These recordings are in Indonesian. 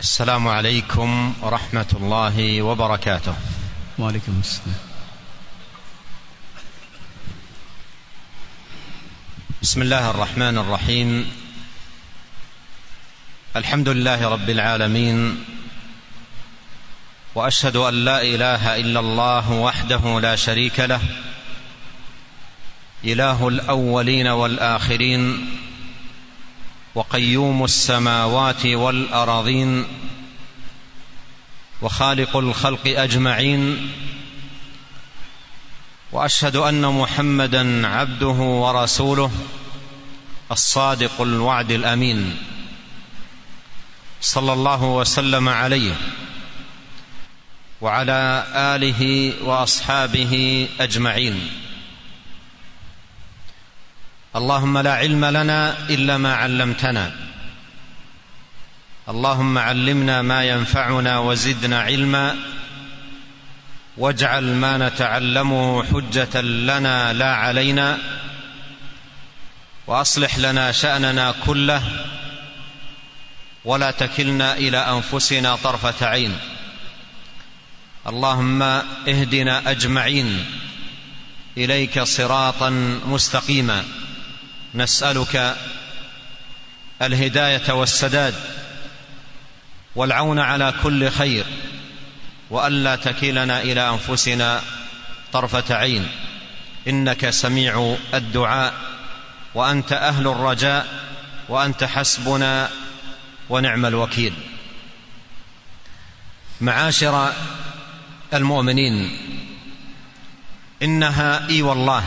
السلام عليكم ورحمة الله وبركاته. وعليكم السلام. بسم الله الرحمن الرحيم. الحمد لله رب العالمين. وأشهد أن لا إله إلا الله وحده لا شريك له. إله الأولين والآخرين. وقيوم السماوات والارضين وخالق الخلق أجمعين وأشهد أن محمدا عبده ورسوله الصادق الوعد الأمين صلى الله وسلم عليه وعلى آله وأصحابه أجمعين اللهم لا علم لنا إلا ما علمتنا. اللهم علمنا ما ينفعنا وزدنا علما. واجعل ما نتعلمه حجة لنا لا علينا. وأصلح لنا شأننا كله. ولا تكلنا إلى أنفسنا طرفة عين. اللهم اهدنا أجمعين. إليك صراطا مستقيما. نسألك الهداية والسداد والعون على كل خير وألا تكلنا إلى أنفسنا طرفة عين. إنك سميع الدعاء وأنت أهل الرجاء وأنت حسبنا ونعم الوكيل. معاشر المؤمنين إنها إي والله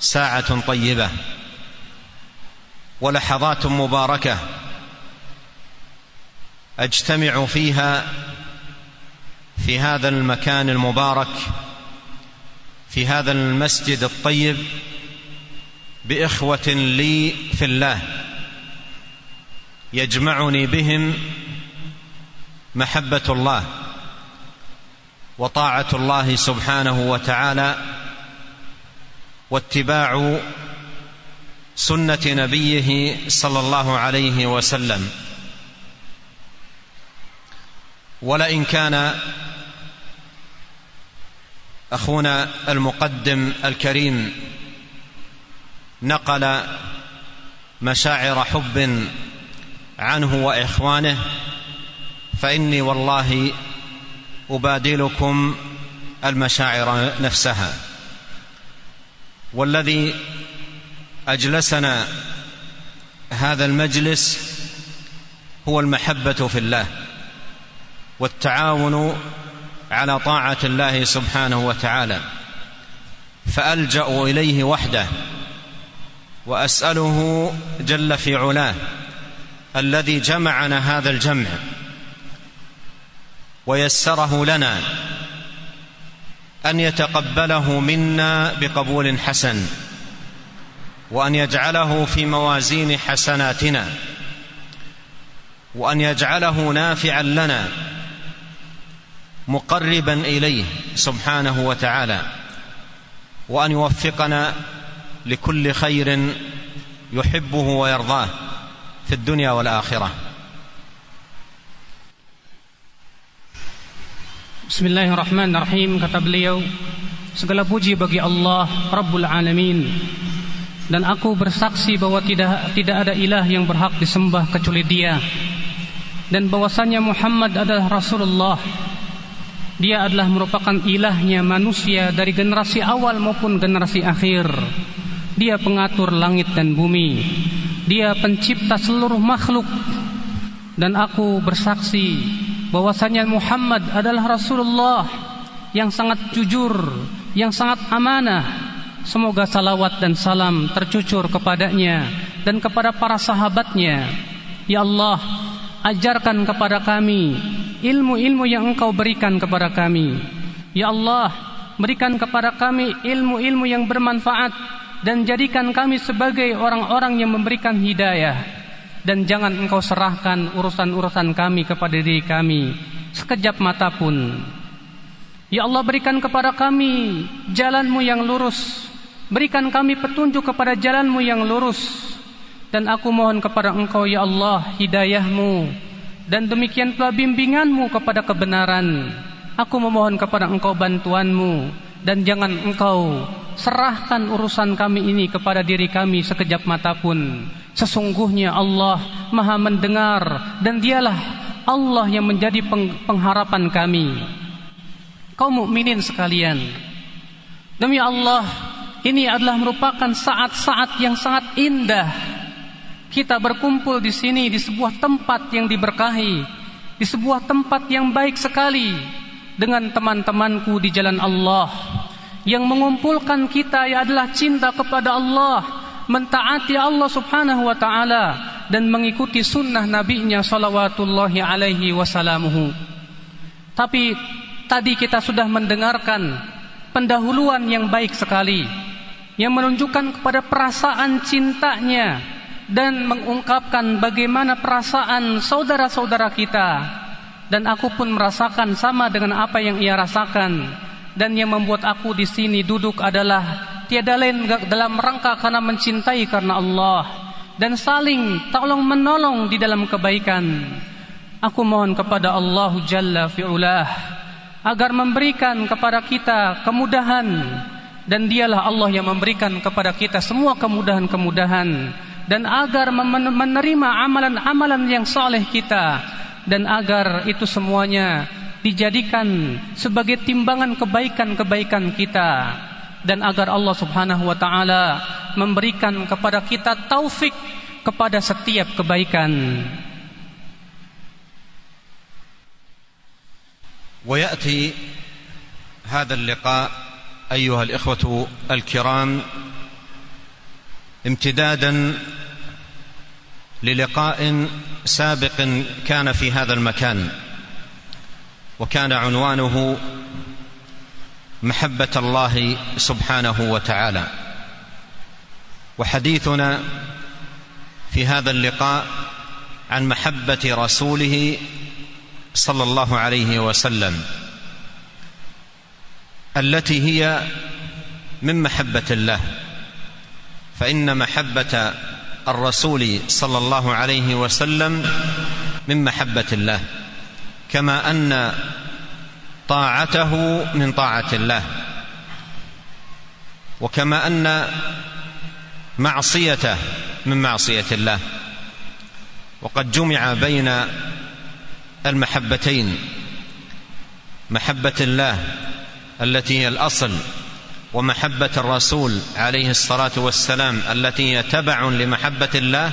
ساعة طيبة ولحظات مباركة أجتمع فيها في هذا المكان المبارك في هذا المسجد الطيب بإخوة لي في الله يجمعني بهم محبة الله وطاعة الله سبحانه وتعالى واتباع سنة نبيه صلى الله عليه وسلم. ولئن كان أخونا المقدم الكريم نقل مشاعر حب عنه وإخوانه فإني والله أبادلكم المشاعر نفسها. والذي أجلسنا هذا المجلس هو المحبة في الله والتعاون على طاعة الله سبحانه وتعالى فألجأ إليه وحده وأسأله جل في علاه الذي جمعنا هذا الجمع ويسره لنا أن يتقبله منا بقبول حسن. وأن يجعله في موازين حسناتنا وأن يجعله نافعا لنا مقربا إليه سبحانه وتعالى وأن يوفقنا لكل خير يحبه ويرضاه في الدنيا والآخرة. Bismillahirrahmanirrahim kata beliau. Segala puji bagi Allah Rabbul Alamin. Dan aku bersaksi bahwa tidak tidak ada ilah yang berhak disembah kecuali dia. Dan bahwasanya Muhammad adalah Rasulullah. Dia adalah merupakan ilahnya manusia dari generasi awal maupun generasi akhir. Dia pengatur langit dan bumi. Dia pencipta seluruh makhluk. Dan aku bersaksi bahwasanya Muhammad adalah Rasulullah yang sangat jujur, yang sangat amanah. Semoga salawat dan salam tercucur kepadanya dan kepada para sahabatnya. Ya Allah, ajarkan kepada kami ilmu-ilmu yang Engkau berikan kepada kami. Ya Allah, berikan kepada kami ilmu-ilmu yang bermanfaat dan jadikan kami sebagai orang-orang yang memberikan hidayah dan jangan engkau serahkan urusan-urusan kami kepada diri kami sekejap mata pun. Ya Allah berikan kepada kami jalanmu yang lurus. Berikan kami petunjuk kepada jalanmu yang lurus. Dan aku mohon kepada engkau ya Allah hidayahmu dan demikian pula bimbinganmu kepada kebenaran. Aku memohon kepada engkau bantuanmu dan jangan engkau serahkan urusan kami ini kepada diri kami sekejap mata pun. Sesungguhnya Allah maha mendengar dan dialah Allah yang menjadi pengharapan kami. Kau mukminin sekalian. Demi Allah, ini adalah merupakan saat-saat yang sangat indah. Kita berkumpul di sini di sebuah tempat yang diberkahi, di sebuah tempat yang baik sekali dengan teman-temanku di jalan Allah. Yang mengumpulkan kita ya adalah cinta kepada Allah mentaati Allah subhanahu wa ta'ala dan mengikuti sunnah nabinya salawatullahi alaihi tapi tadi kita sudah mendengarkan pendahuluan yang baik sekali yang menunjukkan kepada perasaan cintanya dan mengungkapkan bagaimana perasaan saudara-saudara kita. Dan aku pun merasakan sama dengan apa yang ia rasakan. Dan yang membuat aku di sini duduk adalah tiada lain dalam rangka karena mencintai karena Allah. Dan saling tolong menolong di dalam kebaikan. Aku mohon kepada Allah Jalla fi'ulah agar memberikan kepada kita kemudahan dan dialah Allah yang memberikan kepada kita semua kemudahan-kemudahan dan agar menerima amalan-amalan yang saleh kita dan agar itu semuanya dijadikan sebagai timbangan kebaikan-kebaikan kita dan agar Allah Subhanahu wa taala memberikan kepada kita taufik kepada setiap kebaikan. وياتي هذا اللقاء أيها الإخوة الكرام امتدادا للقاء سابق كان في هذا المكان وكان عنوانه محبة الله سبحانه وتعالى. وحديثنا في هذا اللقاء عن محبة رسوله صلى الله عليه وسلم. التي هي من محبة الله. فإن محبة الرسول صلى الله عليه وسلم من محبة الله كما أن طاعته من طاعة الله وكما أن معصيته من معصية الله. وقد جمع بين المحبتين محبة الله التي هي الأصل ومحبة الرسول عليه الصلاة والسلام التي هي تبع لمحبة الله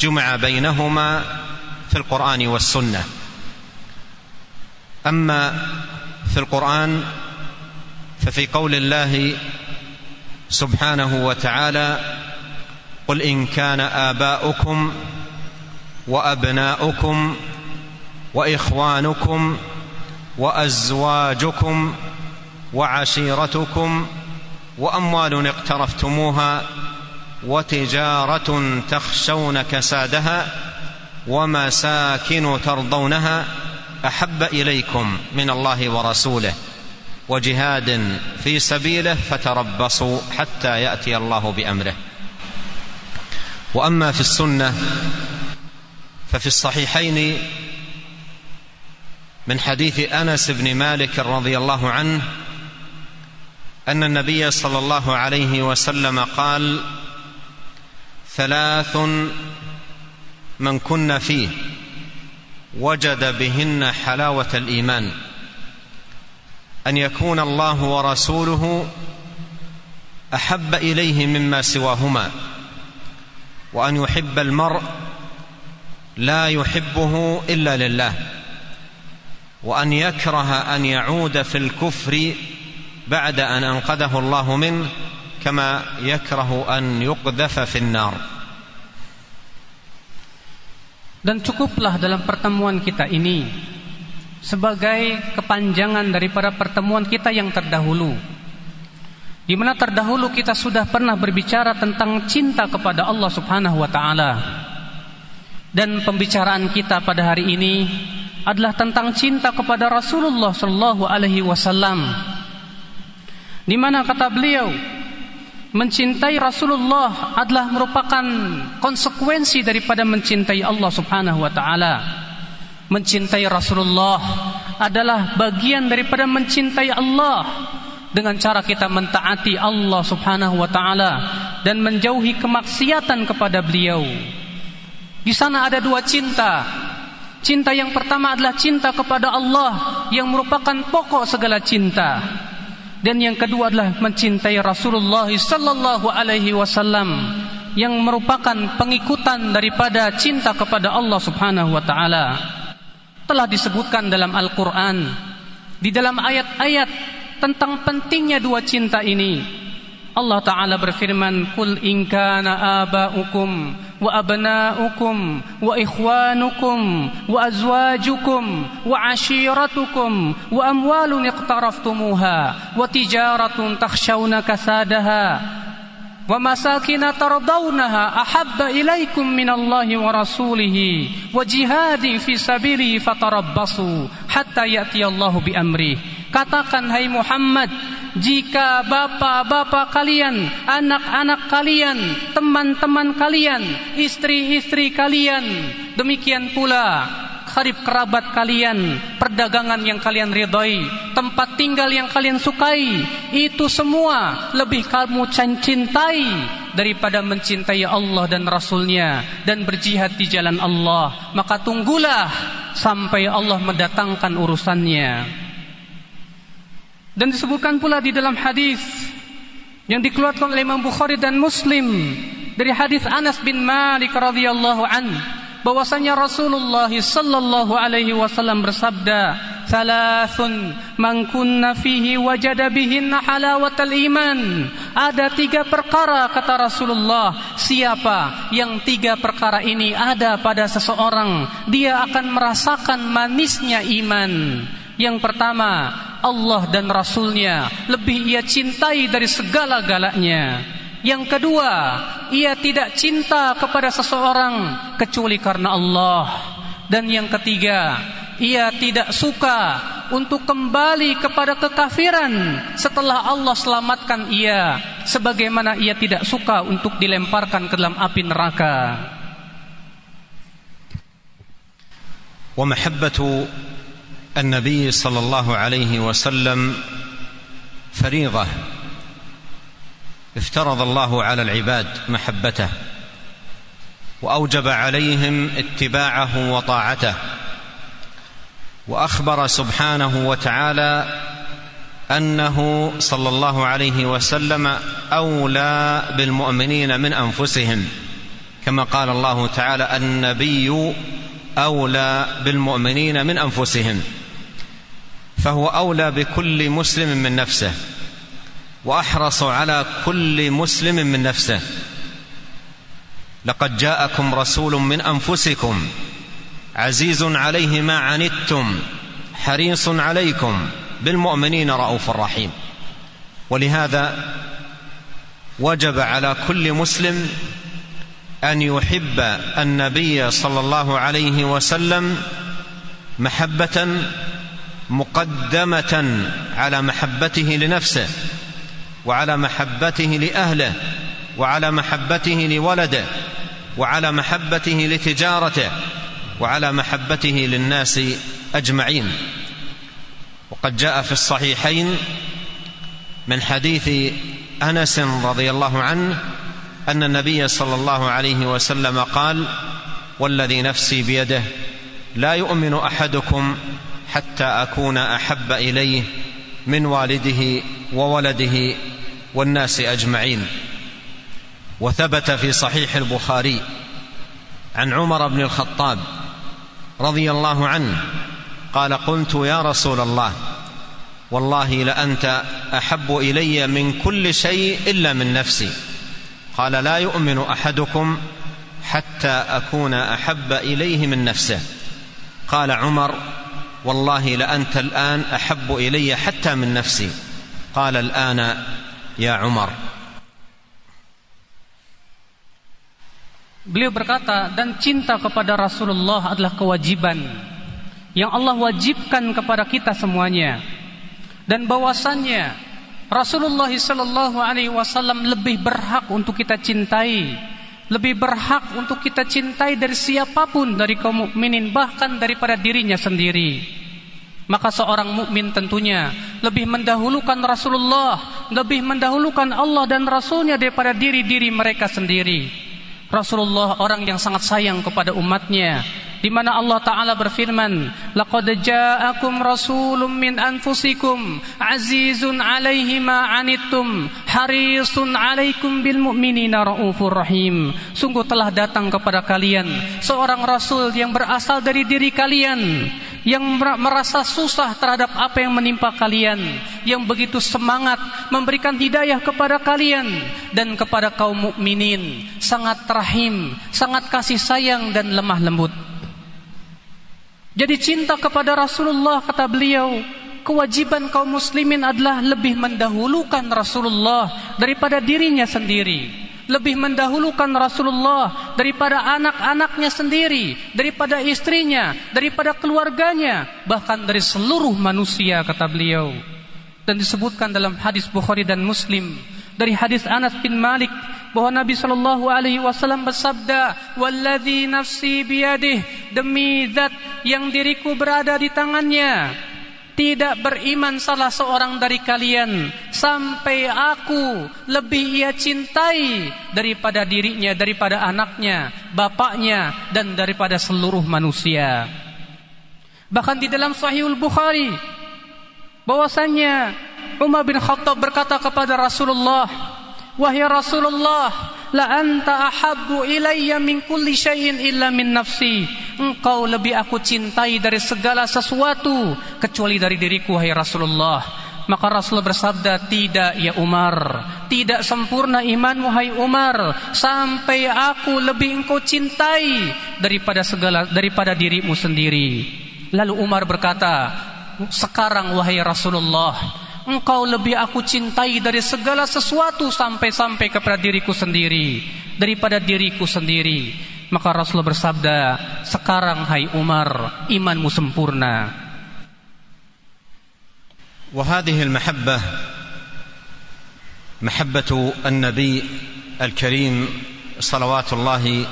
جمع بينهما في القرآن والسنة. أما في القرآن ففي قول الله سبحانه وتعالى قل إن كان آباؤكم وأبناؤكم وإخوانكم وأزواجكم وعشيرتكم وأموال اقترفتموها وتجارة تخشون كسادها ومساكن ترضونها أحب إليكم من الله ورسوله وجهاد في سبيله فتربصوا حتى يأتي الله بأمره. وأما في السنة ففي الصحيحين من حديث أنس بن مالك رضي الله عنه أن النبي صلى الله عليه وسلم قال ثلاث من كن فيه وجد بهن حلاوة الإيمان أن يكون الله ورسوله أحب إليه مما سواهما وأن يحب المرء لا يحبه إلا لله وأن يكره أن يعود في الكفر بعد ان انقذه الله منه كما يكره ان يقذف في النار Dan cukuplah dalam pertemuan kita ini sebagai kepanjangan daripada pertemuan kita yang terdahulu. Di mana terdahulu kita sudah pernah berbicara tentang cinta kepada Allah Subhanahu wa taala. Dan pembicaraan kita pada hari ini adalah tentang cinta kepada Rasulullah sallallahu alaihi wasallam di mana kata beliau mencintai Rasulullah adalah merupakan konsekuensi daripada mencintai Allah Subhanahu wa taala mencintai Rasulullah adalah bagian daripada mencintai Allah dengan cara kita mentaati Allah Subhanahu wa taala dan menjauhi kemaksiatan kepada beliau. Di sana ada dua cinta. Cinta yang pertama adalah cinta kepada Allah yang merupakan pokok segala cinta. Dan yang kedua adalah mencintai Rasulullah sallallahu alaihi wasallam yang merupakan pengikutan daripada cinta kepada Allah Subhanahu wa taala. Telah disebutkan dalam Al-Quran di dalam ayat-ayat tentang pentingnya dua cinta ini Allah Ta'ala berfirman Kul in kana aba'ukum وأبناؤكم وإخوانكم وأزواجكم وعشيرتكم وأموال اقترفتموها وتجارة تخشون كسادها ومساكن ترضونها أحب إليكم من الله ورسوله وجهاد في سبيله فتربصوا حتى يأتي الله بأمره. Katakan hai Muhammad Jika bapak-bapak kalian Anak-anak kalian Teman-teman kalian Istri-istri kalian Demikian pula karib kerabat kalian, perdagangan yang kalian ridhoi, tempat tinggal yang kalian sukai, itu semua lebih kamu cintai daripada mencintai Allah dan Rasulnya dan berjihad di jalan Allah. Maka tunggulah sampai Allah mendatangkan urusannya. Dan disebutkan pula di dalam hadis yang dikeluarkan oleh Imam Bukhari dan Muslim dari hadis Anas bin Malik radhiyallahu anhu bahwasanya Rasulullah sallallahu alaihi wasallam bersabda Thalathun man kunna fihi wajada bihinna halawatal iman. Ada tiga perkara kata Rasulullah. Siapa yang tiga perkara ini ada pada seseorang Dia akan merasakan manisnya iman Yang pertama Allah dan Rasulnya Lebih ia cintai dari segala-galanya yang kedua, ia tidak cinta kepada seseorang kecuali karena Allah. Dan yang ketiga, ia tidak suka untuk kembali kepada kekafiran setelah Allah selamatkan ia sebagaimana ia tidak suka untuk dilemparkan ke dalam api neraka. ومحبة النبي صلى الله عليه وسلم فريضة. افترض الله على العباد محبته وأوجب عليهم اتباعه وطاعته وأخبر سبحانه وتعالى أنه صلى الله عليه وسلم أولى بالمؤمنين من أنفسهم. كما قال الله تعالى النبي أولى بالمؤمنين من أنفسهم. فهو أولى بكل مسلم من نفسه وأحرص على كل مسلم من نفسه. لقد جاءكم رسول من أنفسكم عزيز عليه ما عنتم حريص عليكم بالمؤمنين رؤوف رحيم. ولهذا وجب على كل مسلم أن يحب النبي صلى الله عليه وسلم محبة مقدمة على محبته لنفسه وعلى محبته لأهله وعلى محبته لولده وعلى محبته لتجارته وعلى محبته للناس أجمعين. وقد جاء في الصحيحين من حديث أنس رضي الله عنه أن النبي صلى الله عليه وسلم قال والذي نفسي بيده لا يؤمن أحدكم حتى أكون أحب إليه من والده وولده والناس أجمعين. وثبت في صحيح البخاري عن عمر بن الخطاب رضي الله عنه قال قلت يا رسول الله والله لأنت أحب إلي من كل شيء إلا من نفسي. قال لا يؤمن أحدكم حتى أكون أحب إليه من نفسه. قال عمر والله لانت الان احب الي حتى من نفسي قال الان ya Umar Beliau berkata dan cinta kepada Rasulullah adalah kewajiban yang Allah wajibkan kepada kita semuanya dan bahwasannya Rasulullah sallallahu alaihi wasallam lebih berhak untuk kita cintai lebih berhak untuk kita cintai dari siapa pun dari kaum mukminin bahkan daripada dirinya sendiri. Maka seorang mukmin tentunya lebih mendahulukan Rasulullah, lebih mendahulukan Allah dan Rasulnya daripada diri-diri mereka sendiri. Rasulullah orang yang sangat sayang kepada umatnya, di mana Allah taala berfirman laqad ja'akum rasulun min anfusikum azizun 'alaihi ma 'anittum harisun 'alaikum bil mu'minina sungguh telah datang kepada kalian seorang rasul yang berasal dari diri kalian yang merasa susah terhadap apa yang menimpa kalian yang begitu semangat memberikan hidayah kepada kalian dan kepada kaum mukminin. Sangat rahim sangat kasih sayang dan lemah lembut jadi cinta kepada Rasulullah kata beliau, kewajiban kaum muslimin adalah lebih mendahulukan Rasulullah daripada dirinya sendiri. Lebih mendahulukan Rasulullah daripada anak-anaknya sendiri, daripada istrinya, daripada keluarganya, bahkan dari seluruh manusia kata beliau. Dan disebutkan dalam hadis Bukhari dan Muslim dari hadis Anas bin Malik bahwa Nabi Shallallahu Alaihi Wasallam bersabda, "Walladhi nafsi biyadih demi zat yang diriku berada di tangannya." Tidak beriman salah seorang dari kalian sampai aku lebih ia cintai daripada dirinya, daripada anaknya, bapaknya, dan daripada seluruh manusia. Bahkan di dalam Sahihul Bukhari bahwasanya Umar bin Khattab berkata kepada Rasulullah, "Wahai Rasulullah, la anta ahabbu ilayya min kulli syai'in illa min nafsi." Engkau lebih aku cintai dari segala sesuatu kecuali dari diriku wahai Rasulullah. Maka Rasul bersabda, "Tidak ya Umar, tidak sempurna iman wahai Umar sampai aku lebih engkau cintai daripada segala daripada dirimu sendiri." Lalu Umar berkata, "Sekarang wahai Rasulullah, engkau lebih aku cintai dari segala sesuatu sampai-sampai kepada diriku sendiri daripada diriku sendiri maka Rasulullah bersabda sekarang hai Umar imanmu sempurna وهذه المحبة محبة النبي الكريم صلوات الله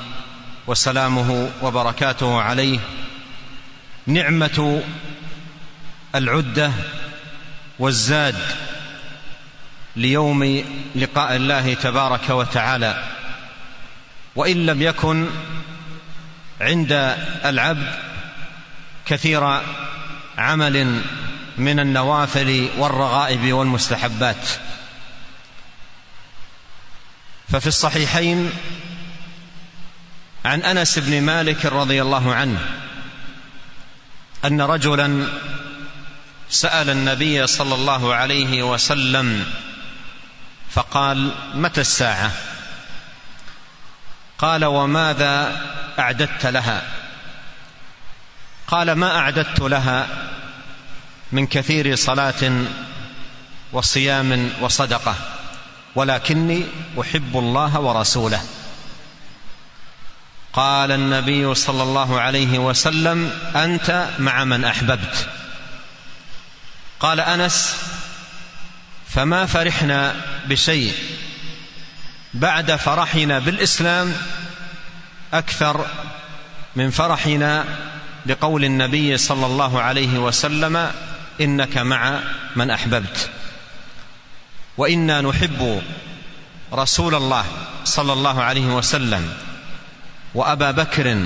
وسلامه وبركاته عليه نعمة العدة والزاد ليوم لقاء الله تبارك وتعالى وإن لم يكن عند العبد كثير عمل من النوافل والرغائب والمستحبات. ففي الصحيحين عن أنس بن مالك رضي الله عنه أن رجلا سأل النبي صلى الله عليه وسلم فقال متى الساعة؟ قال وماذا أعددت لها؟ قال ما أعددت لها من كثير صلاة وصيام وصدقة ولكني أحب الله ورسوله. قال النبي صلى الله عليه وسلم أنت مع من أحببت. قال أنس فما فرحنا بشيء. بعد فرحنا بالإسلام أكثر من فرحنا بقول النبي صلى الله عليه وسلم إنك مع من أحببت. وإنا نحب رسول الله صلى الله عليه وسلم وأبا بكر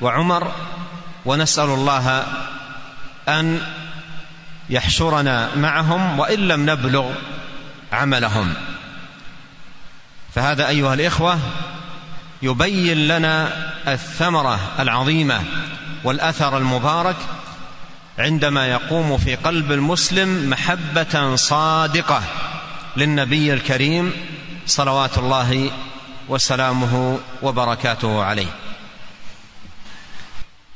وعمر ونسأل الله أن يحشرنا معهم وإن لم نبلغ عملهم. فهذا أيها الإخوة يبين لنا الثمرة العظيمة والأثر المبارك عندما يقوم في قلب المسلم محبة صادقة للنبي الكريم صلوات الله وسلامه وبركاته عليه.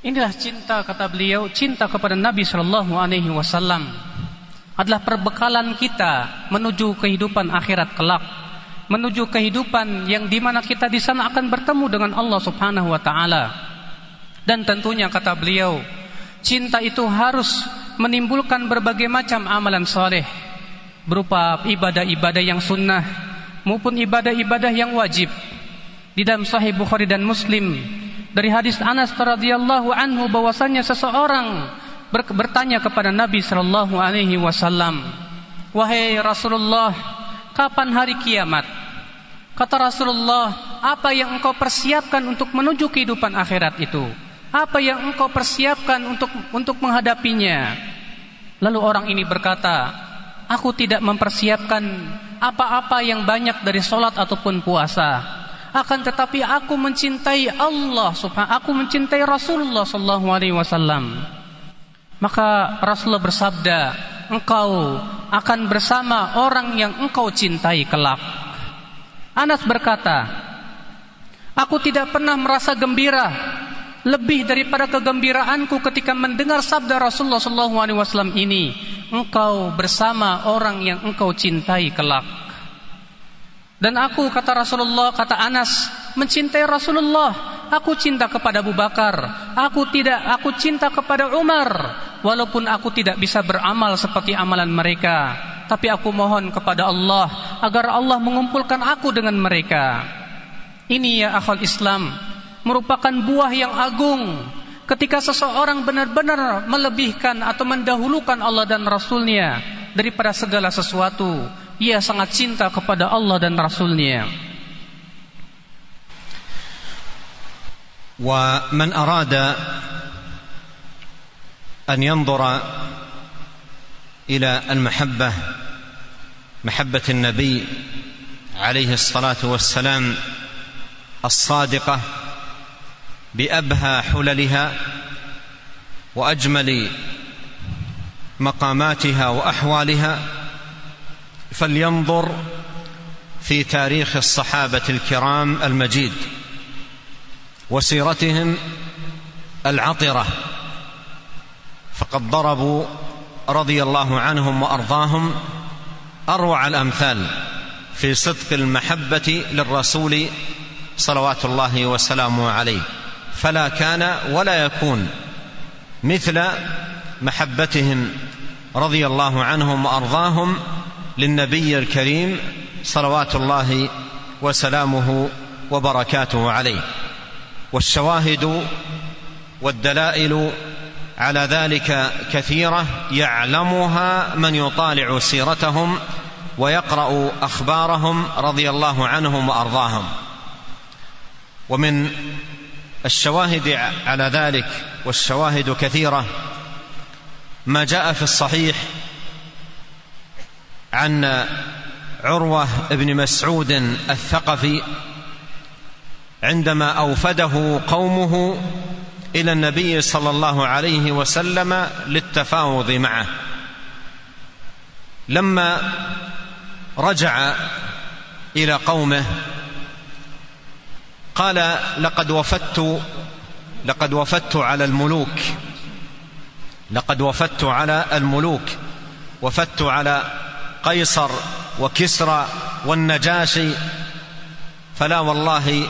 Inilah cinta kata beliau, cinta kepada Nabi Shallallahu Alaihi Wasallam adalah perbekalan kita menuju kehidupan akhirat kelak, menuju kehidupan yang di mana kita di sana akan bertemu dengan Allah Subhanahu Wa Taala. Dan tentunya kata beliau, cinta itu harus menimbulkan berbagai macam amalan soleh berupa ibadah-ibadah yang sunnah maupun ibadah-ibadah yang wajib di dalam Sahih Bukhari dan Muslim dari hadis Anas radhiyallahu anhu bahwasanya seseorang ber bertanya kepada Nabi sallallahu alaihi wasallam, "Wahai Rasulullah, kapan hari kiamat?" Kata Rasulullah, "Apa yang engkau persiapkan untuk menuju kehidupan akhirat itu? Apa yang engkau persiapkan untuk untuk menghadapinya?" Lalu orang ini berkata, "Aku tidak mempersiapkan apa-apa yang banyak dari solat ataupun puasa." Akan tetapi aku mencintai Allah subhanahu aku mencintai Rasulullah sallallahu alaihi wasallam. Maka Rasulullah bersabda engkau akan bersama orang yang engkau cintai kelak. Anas berkata aku tidak pernah merasa gembira lebih daripada kegembiraanku ketika mendengar sabda Rasulullah sallallahu alaihi wasallam ini. Engkau bersama orang yang engkau cintai kelak dan aku kata Rasulullah kata Anas mencintai Rasulullah. Aku cinta kepada Abu Bakar. Aku tidak aku cinta kepada Umar. Walaupun aku tidak bisa beramal seperti amalan mereka, tapi aku mohon kepada Allah agar Allah mengumpulkan aku dengan mereka. Ini ya akal Islam merupakan buah yang agung ketika seseorang benar-benar melebihkan atau mendahulukan Allah dan Rasulnya daripada segala sesuatu ia sangat cinta kepada Allah dan Rasulnya. ومن أراد أن ينظر إلى المحبة محبة النبي عليه الصلاة والسلام الصادقة بأبهى حللها وأجمل مقاماتها وأحوالها فلينظر في تاريخ الصحابة الكرام المجيد وسيرتهم العطرة فقد ضربوا رضي الله عنهم وأرضاهم أروع الأمثال في صدق المحبة للرسول صلوات الله وسلامه عليه. فلا كان ولا يكون مثل محبتهم رضي الله عنهم وأرضاهم للنبي الكريم صلوات الله وسلامه وبركاته عليه. والشواهد والدلائل على ذلك كثيرة يعلمها من يطالع سيرتهم ويقرأ أخبارهم رضي الله عنهم وأرضاهم. ومن الشواهد على ذلك والشواهد كثيرة ما جاء في الصحيح عن عروة بن مسعود الثقفي عندما أوفده قومه إلى النبي صلى الله عليه وسلم للتفاوض معه. لما رجع إلى قومه قال لقد وفدت لقد وفدت على الملوك لقد وفدت على الملوك وفدت على قيصر وكسرى والنجاشي فلا والله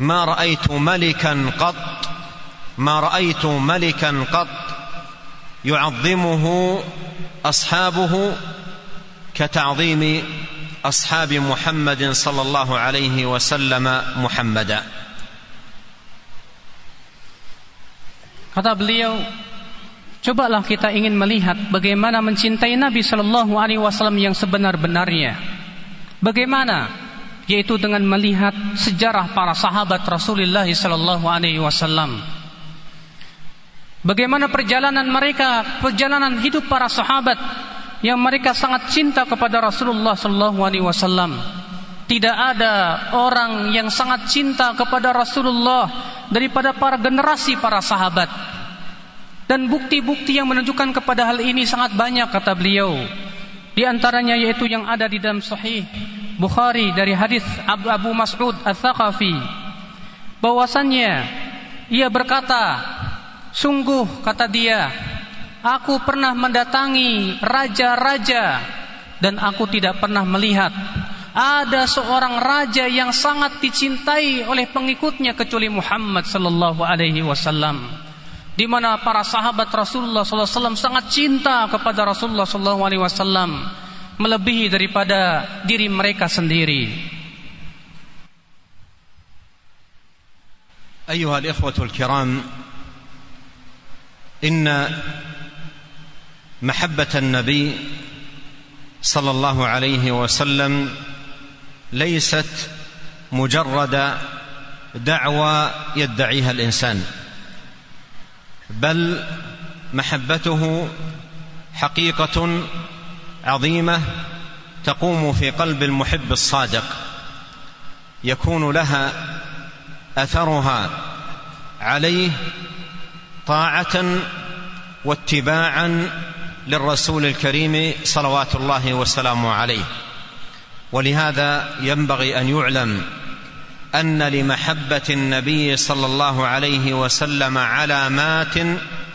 ما رأيت ملكا قط ما رأيت ملكا قط يعظمه أصحابه كتعظيم أصحاب محمد صلى الله عليه وسلم محمدا. Kata beliau Cobalah kita ingin melihat bagaimana mencintai Nabi Shallallahu Alaihi Wasallam yang sebenar-benarnya. Bagaimana? Yaitu dengan melihat sejarah para sahabat Rasulullah Shallallahu Alaihi Wasallam. Bagaimana perjalanan mereka, perjalanan hidup para sahabat yang mereka sangat cinta kepada Rasulullah Shallallahu Alaihi Wasallam. Tidak ada orang yang sangat cinta kepada Rasulullah daripada para generasi para sahabat. Dan bukti-bukti yang menunjukkan kepada hal ini sangat banyak kata beliau. Di antaranya yaitu yang ada di dalam sahih Bukhari dari hadis Abu, Abu Mas'ud Al-Thaqafi bahwasannya ia berkata, "Sungguh," kata dia, "aku pernah mendatangi raja-raja dan aku tidak pernah melihat ada seorang raja yang sangat dicintai oleh pengikutnya kecuali Muhammad sallallahu alaihi wasallam." Di mana para sahabat Rasulullah SAW sangat cinta kepada Rasulullah SAW melebihi daripada diri mereka sendiri. أيها الإخوة الكرام إن محبة النبي صلى الله عليه وسلم ليست مجرد دعوى يدعيها الإنسان بل محبته حقيقة عظيمة تقوم في قلب المحب الصادق. يكون لها أثرها عليه طاعة واتباعا للرسول الكريم صلوات الله وسلامه عليه. ولهذا ينبغي أن يعلم أن لمحبة النبي صلى الله عليه وسلم علامات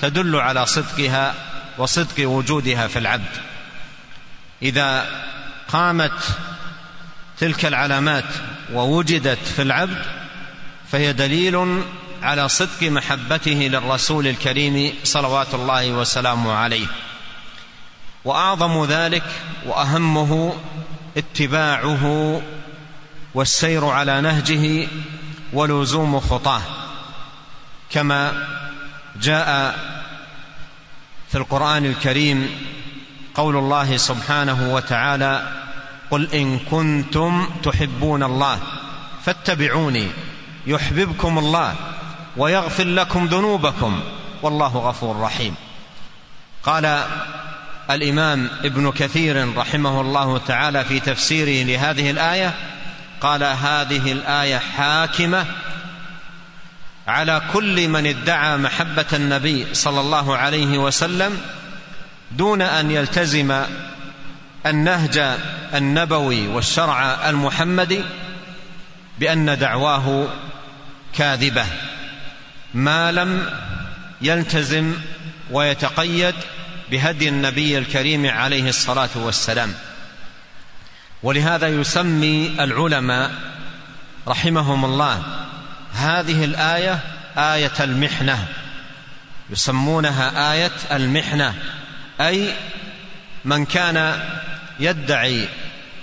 تدل على صدقها وصدق وجودها في العبد. إذا قامت تلك العلامات ووجدت في العبد فهي دليل على صدق محبته للرسول الكريم صلوات الله وسلامه عليه. وأعظم ذلك وأهمه اتباعه والسير على نهجه ولزوم خطاه. كما جاء في القرآن الكريم قول الله سبحانه وتعالى قل إن كنتم تحبون الله فاتبعوني يحببكم الله ويغفر لكم ذنوبكم والله غفور رحيم. قال الإمام ابن كثير رحمه الله تعالى في تفسيره لهذه الآية قال هذه الآية حاكمة على كل من ادعى محبة النبي صلى الله عليه وسلم دون أن يلتزم النهج النبوي والشرع المحمدي بأن دعواه كاذبة. ما لم يلتزم ويتقيد بهدي النبي الكريم عليه الصلاة والسلام. ولهذا يسمي العلماء رحمهم الله هذه الآية آية المحنة. يسمونها آية المحنة. أي من كان يدعي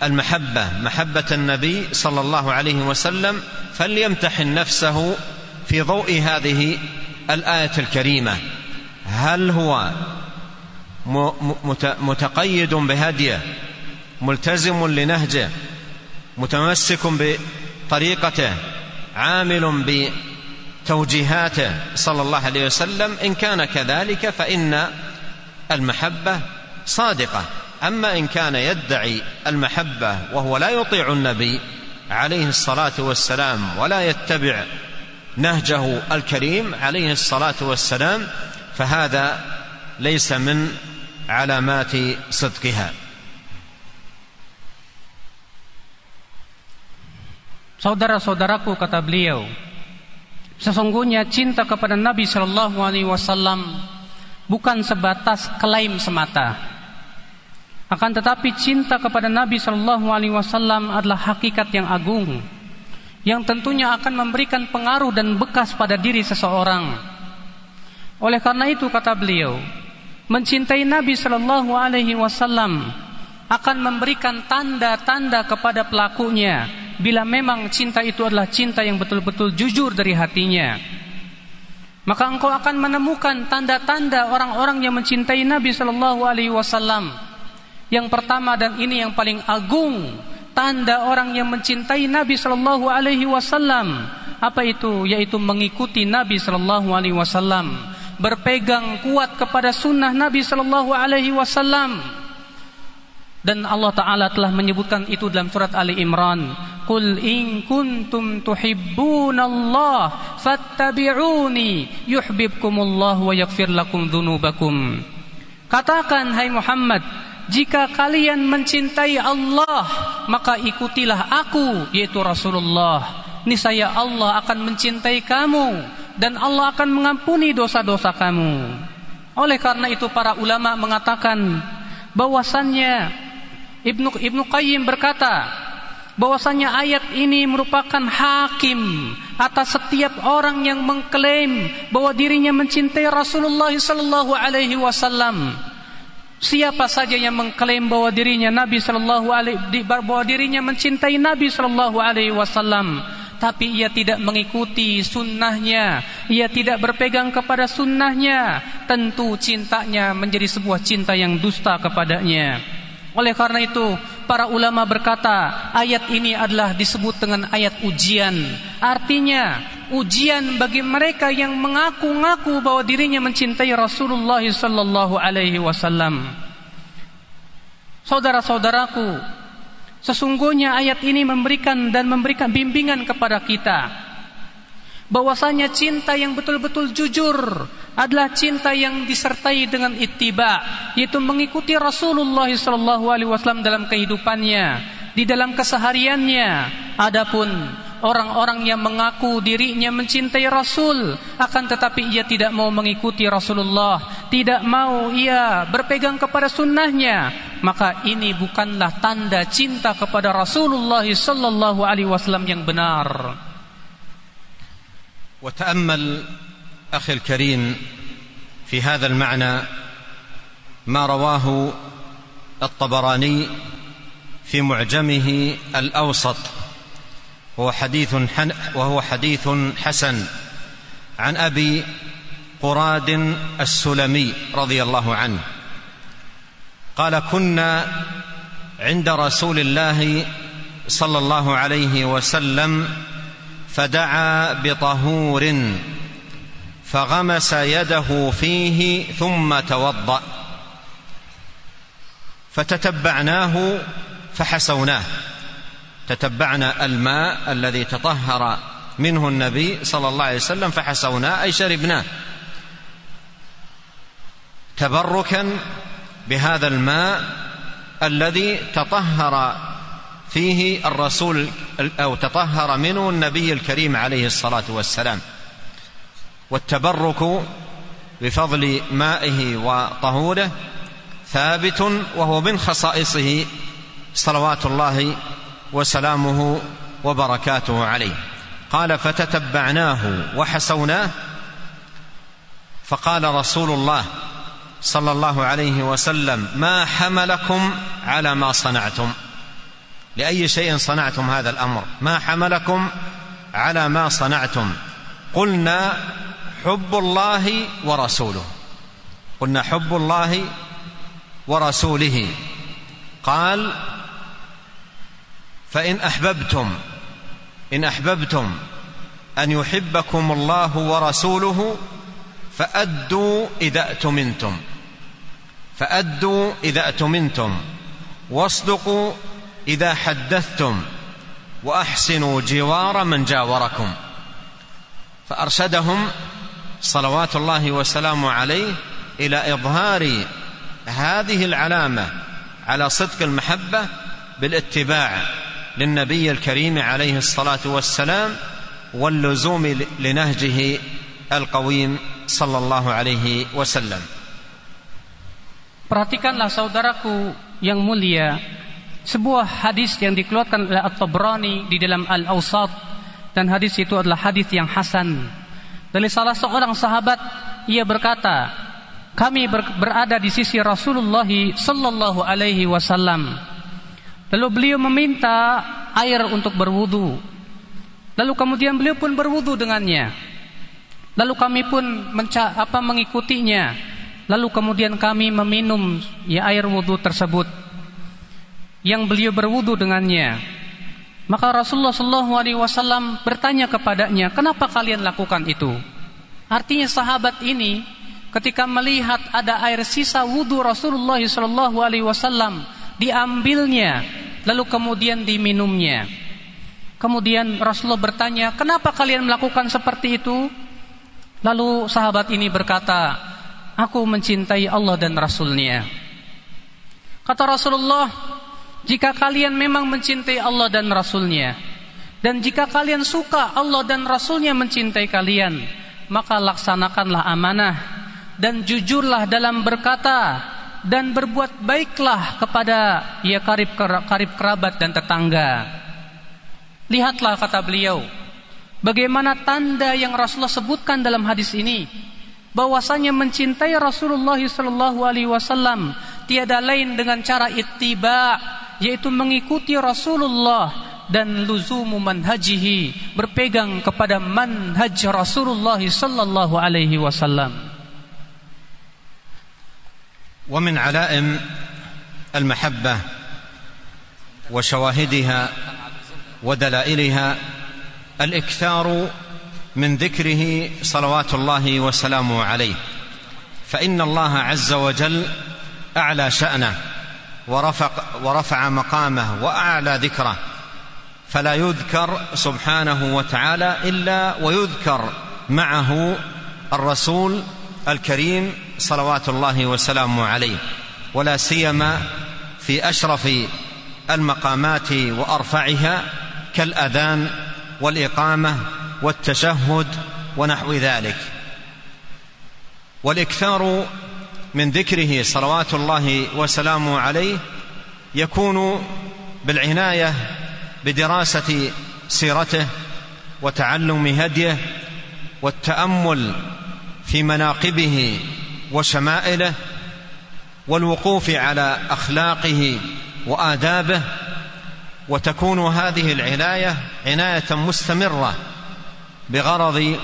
المحبة محبة النبي صلى الله عليه وسلم فليمتحن نفسه في ضوء هذه الآية الكريمة. هل هو متقيد بهديه ملتزم لنهجه متمسك بطريقته عامل بتوجيهاته صلى الله عليه وسلم. إن كان كذلك فإن المحبة صادقة. أما إن كان يدعي المحبة وهو لا يطيع النبي عليه الصلاة والسلام ولا يتبع نهجه الكريم عليه الصلاة والسلام فهذا ليس من علامات صدقها. Saudara-saudaraku kata beliau, sesungguhnya cinta kepada Nabi Shallallahu Alaihi Wasallam bukan sebatas klaim semata, akan tetapi cinta kepada Nabi Shallallahu Alaihi Wasallam adalah hakikat yang agung, yang tentunya akan memberikan pengaruh dan bekas pada diri seseorang. Oleh karena itu kata beliau, mencintai Nabi Shallallahu Alaihi Wasallam akan memberikan tanda-tanda kepada pelakunya bila memang cinta itu adalah cinta yang betul-betul jujur dari hatinya. Maka engkau akan menemukan tanda-tanda orang-orang yang mencintai Nabi Shallallahu Alaihi Wasallam yang pertama dan ini yang paling agung tanda orang yang mencintai Nabi sallallahu alaihi wasallam apa itu yaitu mengikuti Nabi sallallahu alaihi wasallam berpegang kuat kepada sunnah Nabi sallallahu alaihi wasallam dan Allah taala telah menyebutkan itu dalam surat Ali Imran Qul in kuntum tuhibbunallaha fattabi'uni yuhibbukumullah wa yaghfir lakum dzunubakum Katakan hai Muhammad jika kalian mencintai Allah, maka ikutilah aku, yaitu Rasulullah. Niscaya Allah akan mencintai kamu dan Allah akan mengampuni dosa-dosa kamu. Oleh karena itu para ulama mengatakan bahwasannya Ibnu Ibnu Qayyim berkata bahwasannya ayat ini merupakan hakim atas setiap orang yang mengklaim bahwa dirinya mencintai Rasulullah sallallahu alaihi wasallam Siapa saja yang mengklaim bahwa dirinya Nabi sallallahu alaihi bahwa dirinya mencintai Nabi sallallahu alaihi wasallam tapi ia tidak mengikuti sunnahnya, ia tidak berpegang kepada sunnahnya, tentu cintanya menjadi sebuah cinta yang dusta kepadanya. Oleh karena itu, para ulama berkata, ayat ini adalah disebut dengan ayat ujian. Artinya, ujian bagi mereka yang mengaku-ngaku bahwa dirinya mencintai Rasulullah sallallahu alaihi wasallam. Saudara-saudaraku, Sesungguhnya ayat ini memberikan dan memberikan bimbingan kepada kita bahwasanya cinta yang betul-betul jujur adalah cinta yang disertai dengan ittiba yaitu mengikuti Rasulullah sallallahu alaihi wasallam dalam kehidupannya di dalam kesehariannya. Adapun orang-orang yang mengaku dirinya mencintai Rasul akan tetapi ia tidak mau mengikuti Rasulullah tidak mau ia berpegang kepada sunnahnya maka ini bukanlah tanda cinta kepada Rasulullah sallallahu alaihi wasallam yang benar وتأمل أخي الكريم في هذا المعنى ما رواه الطبراني في معجمه الأوسط وهو حديث وهو حديث حسن عن أبي قراد السلمي رضي الله عنه قال كنا عند رسول الله صلى الله عليه وسلم فدعا بطهور فغمس يده فيه ثم توضأ. فتتبعناه فحسوناه. تتبعنا الماء الذي تطهر منه النبي صلى الله عليه وسلم فحسوناه أي شربناه. تبركا بهذا الماء الذي تطهر فيه الرسول أو تطهر منه النبي الكريم عليه الصلاة والسلام. والتبرك بفضل مائه وطهوره ثابت وهو من خصائصه صلوات الله وسلامه وبركاته عليه. قال فتتبعناه وحسوناه. فقال رسول الله صلى الله عليه وسلم ما حملكم على ما صنعتم. لأي شيء صنعتم هذا الأمر؟ ما حملكم على ما صنعتم. قلنا حب الله ورسوله. قلنا حب الله ورسوله. قال فإن أحببتم إن أحببتم أن يحبكم الله ورسوله فأدوا إذا اؤتمنتم فأدوا إذا اؤتمنتم واصدقوا إذا حدثتم وأحسنوا جوار من جاوركم. فأرشدهم صلوات الله وسلامه عليه إلى إظهار هذه العلامة على صدق المحبة بالاتباع للنبي الكريم عليه الصلاة والسلام واللزوم لنهجه القويم صلى الله عليه وسلم. Perhatikanlah saudaraku yang mulia sebuah hadis yang dikeluarkan oleh At-Tabrani di dalam Al-Awsat dan hadis itu adalah hadis yang hasan. Dari salah seorang sahabat ia berkata, kami berada di sisi Rasulullah sallallahu alaihi wasallam Lalu beliau meminta air untuk berwudu. Lalu kemudian beliau pun berwudu dengannya. Lalu kami pun apa mengikutinya. Lalu kemudian kami meminum ya air wudu tersebut yang beliau berwudu dengannya. Maka Rasulullah Shallallahu Alaihi Wasallam bertanya kepadanya, kenapa kalian lakukan itu? Artinya sahabat ini ketika melihat ada air sisa wudu Rasulullah Shallallahu Alaihi Wasallam diambilnya lalu kemudian diminumnya. Kemudian Rasulullah bertanya, "Kenapa kalian melakukan seperti itu?" Lalu sahabat ini berkata, "Aku mencintai Allah dan Rasulnya." Kata Rasulullah, "Jika kalian memang mencintai Allah dan Rasulnya, dan jika kalian suka Allah dan Rasulnya mencintai kalian, maka laksanakanlah amanah dan jujurlah dalam berkata dan berbuat baiklah kepada ya karib karib kerabat dan tetangga. Lihatlah kata beliau, bagaimana tanda yang Rasulullah sebutkan dalam hadis ini bahwasanya mencintai Rasulullah sallallahu alaihi wasallam tiada lain dengan cara ittiba yaitu mengikuti Rasulullah dan luzumu manhajihi berpegang kepada manhaj Rasulullah sallallahu alaihi wasallam. ومن علائم المحبة وشواهدها ودلائلها الإكثار من ذكره صلوات الله وسلامه عليه فإن الله عز وجل أعلى شأنه ورفق ورفع مقامه وأعلى ذكره فلا يذكر سبحانه وتعالى إلا ويذكر معه الرسول الكريم صلوات الله وسلامه عليه ولا سيما في أشرف المقامات وأرفعها كالأذان والإقامة والتشهد ونحو ذلك. والإكثار من ذكره صلوات الله وسلامه عليه يكون بالعناية بدراسة سيرته وتعلم هديه والتأمل في مناقبه وشمائله والوقوف على أخلاقه وآدابه وتكون هذه العناية عناية مستمرة بغرض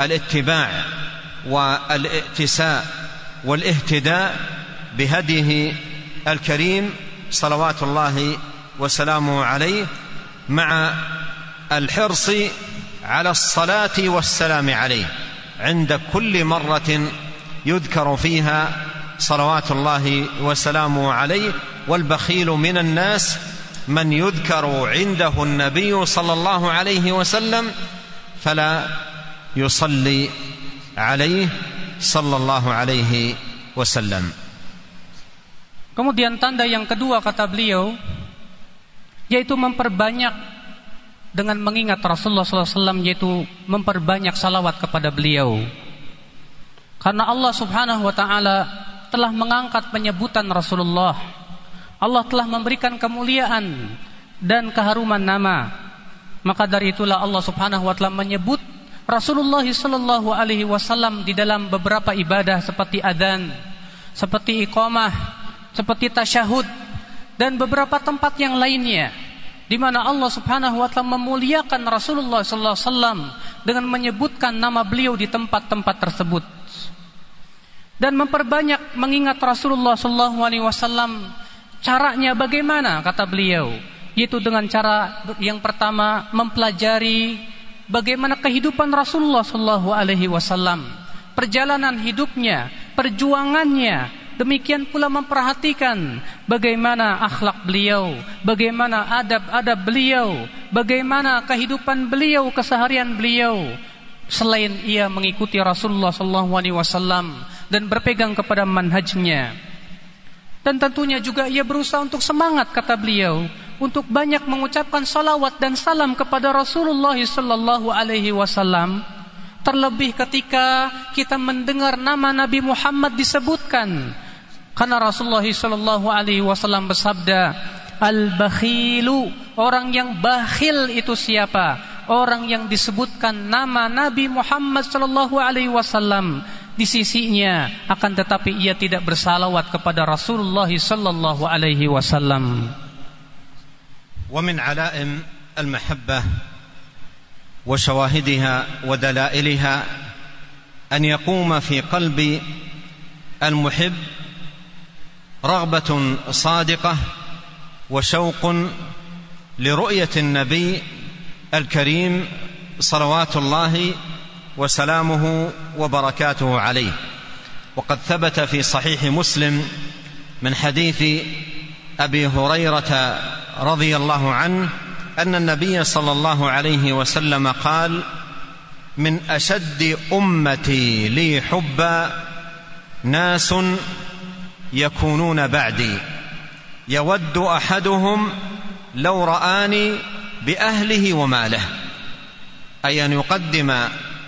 الاتباع والائتساء والاهتداء بهديه الكريم صلوات الله وسلامه عليه مع الحرص على الصلاة والسلام عليه عند كل مرة يذكر فيها صلوات الله وسلامه عليه والبخيل من الناس من يذكر عنده النبي صلى الله عليه وسلم فلا يصلي عليه صلى الله عليه وسلم Kemudian tanda yang kedua kata beliau yaitu memperbanyak dengan mengingat Rasulullah SAW yaitu memperbanyak salawat kepada beliau. Karena Allah Subhanahu wa taala telah mengangkat penyebutan Rasulullah. Allah telah memberikan kemuliaan dan keharuman nama. Maka dari itulah Allah Subhanahu wa taala menyebut Rasulullah sallallahu alaihi wasallam di dalam beberapa ibadah seperti adzan, seperti iqamah, seperti tasyahud dan beberapa tempat yang lainnya di mana Allah Subhanahu wa taala memuliakan Rasulullah sallallahu alaihi wasallam dengan menyebutkan nama beliau di tempat-tempat tersebut. Dan memperbanyak mengingat Rasulullah sallallahu alaihi wasallam caranya bagaimana kata beliau yaitu dengan cara yang pertama mempelajari bagaimana kehidupan Rasulullah sallallahu alaihi wasallam perjalanan hidupnya perjuangannya Demikian pula memperhatikan bagaimana akhlak beliau, bagaimana adab-adab beliau, bagaimana kehidupan beliau, keseharian beliau. Selain ia mengikuti Rasulullah SAW dan berpegang kepada manhajnya. Dan tentunya juga ia berusaha untuk semangat kata beliau untuk banyak mengucapkan salawat dan salam kepada Rasulullah sallallahu alaihi wasallam terlebih ketika kita mendengar nama Nabi Muhammad disebutkan karena Rasulullah sallallahu alaihi wasallam bersabda, "Al-bakhilu, orang yang bakhil itu siapa? Orang yang disebutkan nama Nabi Muhammad sallallahu alaihi wasallam di sisinya akan tetapi ia tidak bersalawat kepada Rasulullah sallallahu alaihi wasallam." ومن علائم المحبة وشواهدها ودلائلها أن يقوم في قلب المحب رغبة صادقة وشوق لرؤية النبي الكريم صلوات الله وسلامه وبركاته عليه. وقد ثبت في صحيح مسلم من حديث أبي هريرة رضي الله عنه أن النبي صلى الله عليه وسلم قال من أشد أمتي لي حبا ناس يكونون بعدي. يود أحدهم لو رآني بأهله وماله. أي أن يقدم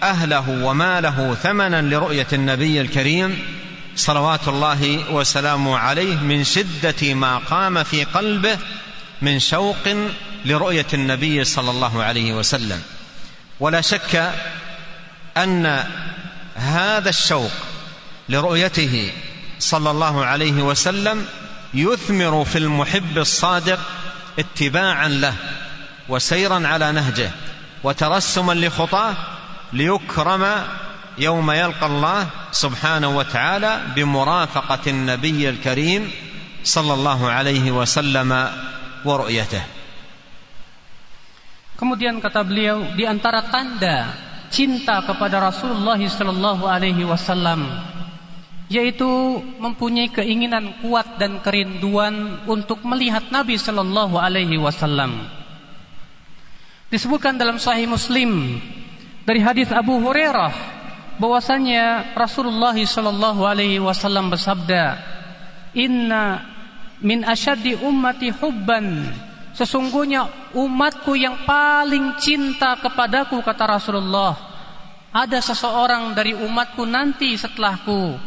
أهله وماله ثمنا لرؤية النبي الكريم صلوات الله وسلامه عليه من شدة ما قام في قلبه من شوق لرؤية النبي صلى الله عليه وسلم. ولا شك أن هذا الشوق لرؤيته صلى الله عليه وسلم يثمر في المحب الصادق اتباعا له وسيرا على نهجه وترسما لخطاه ليكرم يوم يلقى الله سبحانه وتعالى بمرافقه النبي الكريم صلى الله عليه وسلم ورؤيته Kemudian kata beliau di antara tanda cinta kepada Rasulullah sallallahu alaihi wasallam yaitu mempunyai keinginan kuat dan kerinduan untuk melihat Nabi sallallahu alaihi wasallam. Disebutkan dalam Sahih Muslim dari hadis Abu Hurairah bahwasanya Rasulullah sallallahu alaihi wasallam bersabda, "Inna min asyaddi ummati hubban" Sesungguhnya umatku yang paling cinta kepadaku kata Rasulullah Ada seseorang dari umatku nanti setelahku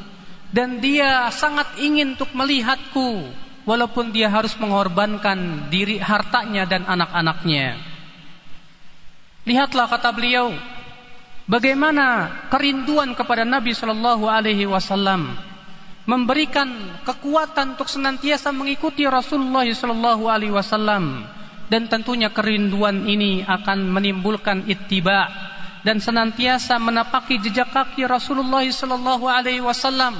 Dan dia sangat ingin untuk melihatku Walaupun dia harus mengorbankan diri hartanya dan anak-anaknya. Lihatlah kata beliau Bagaimana kerinduan kepada Nabi Shallallahu Alaihi Wasallam memberikan kekuatan untuk senantiasa mengikuti Rasulullah sallallahu alaihi wasallam dan tentunya kerinduan ini akan menimbulkan ittiba dan senantiasa menapaki jejak kaki Rasulullah sallallahu alaihi wasallam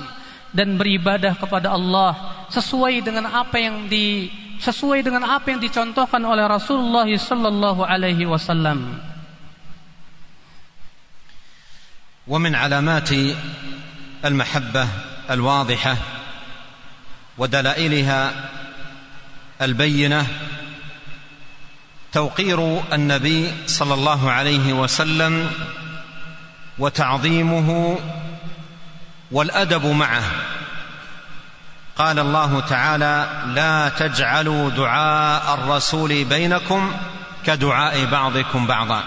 dan beribadah kepada Allah sesuai dengan apa yang di sesuai dengan apa yang dicontohkan oleh Rasulullah sallallahu alaihi wasallam. ومن علامات المحبة الواضحة ودلائلها البينة توقير النبي صلى الله عليه وسلم وتعظيمه والأدب معه. قال الله تعالى لا تجعلوا دعاء الرسول بينكم كدعاء بعضكم بعضا.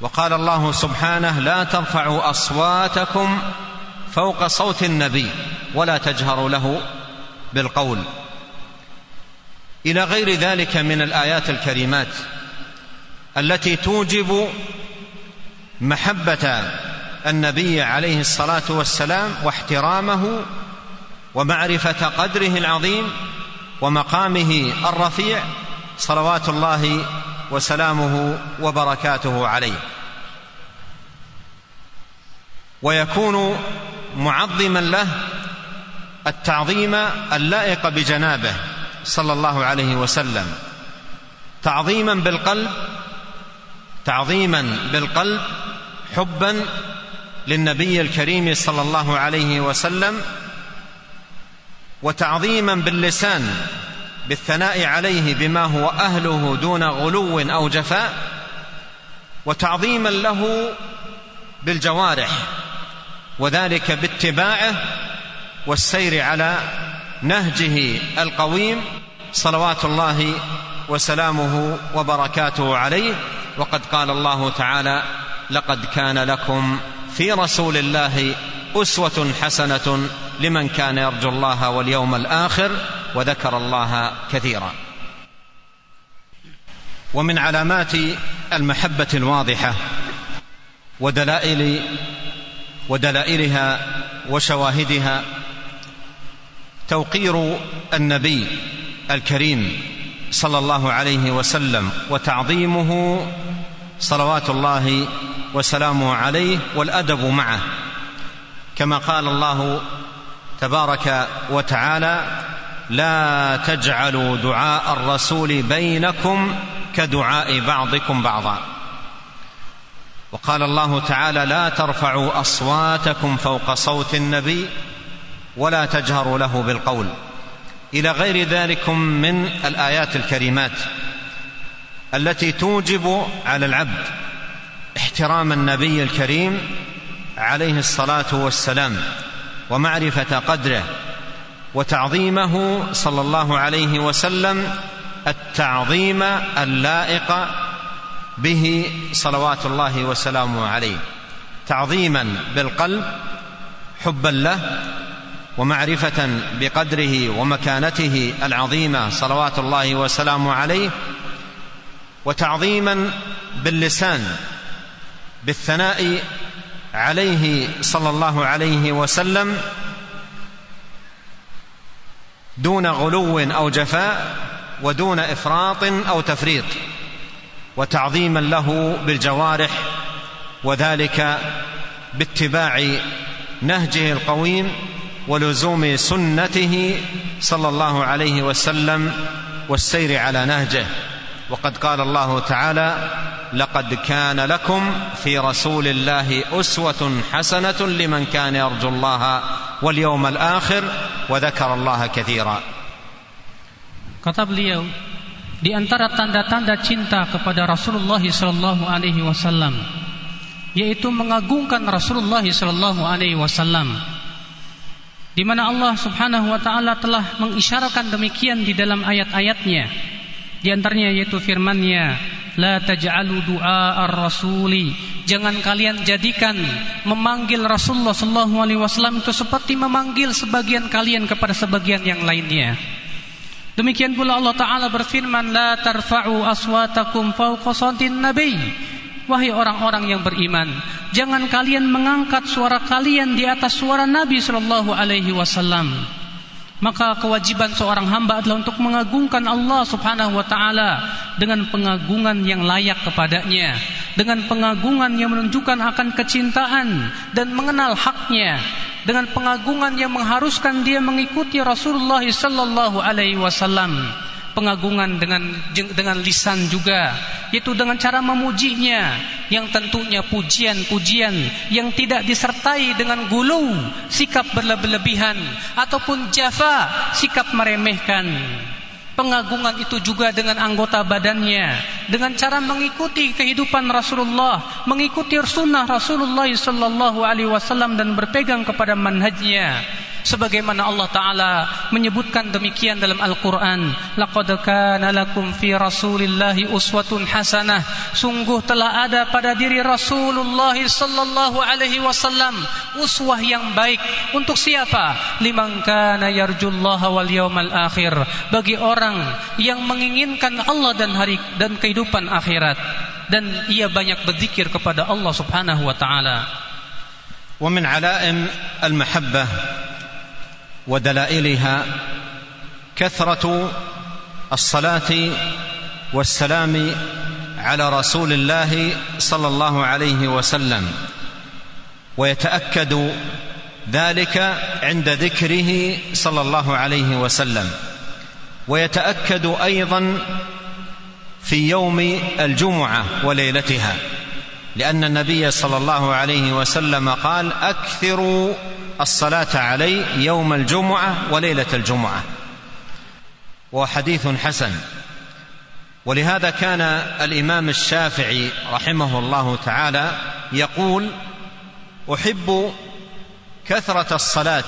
وقال الله سبحانه لا ترفعوا أصواتكم فوق صوت النبي ولا تجهروا له بالقول. إلى غير ذلك من الآيات الكريمات التي توجب محبة النبي عليه الصلاة والسلام واحترامه ومعرفة قدره العظيم ومقامه الرفيع صلوات الله وسلامه وبركاته عليه. ويكون معظما له التعظيم اللائق بجنابه صلى الله عليه وسلم. تعظيما بالقلب تعظيما بالقلب حبا للنبي الكريم صلى الله عليه وسلم وتعظيما باللسان بالثناء عليه بما هو أهله دون غلو أو جفاء وتعظيما له بالجوارح وذلك باتباعه والسير على نهجه القويم صلوات الله وسلامه وبركاته عليه. وقد قال الله تعالى لقد كان لكم في رسول الله أسوة حسنة لمن كان يرجو الله واليوم الآخر وذكر الله كثيرا. ومن علامات المحبة الواضحة ودلائل ودلائلها وشواهدها توقير النبي الكريم صلى الله عليه وسلم وتعظيمه صلوات الله وسلامه عليه والأدب معه. كما قال الله تبارك وتعالى لا تجعلوا دعاء الرسول بينكم كدعاء بعضكم بعضا. وقال الله تعالى لا ترفعوا أصواتكم فوق صوت النبي ولا تجهروا له بالقول. إلى غير ذلك من الآيات الكريمات التي توجب على العبد احترام النبي الكريم عليه الصلاة والسلام ومعرفة قدره وتعظيمه صلى الله عليه وسلم التعظيم اللائق به صلوات الله وسلامه عليه. تعظيما بالقلب حبا له ومعرفة بقدره ومكانته العظيمة صلوات الله وسلامه عليه وتعظيما باللسان بالثناء عليه صلى الله عليه وسلم دون غلو أو جفاء ودون إفراط أو تفريط وتعظيما له بالجوارح وذلك باتباع نهجه القويم ولزوم سنته صلى الله عليه وسلم والسير على نهجه. وقد قال الله تعالى لقد كان لكم في رسول الله اسوه حسنه لمن كان يرجو الله واليوم الآخر وذكر الله كثيرا Kata beliau, di antara tanda-tanda cinta kepada Rasulullah sallallahu alaihi wasallam yaitu mengagungkan Rasulullah sallallahu alaihi wasallam di mana Allah Subhanahu wa taala telah mengisyaratkan demikian di dalam ayat-ayatnya di antaranya yaitu firman-Nya la taj'alu du'a ar-rasuli. Jangan kalian jadikan memanggil Rasulullah sallallahu alaihi wasallam itu seperti memanggil sebagian kalian kepada sebagian yang lainnya. Demikian pula Allah Ta'ala berfirman La tarfa'u aswatakum fauqa sautin nabi. Wahai orang-orang yang beriman Jangan kalian mengangkat suara kalian di atas suara Nabi Sallallahu Alaihi Wasallam maka kewajiban seorang hamba adalah untuk mengagungkan Allah Subhanahu wa taala dengan pengagungan yang layak kepadanya, dengan pengagungan yang menunjukkan akan kecintaan dan mengenal haknya, dengan pengagungan yang mengharuskan dia mengikuti Rasulullah sallallahu alaihi wasallam pengagungan dengan dengan lisan juga. Yaitu dengan cara memujinya. Yang tentunya pujian-pujian yang tidak disertai dengan gulu sikap berlebihan ataupun jafa sikap meremehkan. Pengagungan itu juga dengan anggota badannya dengan cara mengikuti kehidupan Rasulullah mengikuti sunnah Rasulullah sallallahu alaihi wasallam dan berpegang kepada manhajnya sebagaimana Allah taala menyebutkan demikian dalam Al-Qur'an laqad kana lakum fi rasulillahi uswatun hasanah sungguh telah ada pada diri Rasulullah sallallahu alaihi wasallam uswah yang baik untuk siapa liman kana yarjullaha wal yawmal akhir bagi orang yang menginginkan Allah dan hari dan kehidupan akhirat dan ia banyak berzikir kepada Allah Subhanahu wa taala ومن علائم المحبه ودلائلها كثرة الصلاة والسلام على رسول الله صلى الله عليه وسلم. ويتأكد ذلك عند ذكره صلى الله عليه وسلم. ويتأكد أيضا في يوم الجمعة وليلتها لأن النبي صلى الله عليه وسلم قال أكثروا الصلاة علي يوم الجمعة وليلة الجمعة. وحديث حسن. ولهذا كان الإمام الشافعي رحمه الله تعالى يقول أحب كثرة الصلاة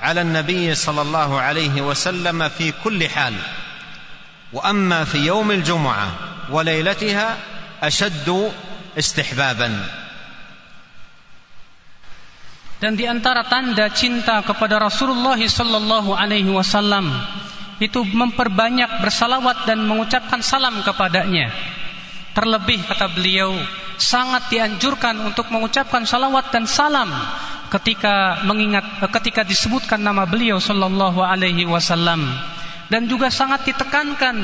على النبي صلى الله عليه وسلم في كل حال. وأما في يوم الجمعة وليلتها أشد استحبابا. Dan di antara tanda cinta kepada Rasulullah sallallahu alaihi wasallam itu memperbanyak bersalawat dan mengucapkan salam kepadanya. Terlebih kata beliau, sangat dianjurkan untuk mengucapkan salawat dan salam ketika mengingat ketika disebutkan nama beliau sallallahu alaihi wasallam dan juga sangat ditekankan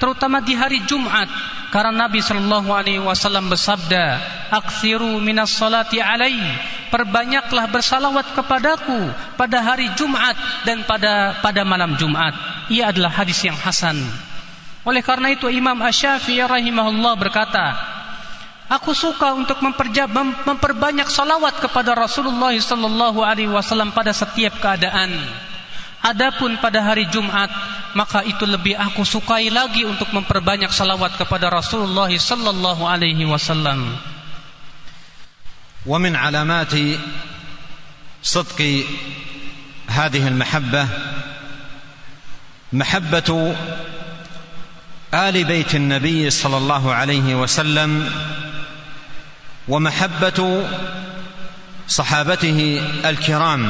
terutama di hari Jumat karena Nabi sallallahu alaihi wasallam bersabda aksiru minas salati alai. Perbanyaklah bersalawat kepadaku pada hari Jumat dan pada pada malam Jumat. Ia adalah hadis yang hasan. Oleh karena itu Imam Asy-Syafi'i rahimahullah berkata Aku suka untuk memperbanyak salawat kepada Rasulullah sallallahu alaihi wasallam pada setiap keadaan. Adapun pada hari Jumat maka itu lebih aku sukai lagi untuk memperbanyak salawat kepada Rasulullah sallallahu alaihi wasallam. ومن علامات صدق هذه المحبة محبة بيت النبي صلى الله عليه وسلم ومحبة صحابته الكرام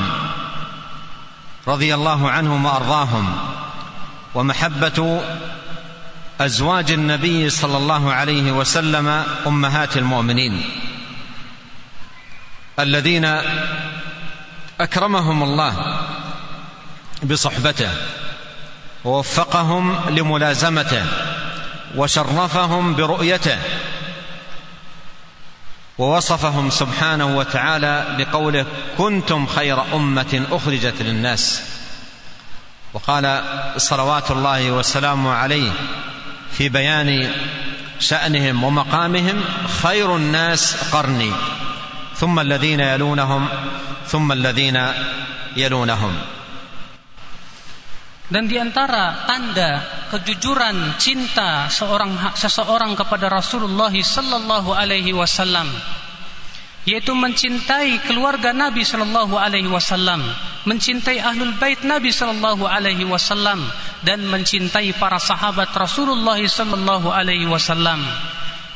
رضي الله عنهم وأرضاهم. ومحبة أزواج النبي صلى الله عليه وسلم أمهات المؤمنين. الذين أكرمهم الله بصحبته ووفقهم لملازمته وشرفهم برؤيته ووصفهم سبحانه وتعالى بقوله كنتم خير أمة أخرجت للناس. وقال صلوات الله وسلامه عليه في بيان شأنهم ومقامهم خير الناس قرني ثم الذين يلونهم ثم الذين يلونهم. Dan di antara tanda kejujuran cinta seorang seseorang kepada Rasulullah sallallahu alaihi wasallam yaitu mencintai keluarga Nabi sallallahu alaihi wasallam, mencintai ahlul bait Nabi sallallahu alaihi wasallam dan mencintai para sahabat Rasulullah sallallahu alaihi wasallam.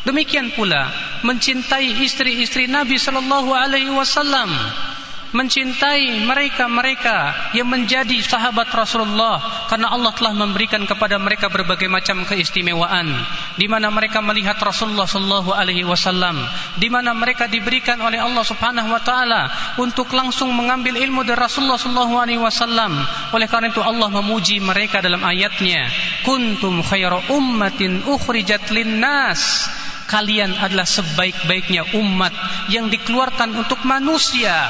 Demikian pula mencintai istri-istri Nabi sallallahu alaihi wasallam mencintai mereka-mereka yang menjadi sahabat Rasulullah karena Allah telah memberikan kepada mereka berbagai macam keistimewaan di mana mereka melihat Rasulullah sallallahu alaihi wasallam di mana mereka diberikan oleh Allah Subhanahu wa taala untuk langsung mengambil ilmu dari Rasulullah sallallahu alaihi wasallam. Oleh karena itu Allah memuji mereka dalam ayatnya kuntum khairu ummatin ukhrijat linnas. Kalian adalah sebaik-baiknya umat yang dikeluarkan untuk manusia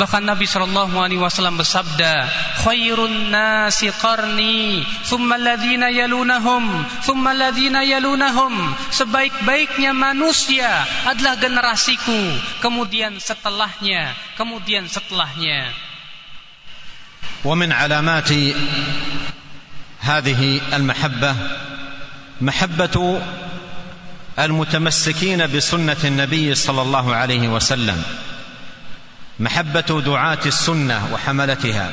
Bahkan Nabi Shallallahu Alaihi Wasallam bersabda, "Khairun nasi qarni, thumma ladina yalunahum, thumma ladina yalunahum." Sebaik-baiknya manusia adalah generasiku, kemudian setelahnya, kemudian setelahnya. ومن علامات هذه المحبة محبة المتمسكين بسنة النبي صلى الله عليه وسلم محبة دعاة السنة وحملتها.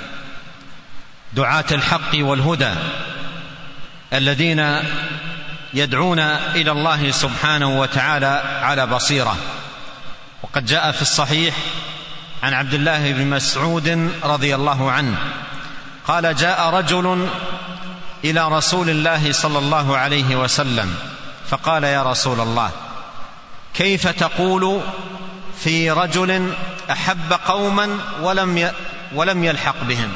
دعاة الحق والهدى. الذين يدعون إلى الله سبحانه وتعالى على بصيرة. وقد جاء في الصحيح عن عبد الله بن مسعود رضي الله عنه. قال جاء رجل إلى رسول الله صلى الله عليه وسلم فقال يا رسول الله كيف تقول في رجل أحب قوما ولم ولم يلحق بهم.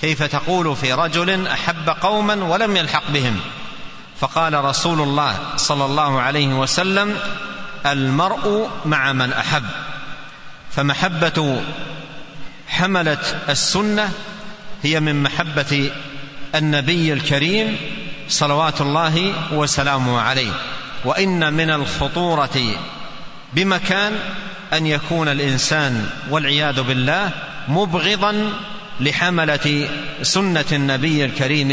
كيف تقول في رجل أحب قوما ولم يلحق بهم؟ فقال رسول الله صلى الله عليه وسلم المرء مع من أحب. فمحبة حمله السنة هي من محبة النبي الكريم صلوات الله وسلامه عليه. وإن من الخطورة بمكان ان يكون الانسان والعياذ بالله مبغضا لحمله سنه النبي الكريم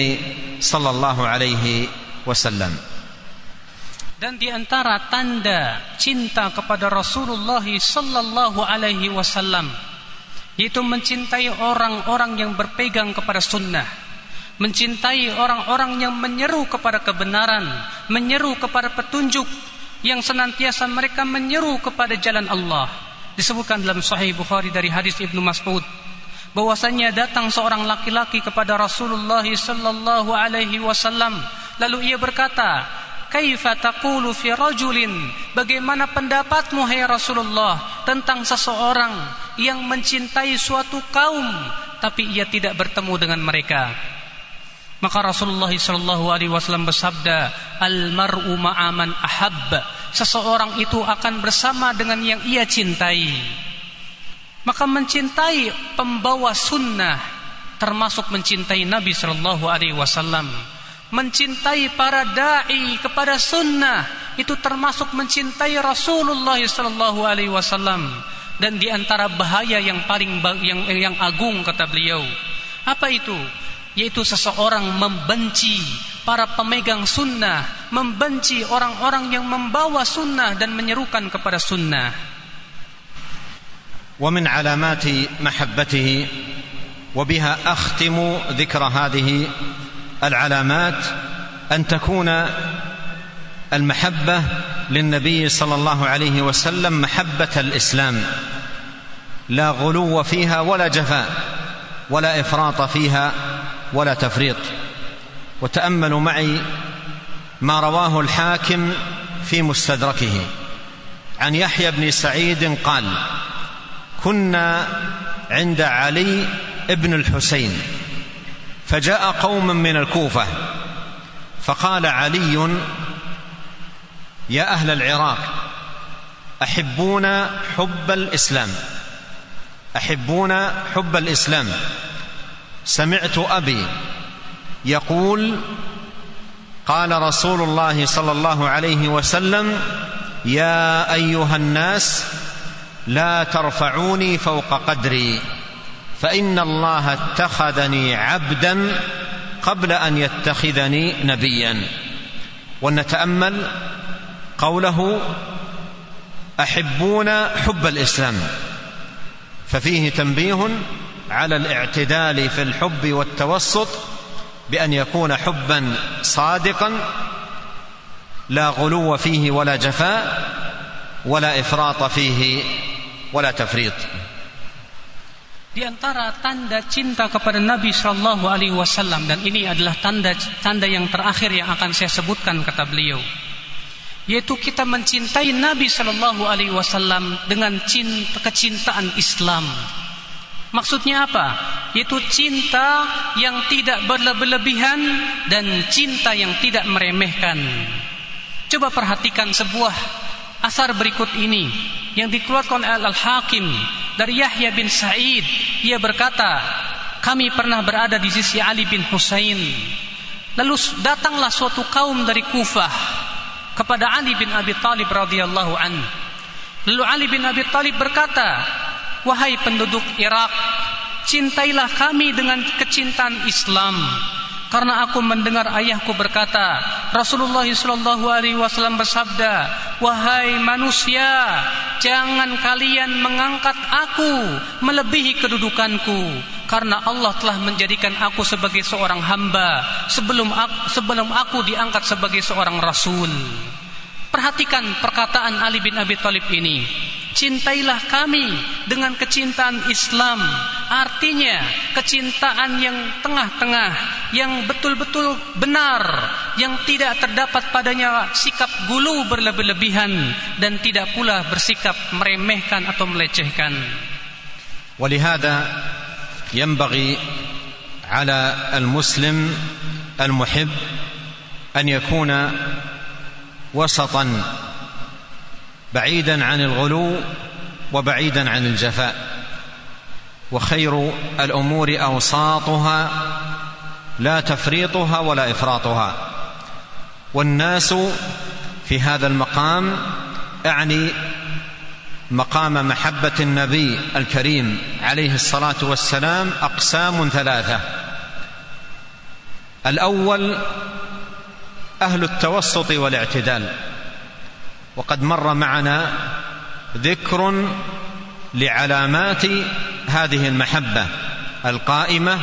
صلى الله عليه وسلم dan di antara tanda cinta kepada Rasulullah sallallahu alaihi wasallam yaitu mencintai orang-orang yang berpegang kepada sunnah mencintai orang-orang yang menyeru kepada kebenaran menyeru kepada petunjuk yang senantiasa mereka menyeru kepada jalan Allah. Disebutkan dalam Sahih Bukhari dari hadis Ibnu Mas'ud bahwasanya datang seorang laki-laki kepada Rasulullah sallallahu alaihi wasallam lalu ia berkata, "Kaifa taqulu fi rajulin?" Bagaimana pendapatmu hai Rasulullah tentang seseorang yang mencintai suatu kaum tapi ia tidak bertemu dengan mereka? Maka Rasulullah sallallahu alaihi wasallam bersabda, "Al mar'u ma'aman ahab." Seseorang itu akan bersama dengan yang ia cintai. Maka mencintai pembawa sunnah termasuk mencintai Nabi sallallahu alaihi wasallam. Mencintai para dai kepada sunnah itu termasuk mencintai Rasulullah sallallahu alaihi wasallam dan di antara bahaya yang paling yang yang agung kata beliau. Apa itu? Yaitu seseorang membenci. Para pemegang sunnah, membenci orang-orang yang membawa sunnah dan menyerukan kepada sunnah. ومن علامات محبته وبها أختم ذكر هذه العلامات أن تكون المحبة للنبي صلى الله عليه وسلم محبة الإسلام. لا غلو فيها ولا جفاء ولا إفراط فيها. ولا تفريط. وتأملوا معي ما رواه الحاكم في مستدركه. عن يحيى بن سعيد قال كنا عند علي بن الحسين فجاء قوم من الكوفة فقال علي يا أهل العراق أحبون حب الإسلام أحبون حب الإسلام سمعت أبي يقول قال رسول الله صلى الله عليه وسلم يا أيها الناس لا ترفعوني فوق قدري فإن الله اتخذني عبدا قبل أن يتخذني نبيا. ونتامل قوله أحبون حب الإسلام. ففيه تنبيه على الاعتدال في الحب والتوسط بان يكون حبا صادقا لا غلو فيه ولا جفاء ولا افراط فيه ولا تفريط Di antara tanda cinta kepada Nabi Shallallahu Alaihi Wasallam dan ini adalah tanda tanda yang terakhir yang akan saya sebutkan kata beliau, yaitu kita mencintai Nabi Shallallahu Alaihi Wasallam dengan cinta kecintaan Islam. Maksudnya apa? Yaitu cinta yang tidak berlebihan dan cinta yang tidak meremehkan. Coba perhatikan sebuah asar berikut ini yang dikeluarkan oleh Al-Hakim dari Yahya bin Sa'id ia berkata kami pernah berada di sisi Ali bin Husain lalu datanglah suatu kaum dari Kufah kepada Ali bin Abi Talib radhiyallahu an lalu Ali bin Abi Talib berkata wahai penduduk Irak cintailah kami dengan kecintaan Islam. Karena aku mendengar ayahku berkata Rasulullah sallallahu alaihi wasallam bersabda wahai manusia jangan kalian mengangkat aku melebihi kedudukanku. Karena Allah telah menjadikan aku sebagai seorang hamba sebelum aku, sebelum aku diangkat sebagai seorang rasul. Perhatikan perkataan Ali bin Abi Thalib ini cintailah kami dengan kecintaan Islam artinya kecintaan yang tengah-tengah yang betul-betul benar yang tidak terdapat padanya sikap gulu berlebih-lebihan dan tidak pula bersikap meremehkan atau melecehkan ولهذا ينبغي على المسلم المحب أن يكون وسطا بعيدا عن الغلو وبعيدا عن الجفاء. وخير الأمور أوساطها لا تفريطها ولا إفراطها. والناس في هذا المقام أعني مقام محبة النبي الكريم عليه الصلاة والسلام أقسام ثلاثة. الأول أهل التوسط والاعتدال. وقد مر معنا ذكر لعلامات هذه المحبة القائمة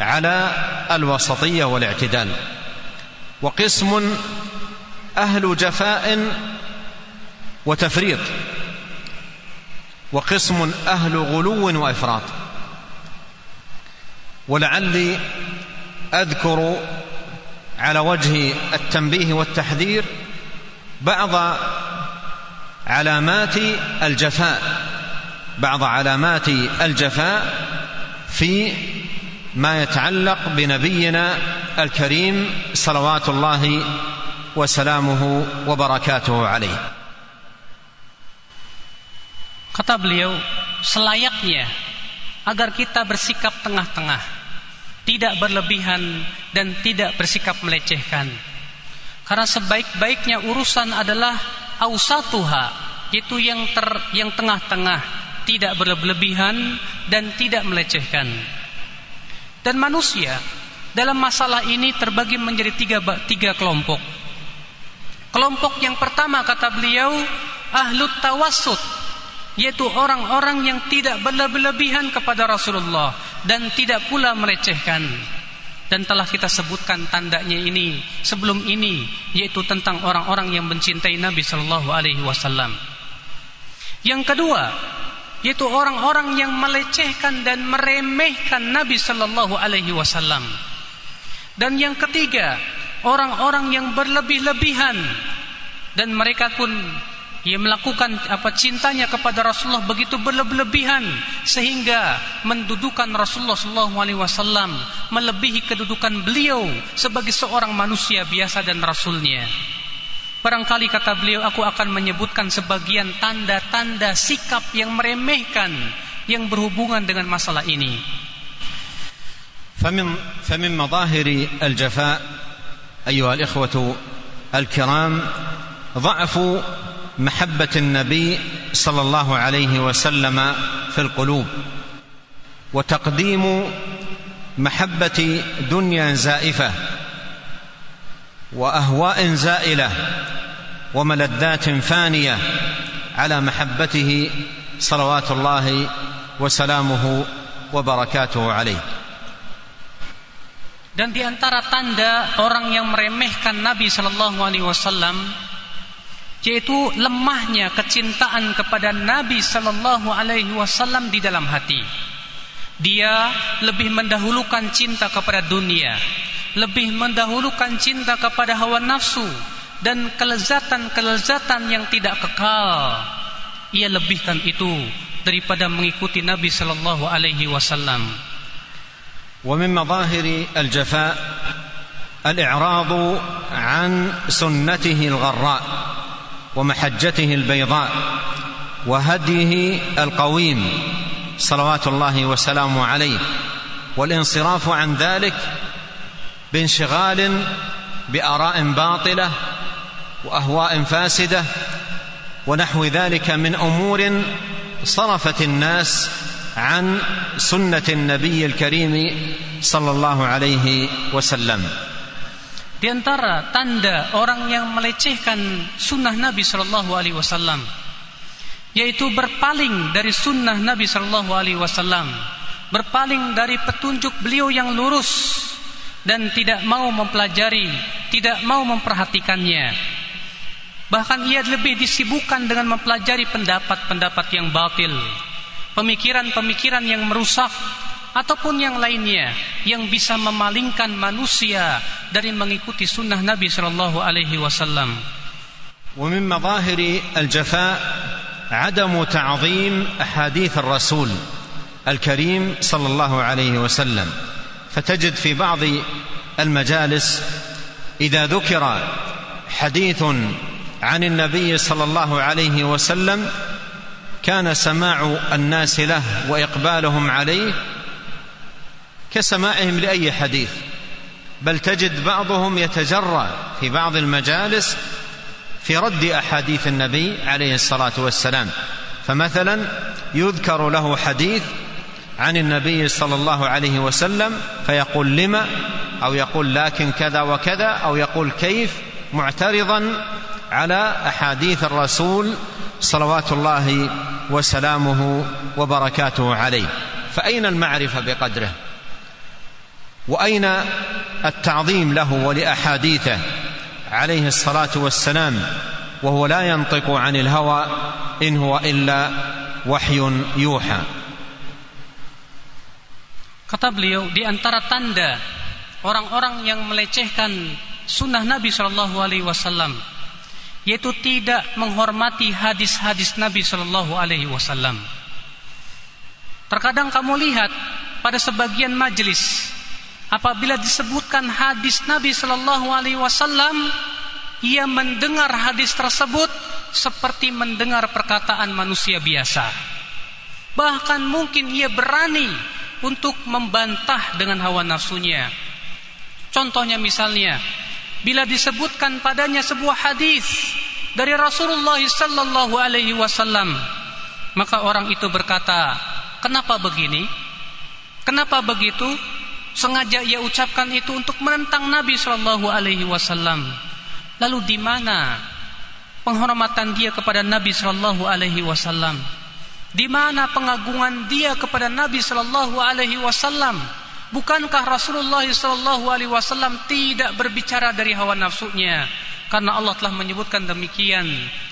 على الوسطية والاعتدال. وقسم أهل جفاء وتفريط. وقسم أهل غلو وإفراط. ولعلي أذكر على وجه التنبيه والتحذير بعض علامات الجفاء بعض علامات الجفاء في ما يتعلق بنبينا الكريم صلوات الله وسلامه وبركاته عليه Kata beliau, selayaknya agar kita bersikap tengah-tengah, tidak berlebihan dan tidak bersikap melecehkan. Karena sebaik-baiknya urusan adalah ausatuha, yaitu yang ter, yang tengah-tengah, tidak berlebihan dan tidak melecehkan. Dan manusia dalam masalah ini terbagi menjadi tiga, tiga kelompok. Kelompok yang pertama kata beliau ahlut tawassut yaitu orang-orang yang tidak berlebihan kepada Rasulullah dan tidak pula melecehkan dan telah kita sebutkan tandanya ini sebelum ini yaitu tentang orang-orang yang mencintai Nabi Shallallahu Alaihi Wasallam. Yang kedua yaitu orang-orang yang melecehkan dan meremehkan Nabi Shallallahu Alaihi Wasallam. Dan yang ketiga orang-orang yang berlebih-lebihan dan mereka pun ia melakukan apa cintanya kepada Rasulullah begitu berlebihan sehingga mendudukan Rasulullah SAW melebihi kedudukan beliau sebagai seorang manusia biasa dan Rasulnya. Barangkali kata beliau aku akan menyebutkan sebagian tanda-tanda sikap yang meremehkan yang berhubungan dengan masalah ini. فمن فمن مظاهر الجفاء أيها الإخوة الكرام ضعف محبة النبي صلى الله عليه وسلم في القلوب وتقديم محبة دنيا زائفة وأهواء زائلة وملذات فانية على محبته صلوات الله وسلامه وبركاته عليه. Dan di antara tanda orang yang meremehkan Nabi Shallallahu Alaihi Wasallam yaitu lemahnya kecintaan kepada Nabi Shallallahu Alaihi Wasallam di dalam hati. Dia lebih mendahulukan cinta kepada dunia, lebih mendahulukan cinta kepada hawa nafsu dan kelezatan-kelezatan yang tidak kekal. Ia lebihkan itu daripada mengikuti Nabi sallallahu alaihi wasallam. ومن مظاهر الجفاء الإعراض عن سنته الغراء ومحجته البيضاء وهديه القويم صلوات الله وسلامه عليه والانصراف عن ذلك بانشغال بآراء باطلة وأهواء فاسدة ونحو ذلك من أمور صرفت الناس عن سنة النبي الكريم صلى الله عليه وسلم. Di antara tanda orang yang melecehkan sunnah Nabi Shallallahu Alaihi Wasallam, yaitu berpaling dari sunnah Nabi Shallallahu Alaihi Wasallam, berpaling dari petunjuk beliau yang lurus, dan tidak mau mempelajari, tidak mau memperhatikannya. Bahkan ia lebih disibukkan dengan mempelajari pendapat-pendapat yang batil, pemikiran-pemikiran yang merusak, ataupun yang lainnya yang bisa memalingkan manusia dari mengikuti sunnah Nabi Shallallahu Alaihi Wasallam. ومن مظاهر الجفاء عدم تعظيم أحاديث الرسول الكريم صلى الله عليه وسلم فتجد في بعض المجالس إذا ذكر حديث عن النبي صلى الله عليه وسلم كان سماع الناس له وإقبالهم عليه كسماعهم لأي حديث. بل تجد بعضهم يتجرأ في بعض المجالس في رد أحاديث النبي عليه الصلاة والسلام. فمثلا يذكر له حديث عن النبي صلى الله عليه وسلم فيقول لما أو يقول لكن كذا وكذا؟ أو يقول كيف؟ معترضا على أحاديث الرسول صلوات الله وسلامه وبركاته عليه. فأين المعرفة بقدره؟ واين التعظيم له ولاحاديثه عليه الصلاه والسلام وهو لا ينطق عن الهوى ان هو الا وحي يوحى Kata beliau di antara tanda orang-orang yang melecehkan sunnah Nabi Shallallahu Alaihi Wasallam yaitu tidak menghormati hadis-hadis Nabi Shallallahu Alaihi Wasallam. Terkadang kamu lihat pada sebagian majelis apabila disebutkan hadis Nabi Shallallahu Alaihi Wasallam ia mendengar hadis tersebut seperti mendengar perkataan manusia biasa. Bahkan mungkin ia berani untuk membantah dengan hawa nafsunya. Contohnya misalnya, bila disebutkan padanya sebuah hadis dari Rasulullah sallallahu alaihi wasallam, maka orang itu berkata, "Kenapa begini? Kenapa begitu?" Sengaja ia ucapkan itu untuk menentang Nabi sallallahu alaihi wasallam. Lalu di mana penghormatan dia kepada Nabi sallallahu alaihi wasallam? Di mana pengagungan dia kepada Nabi Shallallahu Alaihi Wasallam? Bukankah Rasulullah Shallallahu Alaihi Wasallam tidak berbicara dari hawa nafsunya? Karena Allah telah menyebutkan demikian,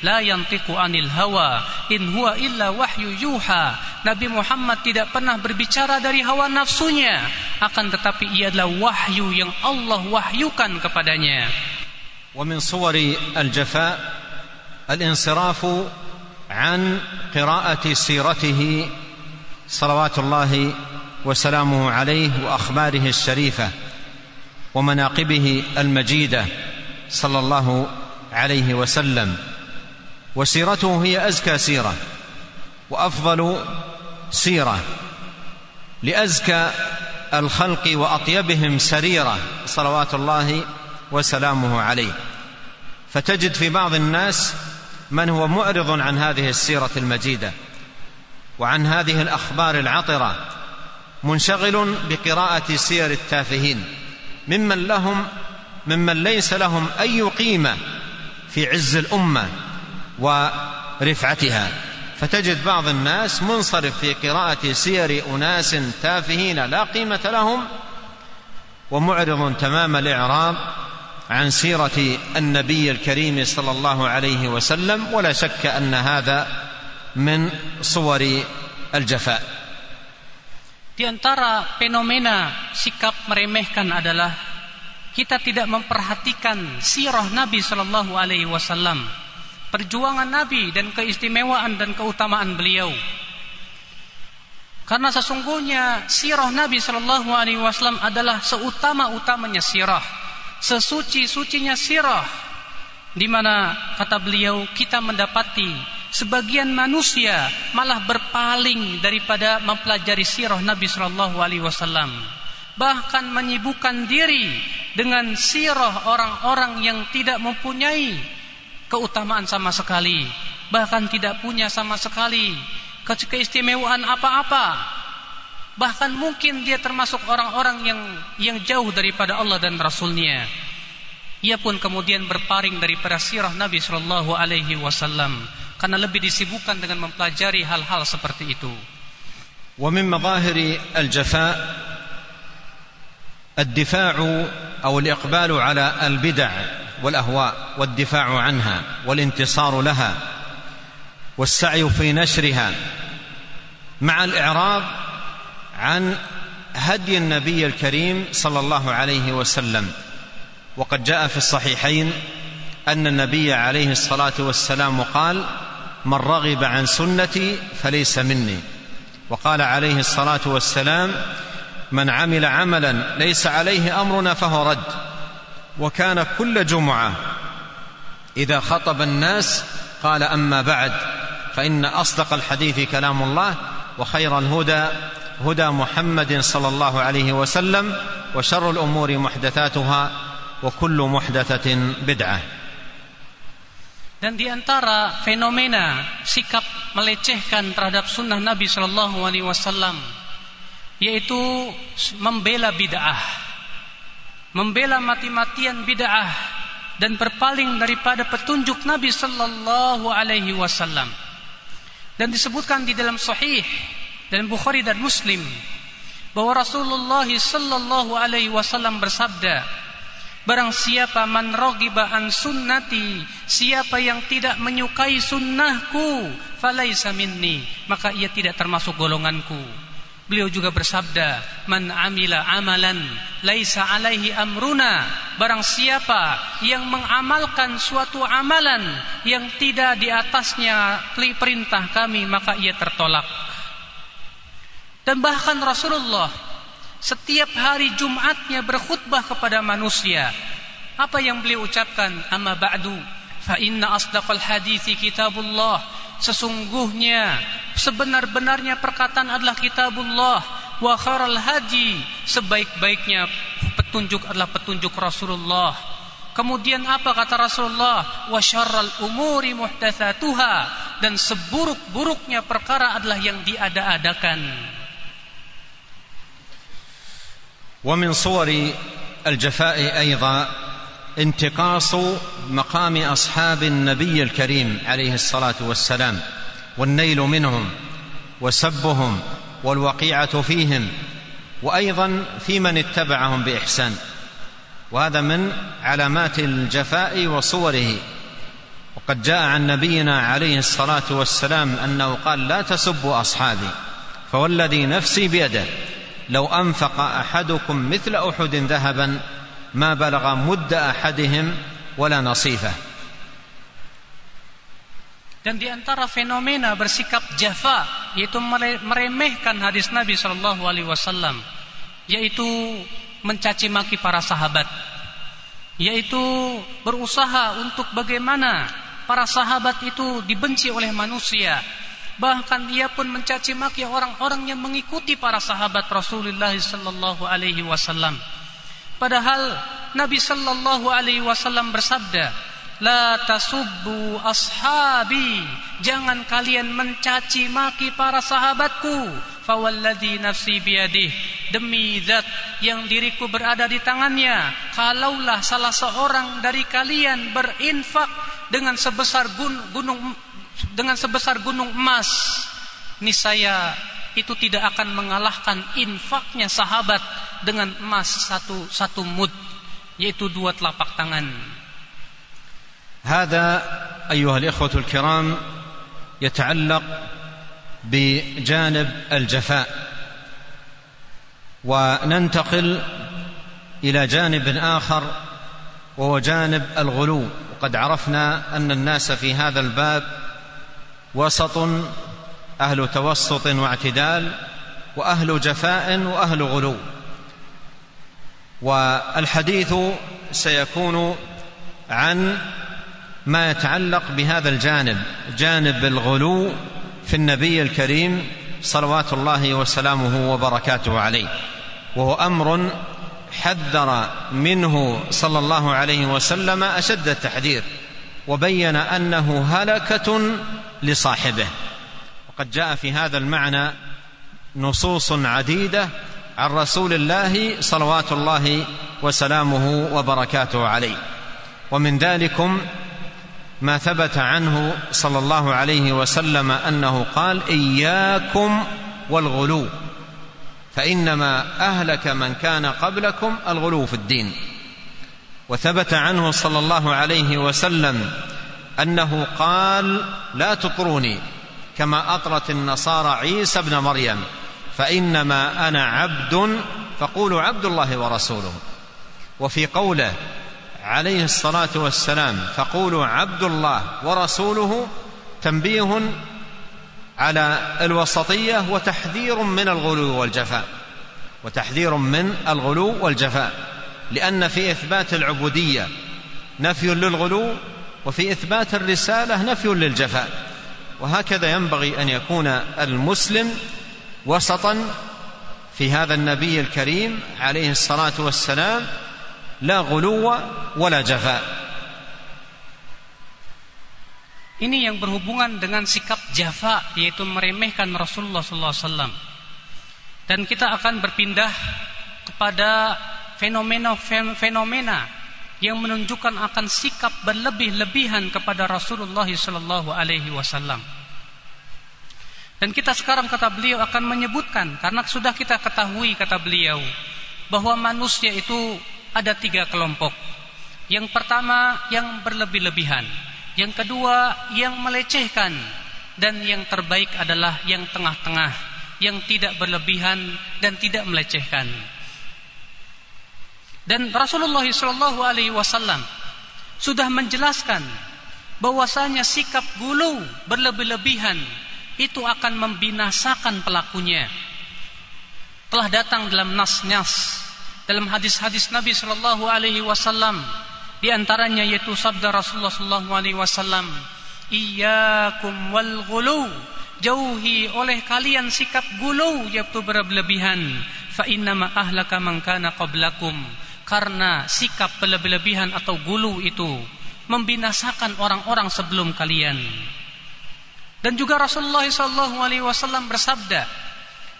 la yantiqu anil hawa in huwa illa wahyu yuha. Nabi Muhammad tidak pernah berbicara dari hawa nafsunya, akan tetapi ia adalah wahyu yang Allah wahyukan kepadanya. ومن صور الجفاء الانصراف عن قراءة سيرته صلوات الله وسلامه عليه وأخباره الشريفة ومناقبه المجيدة صلى الله عليه وسلم. وسيرته هي أزكى سيرة وأفضل سيرة لأزكى الخلق وأطيبهم سريرة صلوات الله وسلامه عليه. فتجد في بعض الناس من هو معرض عن هذه السيرة المجيدة وعن هذه الأخبار العطرة منشغل بقراءة سير التافهين ممن لهم ممن ليس لهم أي قيمة في عز الأمة ورفعتها. فتجد بعض الناس منصرف في قراءة سير أناس تافهين لا قيمة لهم ومعرض تمام الاعراض عن سيرة النبي الكريم صلى الله عليه وسلم ولا شك أن هذا من صور الجفاء. Di antara fenomena sikap meremehkan adalah kita tidak memperhatikan sirah Nabi Shallallahu Alaihi Wasallam, perjuangan Nabi dan keistimewaan dan keutamaan beliau. Karena sesungguhnya sirah Nabi Shallallahu Alaihi Wasallam adalah seutama-utamanya sirah, sesuci-sucinya sirah, di mana kata beliau kita mendapati sebagian manusia malah berpaling daripada mempelajari sirah Nabi Shallallahu Alaihi Wasallam bahkan menyibukkan diri dengan sirah orang-orang yang tidak mempunyai keutamaan sama sekali bahkan tidak punya sama sekali keistimewaan apa-apa bahkan mungkin dia termasuk orang-orang yang yang jauh daripada Allah dan Rasulnya ia pun kemudian berpaling daripada sirah Nabi Shallallahu Alaihi Wasallam karena lebih disibukkan dengan mempelajari hal-hal seperti itu. ومن مظاهر الجفاء الدفاع أو الإقبال على البدع والأهواء والدفاع عنها والانتصار لها والسعي في نشرها مع الاعراض عن هدي النبي الكريم صلى الله عليه وسلم. وقد جاء في الصحيحين أن النبي عليه الصلاة والسلام قال من رغب عن سنتي فليس مني. وقال عليه الصلاة والسلام من عمل عملا ليس عليه أمرنا فهو رد. وكان كل جمعة إذا خطب الناس قال أما بعد فإن أصدق الحديث كلام الله وخير الهدى هدى محمد صلى الله عليه وسلم وشر الأمور محدثاتها وكل محدثة بدعة. Dan di antara fenomena sikap melecehkan terhadap sunnah Nabi Shallallahu Alaihi Wasallam yaitu membela bid'ah, membela mati-matian bid'ah dan berpaling daripada petunjuk Nabi Shallallahu Alaihi Wasallam. Dan disebutkan di dalam Sahih dan Bukhari dan Muslim bahwa Rasulullah Shallallahu Alaihi Wasallam bersabda, Barang siapa man an sunnati Siapa yang tidak menyukai sunnahku Falaisa minni Maka ia tidak termasuk golonganku Beliau juga bersabda Man amila amalan Laisa alaihi amruna Barang siapa yang mengamalkan suatu amalan Yang tidak di atasnya perintah kami Maka ia tertolak Dan bahkan Rasulullah setiap hari Jumatnya berkhutbah kepada manusia. Apa yang beliau ucapkan? Amma ba'du fa inna asdaqal hadithi kitabullah. Sesungguhnya sebenar-benarnya perkataan adalah kitabullah wa kharal hadi sebaik-baiknya petunjuk adalah petunjuk Rasulullah. Kemudian apa kata Rasulullah? Wa syarral umuri muhdatsatuha dan seburuk-buruknya perkara adalah yang diada-adakan. ومن صور الجفاء ايضا انتقاص مقام اصحاب النبي الكريم عليه الصلاه والسلام والنيل منهم وسبهم والوقيعة فيهم وأيضا في من اتبعهم بإحسان. وهذا من علامات الجفاء وصوره. وقد جاء عن نبينا عليه الصلاة والسلام أنه قال لا تسبوا أصحابي فوالذي نفسي بيده لو أنفق أحدكم مثل أحد ذهبا ما بلغ مد أحدهم ولا نصيفه. Dan di antara fenomena bersikap jafa yaitu meremehkan hadis Nabi Shallallahu Alaihi Wasallam yaitu mencaci maki para sahabat yaitu berusaha untuk bagaimana para sahabat itu dibenci oleh manusia. Bahkan ia pun mencaci maki orang-orang yang mengikuti para sahabat Rasulullah sallallahu alaihi wasallam. Padahal Nabi sallallahu alaihi wasallam bersabda la tasubbu ashabi. Jangan kalian mencaci maki para sahabatku. Fawalladhi nafsi biyadih. Demi zat yang diriku berada di tangannya kalaulah salah seorang dari kalian berinfak dengan sebesar gunung dengan sebesar gunung emas niscaya itu tidak akan mengalahkan infaknya sahabat dengan emas satu satu mud yaitu dua telapak tangan هذا أيها الإخوة الكرام يتعلق بجانب الجفاء وننتقل إلى جانب آخر وهو جانب الغلو. وقد عرفنا أن الناس في هذا الباب وسط أهل توسط واعتدال وأهل جفاء وأهل غلو. والحديث سيكون عن ما يتعلق بهذا الجانب جانب الغلو في النبي الكريم صلوات الله وسلامه وبركاته عليه. وهو أمر حذر منه صلى الله عليه وسلم أشد التحذير وبين أنه هلكة لصاحبه. وقد جاء في هذا المعنى نصوص عديدة عن رسول الله صلوات الله وسلامه وبركاته عليه. ومن ذلكم ما ثبت عنه صلى الله عليه وسلم أنه قال إياكم والغلو فإنما أهلك من كان قبلكم الغلو في الدين. وثبت عنه صلى الله عليه وسلم أنه قال لا تطروني كما أطرت النصارى عيسى ابن مريم فإنما أنا عبد فقولوا عبد الله ورسوله. وفي قوله عليه الصلاة والسلام فقولوا عبد الله ورسوله تنبيه على الوسطية وتحذير من الغلو والجفاء وتحذير من الغلو والجفاء لأن في إثبات العبودية نفي للغلو وفي إثبات الرسالة نفي للجفاء وهكذا ينبغي أن يكون المسلم وسطا في هذا النبي الكريم عليه الصلاة والسلام لا غلو ولا جفاء Ini yang berhubungan dengan sikap jafa yaitu meremehkan Rasulullah SAW. Dan kita akan berpindah kepada fenomena-fenomena yang menunjukkan akan sikap berlebih-lebihan kepada Rasulullah SAW. Dan kita sekarang kata beliau akan menyebutkan karena sudah kita ketahui kata beliau bahwa manusia itu ada tiga kelompok. Yang pertama yang berlebih-lebihan, yang kedua yang melecehkan, dan yang terbaik adalah yang tengah-tengah, yang tidak berlebihan dan tidak melecehkan. Dan Rasulullah Wasallam sudah menjelaskan bahwasanya sikap gulu berlebih-lebihan itu akan membinasakan pelakunya. Telah datang dalam nas-nas dalam hadis-hadis Nabi Shallallahu Alaihi Wasallam di antaranya yaitu sabda Rasulullah Shallallahu Alaihi Wasallam Iyakum wal gulu jauhi oleh kalian sikap gulu yaitu berlebihan. Fa innama ahlaka man kana qablakum. Karena sikap berlebihan atau gulu itu membinasakan orang-orang sebelum kalian. Dan juga Rasulullah Shallallahu Alaihi Wasallam bersabda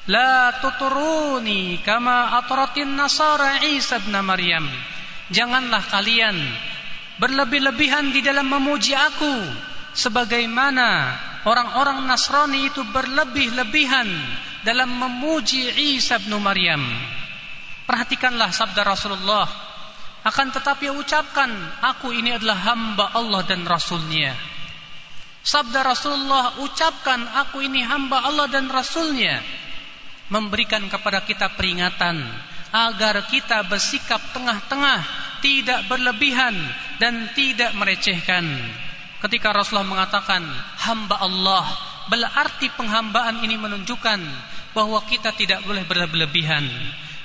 La tuturuni kama atratin nasara Isa bin Maryam. Janganlah kalian berlebih-lebihan di dalam memuji aku sebagaimana orang-orang Nasrani itu berlebih-lebihan dalam memuji Isa bin Maryam. Perhatikanlah sabda Rasulullah. Akan tetapi ucapkan, aku ini adalah hamba Allah dan Rasulnya. Sabda Rasulullah, ucapkan, aku ini hamba Allah dan Rasulnya memberikan kepada kita peringatan agar kita bersikap tengah-tengah, tidak berlebihan dan tidak merecehkan. Ketika Rasulullah mengatakan hamba Allah, berarti penghambaan ini menunjukkan bahwa kita tidak boleh berlebihan.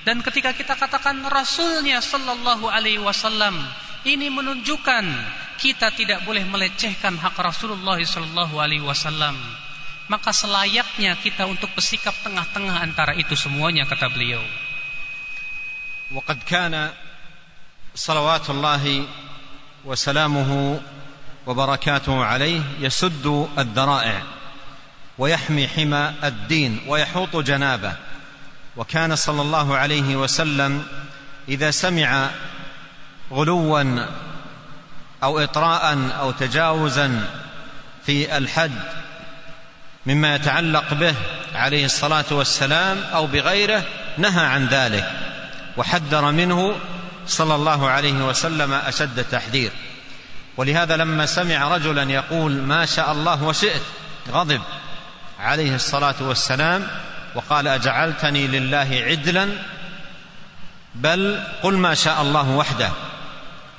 Dan ketika kita katakan Rasulnya Sallallahu Alaihi Wasallam, Ini menunjukkan kita tidak boleh melecehkan hak Rasulullah sallallahu alaihi wasallam. Maka selayaknya kita untuk bersikap tengah-tengah antara itu semuanya kata beliau. وقد كان صلوات الله وسلامه وبركاته عليه يسد الذرائع ويحمي حمى الدين ويحوط جنابه وكان صلى الله عليه وسلم اذا سمع غلوا أو اطراء أو تجاوزا في الحد مما يتعلق به عليه الصلاة والسلام أو بغيره نهى عن ذلك وحذر منه صلى الله عليه وسلم أشد التحذير. ولهذا لما سمع رجلا يقول ما شاء الله وشئت غضب عليه الصلاة والسلام وقال أجعلتني لله عدلا بل قل ما شاء الله وحده.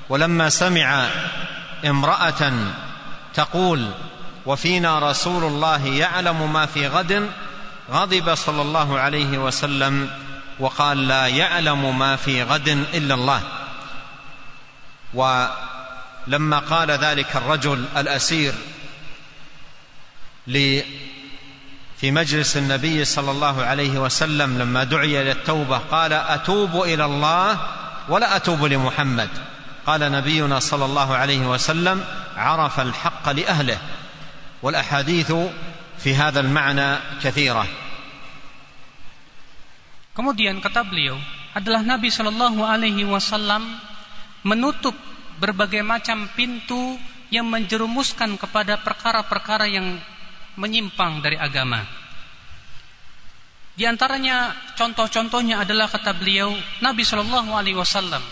ولما سمع امرأة تقول وفينا رسول الله يعلم ما في غد غضب صلى الله عليه وسلم وقال لا يعلم ما في غد إلا الله. ولما قال ذلك الرجل الأسير في مجلس النبي صلى الله عليه وسلم لما دعي للتوبة قال أتوب إلى الله ولا أتوب لمحمد. قال نبينا صلى الله عليه وسلم عرف الحق لأهله. والاحاديث في هذا المعنى كثيره Kemudian kata beliau adalah Nabi Shallallahu Alaihi Wasallam menutup berbagai macam pintu yang menjerumuskan kepada perkara-perkara yang menyimpang dari agama. Di antaranya contoh-contohnya adalah kata beliau Nabi Shallallahu Alaihi Wasallam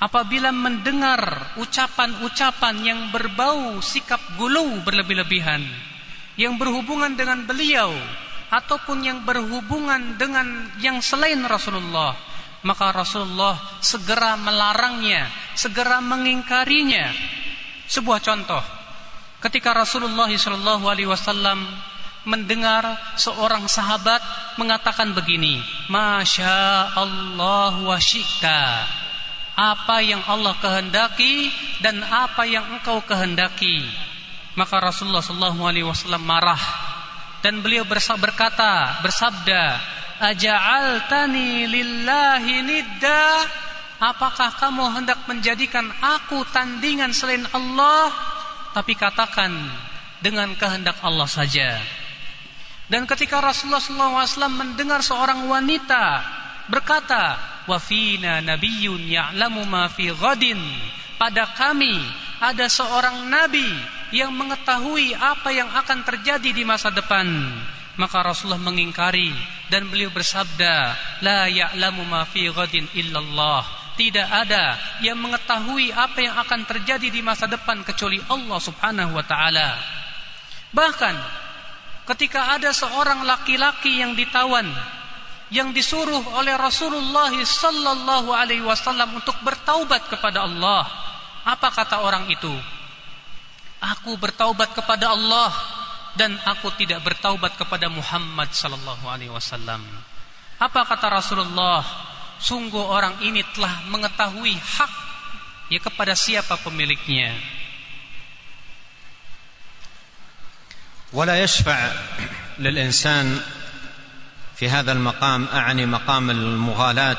apabila mendengar ucapan-ucapan yang berbau sikap gulu berlebih-lebihan yang berhubungan dengan beliau ataupun yang berhubungan dengan yang selain Rasulullah maka Rasulullah segera melarangnya segera mengingkarinya. Sebuah contoh ketika Rasulullah alaihi wasallam mendengar seorang sahabat mengatakan begini Masya Allah wa syi'ta apa yang Allah kehendaki dan apa yang engkau kehendaki. Maka Rasulullah sallallahu alaihi wasallam marah dan beliau berkata, bersabda, "Aja'altani lillahi nidda?" Apakah kamu hendak menjadikan aku tandingan selain Allah? Tapi katakan dengan kehendak Allah saja. Dan ketika Rasulullah SAW mendengar seorang wanita berkata, wa fina nabiyyun ya'lamu ma fi ghadin. Pada kami ada seorang nabi yang mengetahui apa yang akan terjadi di masa depan. Maka Rasulullah mengingkari dan beliau bersabda la ya'lamu ma fi ghadin illallah. Tidak ada yang mengetahui apa yang akan terjadi di masa depan kecuali Allah Subhanahu wa taala. Bahkan ketika ada seorang laki-laki yang ditawan yang disuruh oleh Rasulullah sallallahu alaihi wasallam untuk bertaubat kepada Allah. Apa kata orang itu? Aku bertaubat kepada Allah dan aku tidak bertaubat kepada Muhammad sallallahu alaihi wasallam. Apa kata Rasulullah? Sungguh orang ini telah mengetahui hak ya kepada siapa pemiliknya. ولا يشفع للإنسان في هذا المقام أعني مقام المغالاة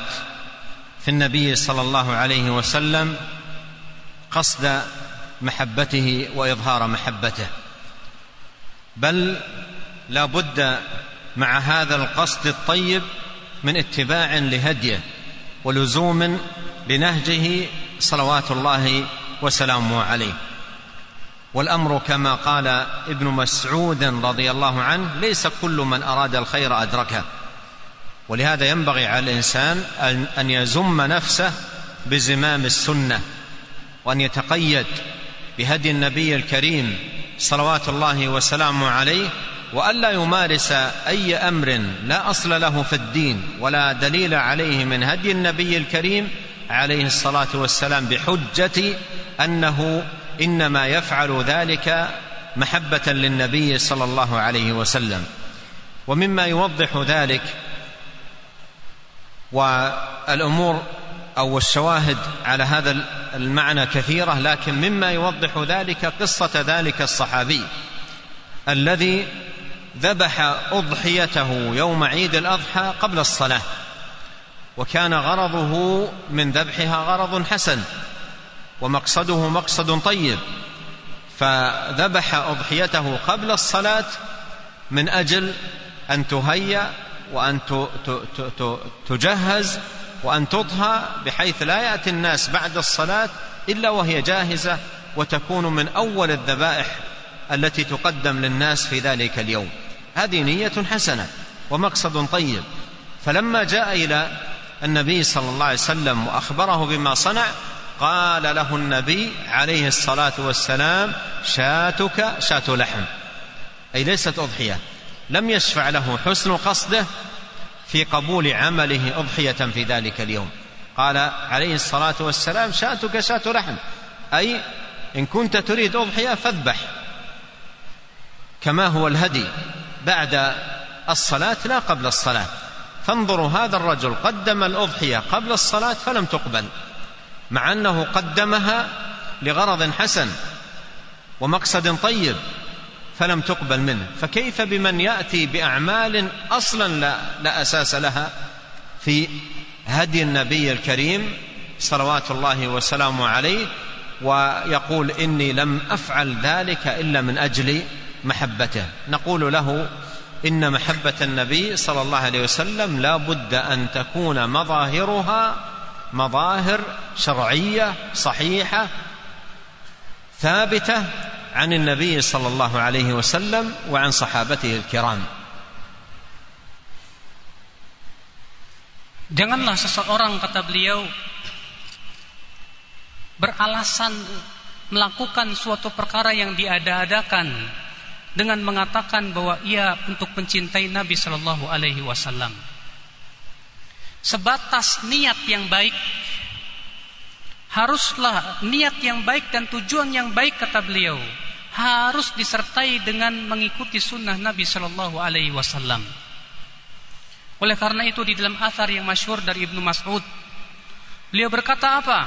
في النبي صلى الله عليه وسلم قصد محبته وإظهار محبته. بل لا بد مع هذا القصد الطيب من اتباع لهديه ولزوم لنهجه صلوات الله وسلامه عليه. والأمر كما قال ابن مسعود رضي الله عنه ليس كل من أراد الخير أدركه. ولهذا ينبغي على الإنسان ان يزم نفسه بزمام السنة وأن يتقيد بهدي النبي الكريم صلوات الله وسلامه عليه والا يمارس أي أمر لا أصل له في الدين ولا دليل عليه من هدي النبي الكريم عليه الصلاة والسلام بحجة أنه إنما يفعل ذلك محبة للنبي صلى الله عليه وسلم. ومما يوضح ذلك والأمور أو الشواهد على هذا المعنى كثيرة لكن مما يوضح ذلك قصة ذلك الصحابي الذي ذبح أضحيته يوم عيد الأضحى قبل الصلاة وكان غرضه من ذبحها غرض حسن. ومقصده مقصد طيب. فذبح أضحيته قبل الصلاة من أجل أن تهيأ وأن تجهز وأن تطهى بحيث لا يأتي الناس بعد الصلاة إلا وهي جاهزة وتكون من أول الذبائح التي تقدم للناس في ذلك اليوم. هذه نية حسنة ومقصد طيب. فلما جاء إلى النبي صلى الله عليه وسلم وأخبره بما صنع قال له النبي عليه الصلاة والسلام شاتك شات لحم. أي ليست أضحية. لم يشفع له حسن قصده في قبول عمله أضحية في ذلك اليوم. قال عليه الصلاة والسلام شاتك شات لحم. أي إن كنت تريد أضحية فاذبح. كما هو الهدي بعد الصلاة لا قبل الصلاة. فانظروا هذا الرجل قدم الأضحية قبل الصلاة فلم تقبل. مع أنه قدمها لغرض حسن ومقصد طيب فلم تقبل منه. فكيف بمن يأتي بأعمال أصلا لا, لا أساس لها في هدي النبي الكريم صلوات الله وسلامه عليه ويقول إني لم أفعل ذلك إلا من أجل محبته. نقول له إن محبة النبي صلى الله عليه وسلم لا بد أن تكون مظاهرها مظاهر شرعية صحيحة ثابتة عن النبي صلى الله عليه وسلم وعن صحابته الكرام Janganlah seseorang kata beliau beralasan melakukan suatu perkara yang diada-adakan dengan mengatakan bahwa ia untuk mencintai Nabi Shallallahu Alaihi Wasallam. Sebatas niat yang baik, haruslah niat yang baik dan tujuan yang baik kata beliau harus disertai dengan mengikuti sunnah Nabi Shallallahu Alaihi Wasallam. Oleh karena itu di dalam athar yang masyhur dari Ibnu Mas'ud, beliau berkata apa?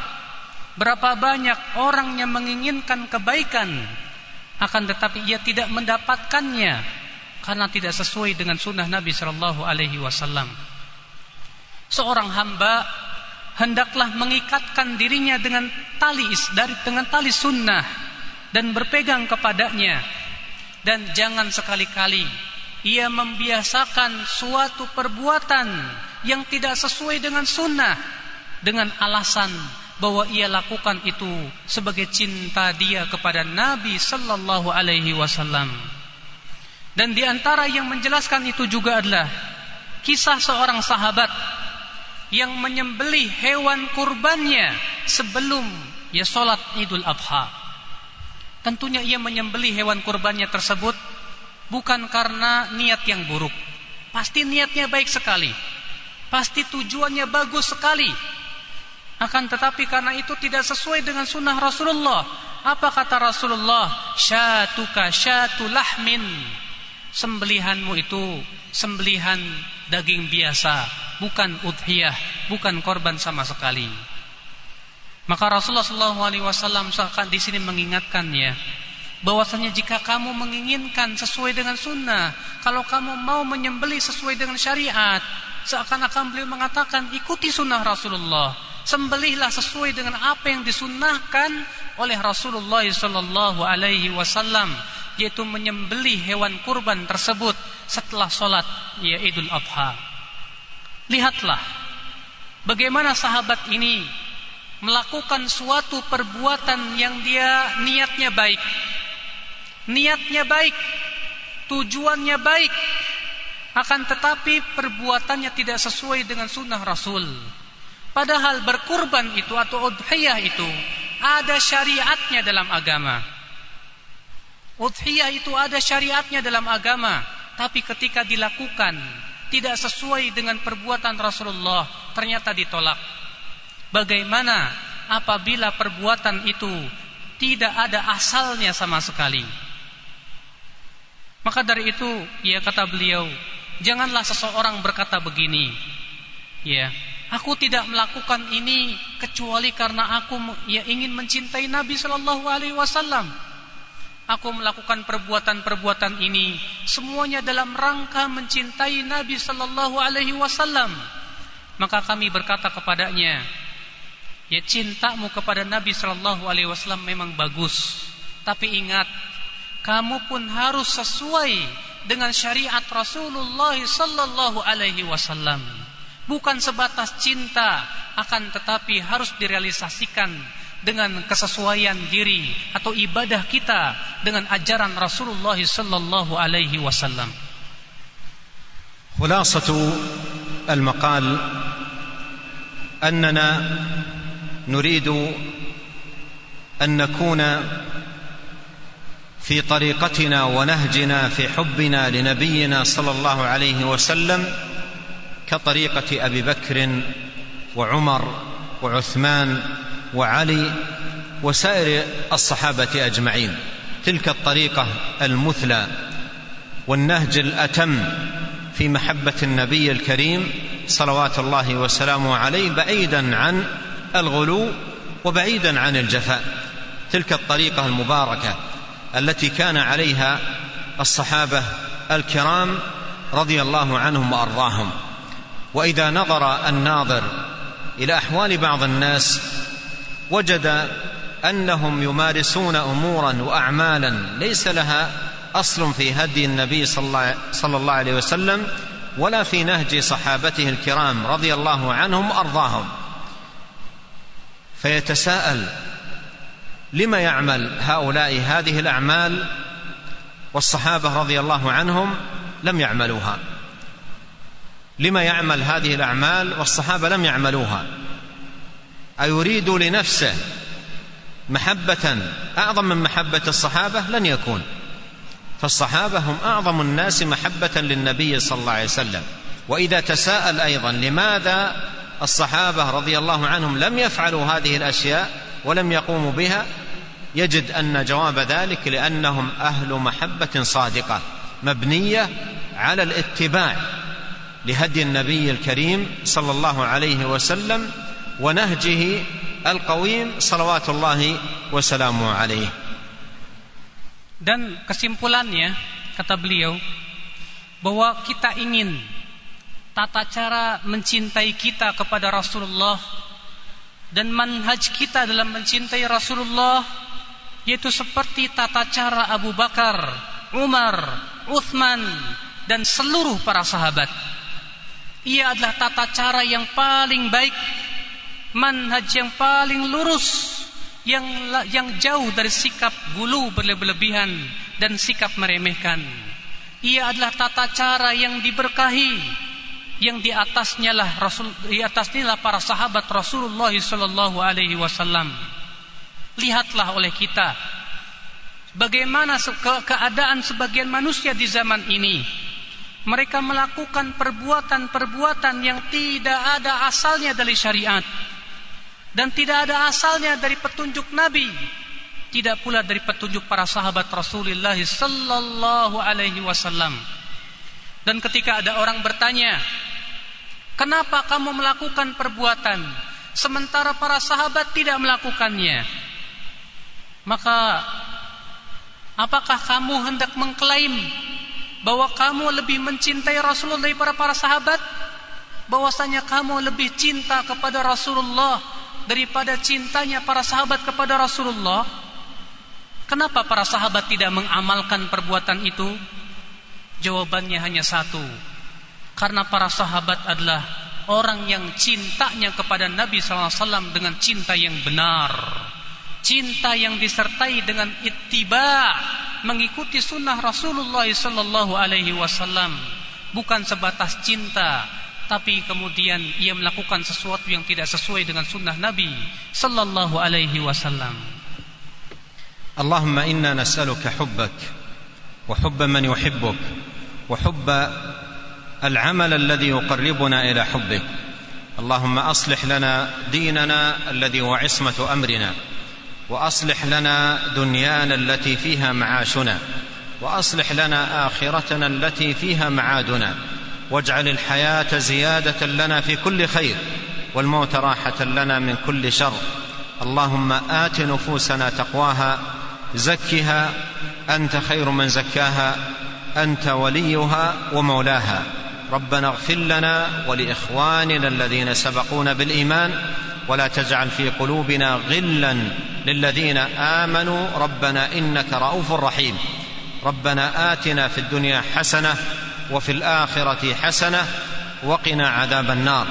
Berapa banyak orang yang menginginkan kebaikan akan tetapi ia tidak mendapatkannya karena tidak sesuai dengan sunnah Nabi Shallallahu Alaihi Wasallam. Seorang hamba hendaklah mengikatkan dirinya dengan tali dari dengan tali sunnah dan berpegang kepadanya dan jangan sekali-kali ia membiasakan suatu perbuatan yang tidak sesuai dengan sunnah dengan alasan bahwa ia lakukan itu sebagai cinta dia kepada Nabi sallallahu alaihi wasallam. Dan di antara yang menjelaskan itu juga adalah kisah seorang sahabat yang menyembelih hewan kurbannya sebelum ia sholat Idul Adha. Tentunya ia menyembelih hewan kurbannya tersebut bukan karena niat yang buruk. Pasti niatnya baik sekali. Pasti tujuannya bagus sekali akan tetapi karena itu tidak sesuai dengan sunnah Rasulullah. Apa kata Rasulullah? Syatuka syatu lahmin. Sembelihanmu itu sembelihan daging biasa, bukan udhiyah, bukan korban sama sekali. Maka Rasulullah Shallallahu Alaihi Wasallam seakan di sini mengingatkannya bahwasanya jika kamu menginginkan sesuai dengan sunnah, kalau kamu mau menyembelih sesuai dengan syariat, seakan-akan beliau mengatakan ikuti sunnah Rasulullah sembelihlah sesuai dengan apa yang disunnahkan oleh Rasulullah sallallahu alaihi wasallam yaitu menyembelih hewan kurban tersebut setelah sholat ya Idul Adha. Lihatlah bagaimana sahabat ini melakukan suatu perbuatan yang dia niatnya baik. Niatnya baik, tujuannya baik, akan tetapi perbuatannya tidak sesuai dengan sunnah Rasul. Padahal berkurban itu atau udhiyah itu ada syariatnya dalam agama. Udhiyah itu ada syariatnya dalam agama, tapi ketika dilakukan tidak sesuai dengan perbuatan Rasulullah, ternyata ditolak. Bagaimana apabila perbuatan itu tidak ada asalnya sama sekali? Maka dari itu, ya kata beliau, janganlah seseorang berkata begini, ya, Aku tidak melakukan ini kecuali karena aku ya ingin mencintai Nabi Shallallahu Alaihi Wasallam. Aku melakukan perbuatan-perbuatan ini semuanya dalam rangka mencintai Nabi Shallallahu Alaihi Wasallam. Maka kami berkata kepadanya, ya cintamu kepada Nabi Shallallahu Alaihi Wasallam memang bagus, tapi ingat, kamu pun harus sesuai dengan syariat Rasulullah Sallallahu Alaihi Wasallam bukan sebatas cinta akan tetapi harus direalisasikan dengan kesesuaian diri atau ibadah kita dengan ajaran Rasulullah sallallahu alaihi wasallam. خلاصة المقال أننا نريد أن نكون في طريقتنا ونهجنا في حبنا لنبينا صلى الله عليه وسلم كطريقه ابي بكر وعمر وعثمان وعلي وسائر الصحابة أجمعين. تلك الطريقة المثلى والنهج الأتم في محبة النبي الكريم صلوات الله وسلامه عليه بعيدا عن الغلو وبعيدا عن الجفاء. تلك الطريقة المباركة التي كان عليها الصحابة الكرام رضي الله عنهم وأرضاهم. وإذا نظر الناظر إلى أحوال بعض الناس وجد أنهم يمارسون أمورا وأعمالا ليس لها أصل في هدي النبي صلى الله عليه وسلم ولا في نهج صحابته الكرام رضي الله عنهم وأرضاهم. فيتساءل لم يعمل هؤلاء هذه الأعمال؟ والصحابة رضي الله عنهم لم يعملوها. لما يعمل هذه الأعمال؟ والصحابة لم يعملوها. أيريد لنفسه محبة أعظم من محبة الصحابة؟ لن يكون. فالصحابة هم أعظم الناس محبة للنبي صلى الله عليه وسلم. وإذا تساءل أيضا لماذا الصحابة رضي الله عنهم لم يفعلوا هذه الأشياء ولم يقوموا بها؟ يجد أن جواب ذلك لأنهم أهل محبة صادقة مبنية على الاتباع لهدي النبي الكريم صلى الله عليه وسلم ونهجه القويم صلوات الله وسلامه عليه dan kesimpulannya kata beliau bahwa kita ingin tata cara mencintai kita kepada Rasulullah dan manhaj kita dalam mencintai Rasulullah yaitu seperti tata cara Abu Bakar, Umar, Uthman dan seluruh para sahabat ia adalah tata cara yang paling baik, manhaj yang paling lurus, yang yang jauh dari sikap gulu berlebihan dan sikap meremehkan. Ia adalah tata cara yang diberkahi, yang di atasnya lah Rasul di atasnya lah para sahabat Rasulullah sallallahu alaihi wasallam. Lihatlah oleh kita bagaimana keadaan sebagian manusia di zaman ini mereka melakukan perbuatan-perbuatan yang tidak ada asalnya dari syariat dan tidak ada asalnya dari petunjuk Nabi. Tidak pula dari petunjuk para sahabat Rasulullah sallallahu alaihi wasallam. Dan ketika ada orang bertanya kenapa kamu melakukan perbuatan sementara para sahabat tidak melakukannya? Maka apakah kamu hendak mengklaim bahwa kamu lebih mencintai Rasulullah daripada para sahabat? Bahwasanya kamu lebih cinta kepada Rasulullah daripada cintanya para sahabat kepada Rasulullah kenapa para sahabat tidak mengamalkan perbuatan itu? Jawabannya hanya satu. Karena para sahabat adalah orang yang cintanya kepada Nabi SAW dengan cinta yang benar. Cinta yang disertai dengan ittiba mengikuti sunnah Rasulullah wasallam. Bukan sebatas cinta tapi kemudian ia melakukan sesuatu yang tidak sesuai dengan sunnah Nabi sallallahu alaihi wasallam. اللهم أنا نسالك حبك وحب من يحبك وحب العمل الذي يقربنا إلى حبك اللهم اصلح لنا ديننا الذي هو عصمه امرنا واصلح لنا دنيانا التي فيها معاشنا واصلح لنا اخرتنا التي فيها معادنا واجعل الحياة زيادة لنا في كل خير والموت راحة لنا من كل شر. اللهم آت نفوسنا تقواها زكها أنت خير من زكاها أنت وليها ومولاها. ربنا اغفر لنا ولإخواننا الذين سبقونا بالإيمان ولا تجعل في قلوبنا غلا للذين آمنوا. ربنا إنك رؤوف رحيم. ربنا آتنا في الدنيا حسنة وفي الآخرة حسنة وقنا عذاب النار.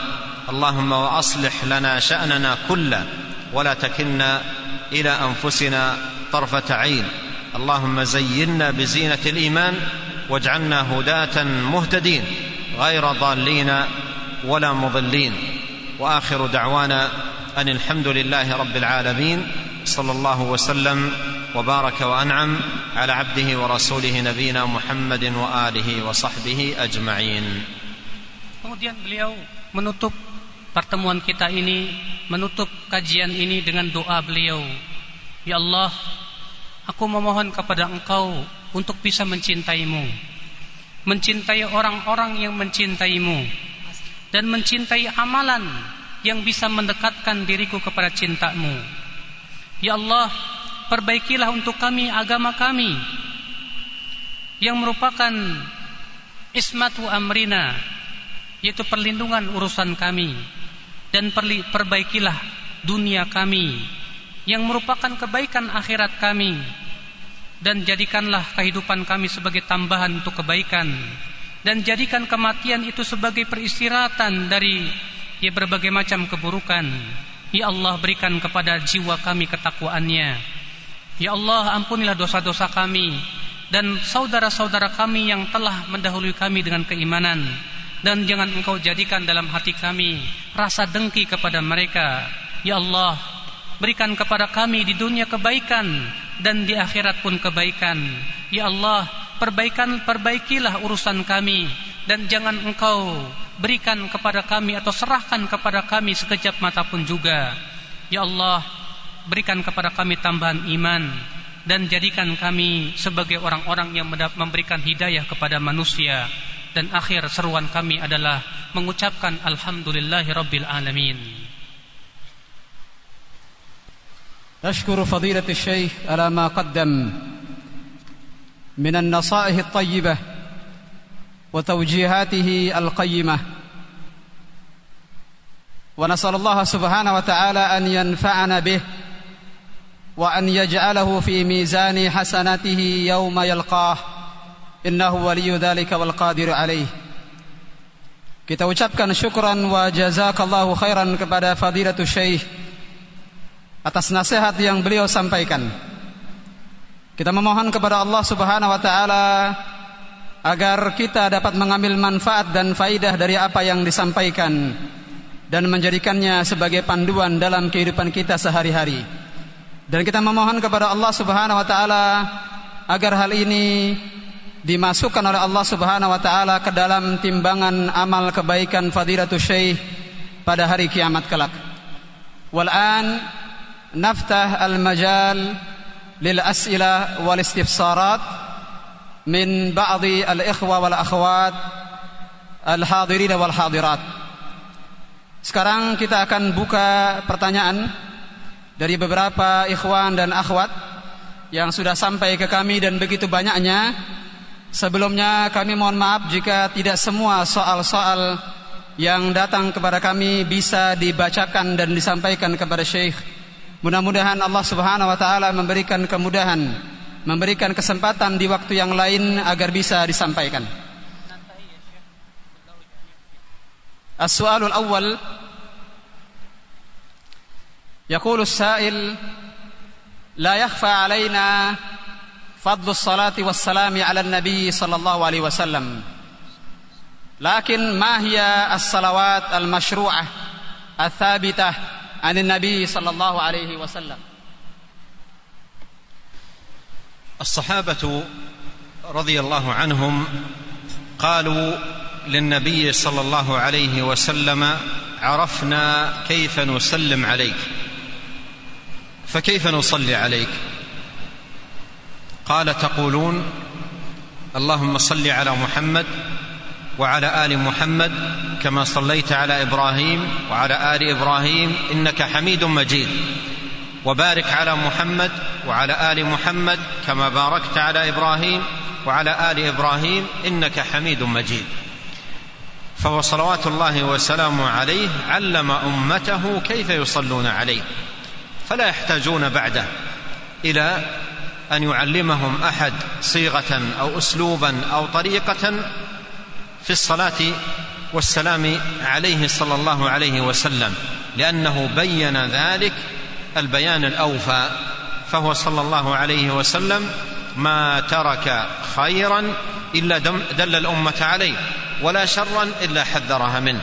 اللهم وأصلح لنا شأننا كله ولا تكلنا إلى أنفسنا طرفة عين. اللهم زينا بزينة الإيمان واجعلنا هداة مهتدين غير ضالين ولا مضلين. وآخر دعوانا أن الحمد لله رب العالمين. صلى الله وسلم وبارك وانعم على عبده ورسوله نبينا محمد واله وصحبه اجمعين Kemudian beliau menutup pertemuan kita ini, menutup kajian ini dengan doa beliau. Ya Allah, aku memohon kepada Engkau untuk bisa mencintaimu. Mencintai orang-orang yang mencintaimu dan mencintai amalan yang bisa mendekatkan diriku kepada cintamu. Ya Allah, perbaikilah untuk kami agama kami. Yang merupakan ismatu amrina yaitu perlindungan urusan kami. Dan perbaikilah dunia kami yang merupakan kebaikan akhirat kami. Dan jadikanlah kehidupan kami sebagai tambahan untuk kebaikan. Dan jadikan kematian itu sebagai peristirahatan dari ya berbagai macam keburukan. Ya Allah berikan kepada jiwa kami ketakwaannya ya Allah ampunilah dosa-dosa kami dan saudara-saudara kami yang telah mendahului kami dengan keimanan. Dan jangan engkau jadikan dalam hati kami rasa dengki kepada mereka. Ya Allah berikan kepada kami di dunia kebaikan dan di akhirat pun kebaikan. Ya Allah perbaikan perbaikilah urusan kami dan jangan engkau berikan kepada kami atau serahkan kepada kami sekejap mata pun juga. Ya Allah berikan kepada kami tambahan iman dan jadikan kami sebagai orang-orang yang memberikan hidayah kepada manusia dan akhir seruan kami adalah mengucapkan alhamdulillahi rabbil alamin أشكر فضيلة الشيخ على ما قدم من النصائح الطيبة وتوجيهاته القيمة ونسأل الله سبحانه وتعالى أن ينفعنا به وأن يجعله في ميزان حسناته يوم يلقاه innahu waliyu dzalika wal qadir alaih kita ucapkan syukran wa jazakallahu khairan kepada fadilatul syekh atas nasihat yang beliau sampaikan kita memohon kepada Allah Subhanahu wa taala agar kita dapat mengambil manfaat dan faidah dari apa yang disampaikan dan menjadikannya sebagai panduan dalam kehidupan kita sehari-hari. Dan kita memohon kepada Allah Subhanahu wa taala agar hal ini dimasukkan oleh Allah Subhanahu wa taala ke dalam timbangan amal kebaikan fadilatul syekh pada hari kiamat kelak. Wal an naftah al majal lil as'ila wal istifsarat min ba'dhi al ikhwa wal akhwat al hadirin wal hadirat. Sekarang kita akan buka pertanyaan dari beberapa ikhwan dan akhwat yang sudah sampai ke kami dan begitu banyaknya Sebelumnya kami mohon maaf jika tidak semua soal-soal yang datang kepada kami bisa dibacakan dan disampaikan kepada Syekh. Mudah-mudahan Allah Subhanahu wa taala memberikan kemudahan, memberikan kesempatan di waktu yang lain agar bisa disampaikan. As-su'alul awwal يقول السائل لا يخفى علينا فضل الصلاة والسلام على النبي صلى الله عليه وسلم. لكن ما هي الصلوات المشروعة الثابتة عن النبي صلى الله عليه وسلم؟ الصحابة رضي الله عنهم قالوا للنبي صلى الله عليه وسلم عرفنا كيف نسلم عليك. فكيف نصلي عليك؟ قال تقولون اللهم صل على محمد وعلى آل محمد كما صليت على إبراهيم وعلى آل إبراهيم إنك حميد مجيد. وبارك على محمد وعلى آل محمد كما باركت على إبراهيم وعلى آل إبراهيم إنك حميد مجيد. فهو صلوات الله وسلامه عليه علم أمته كيف يصلون عليه. فلا يحتاجون بعده إلى أن يعلمهم أحد صيغة أو اسلوبا أو طريقة في الصلاة والسلام عليه صلى الله عليه وسلم لأنه بين ذلك البيان الأوفى فهو صلى الله عليه وسلم ما ترك خيرا إلا دل الأمة عليه ولا شرا إلا حذرها منه.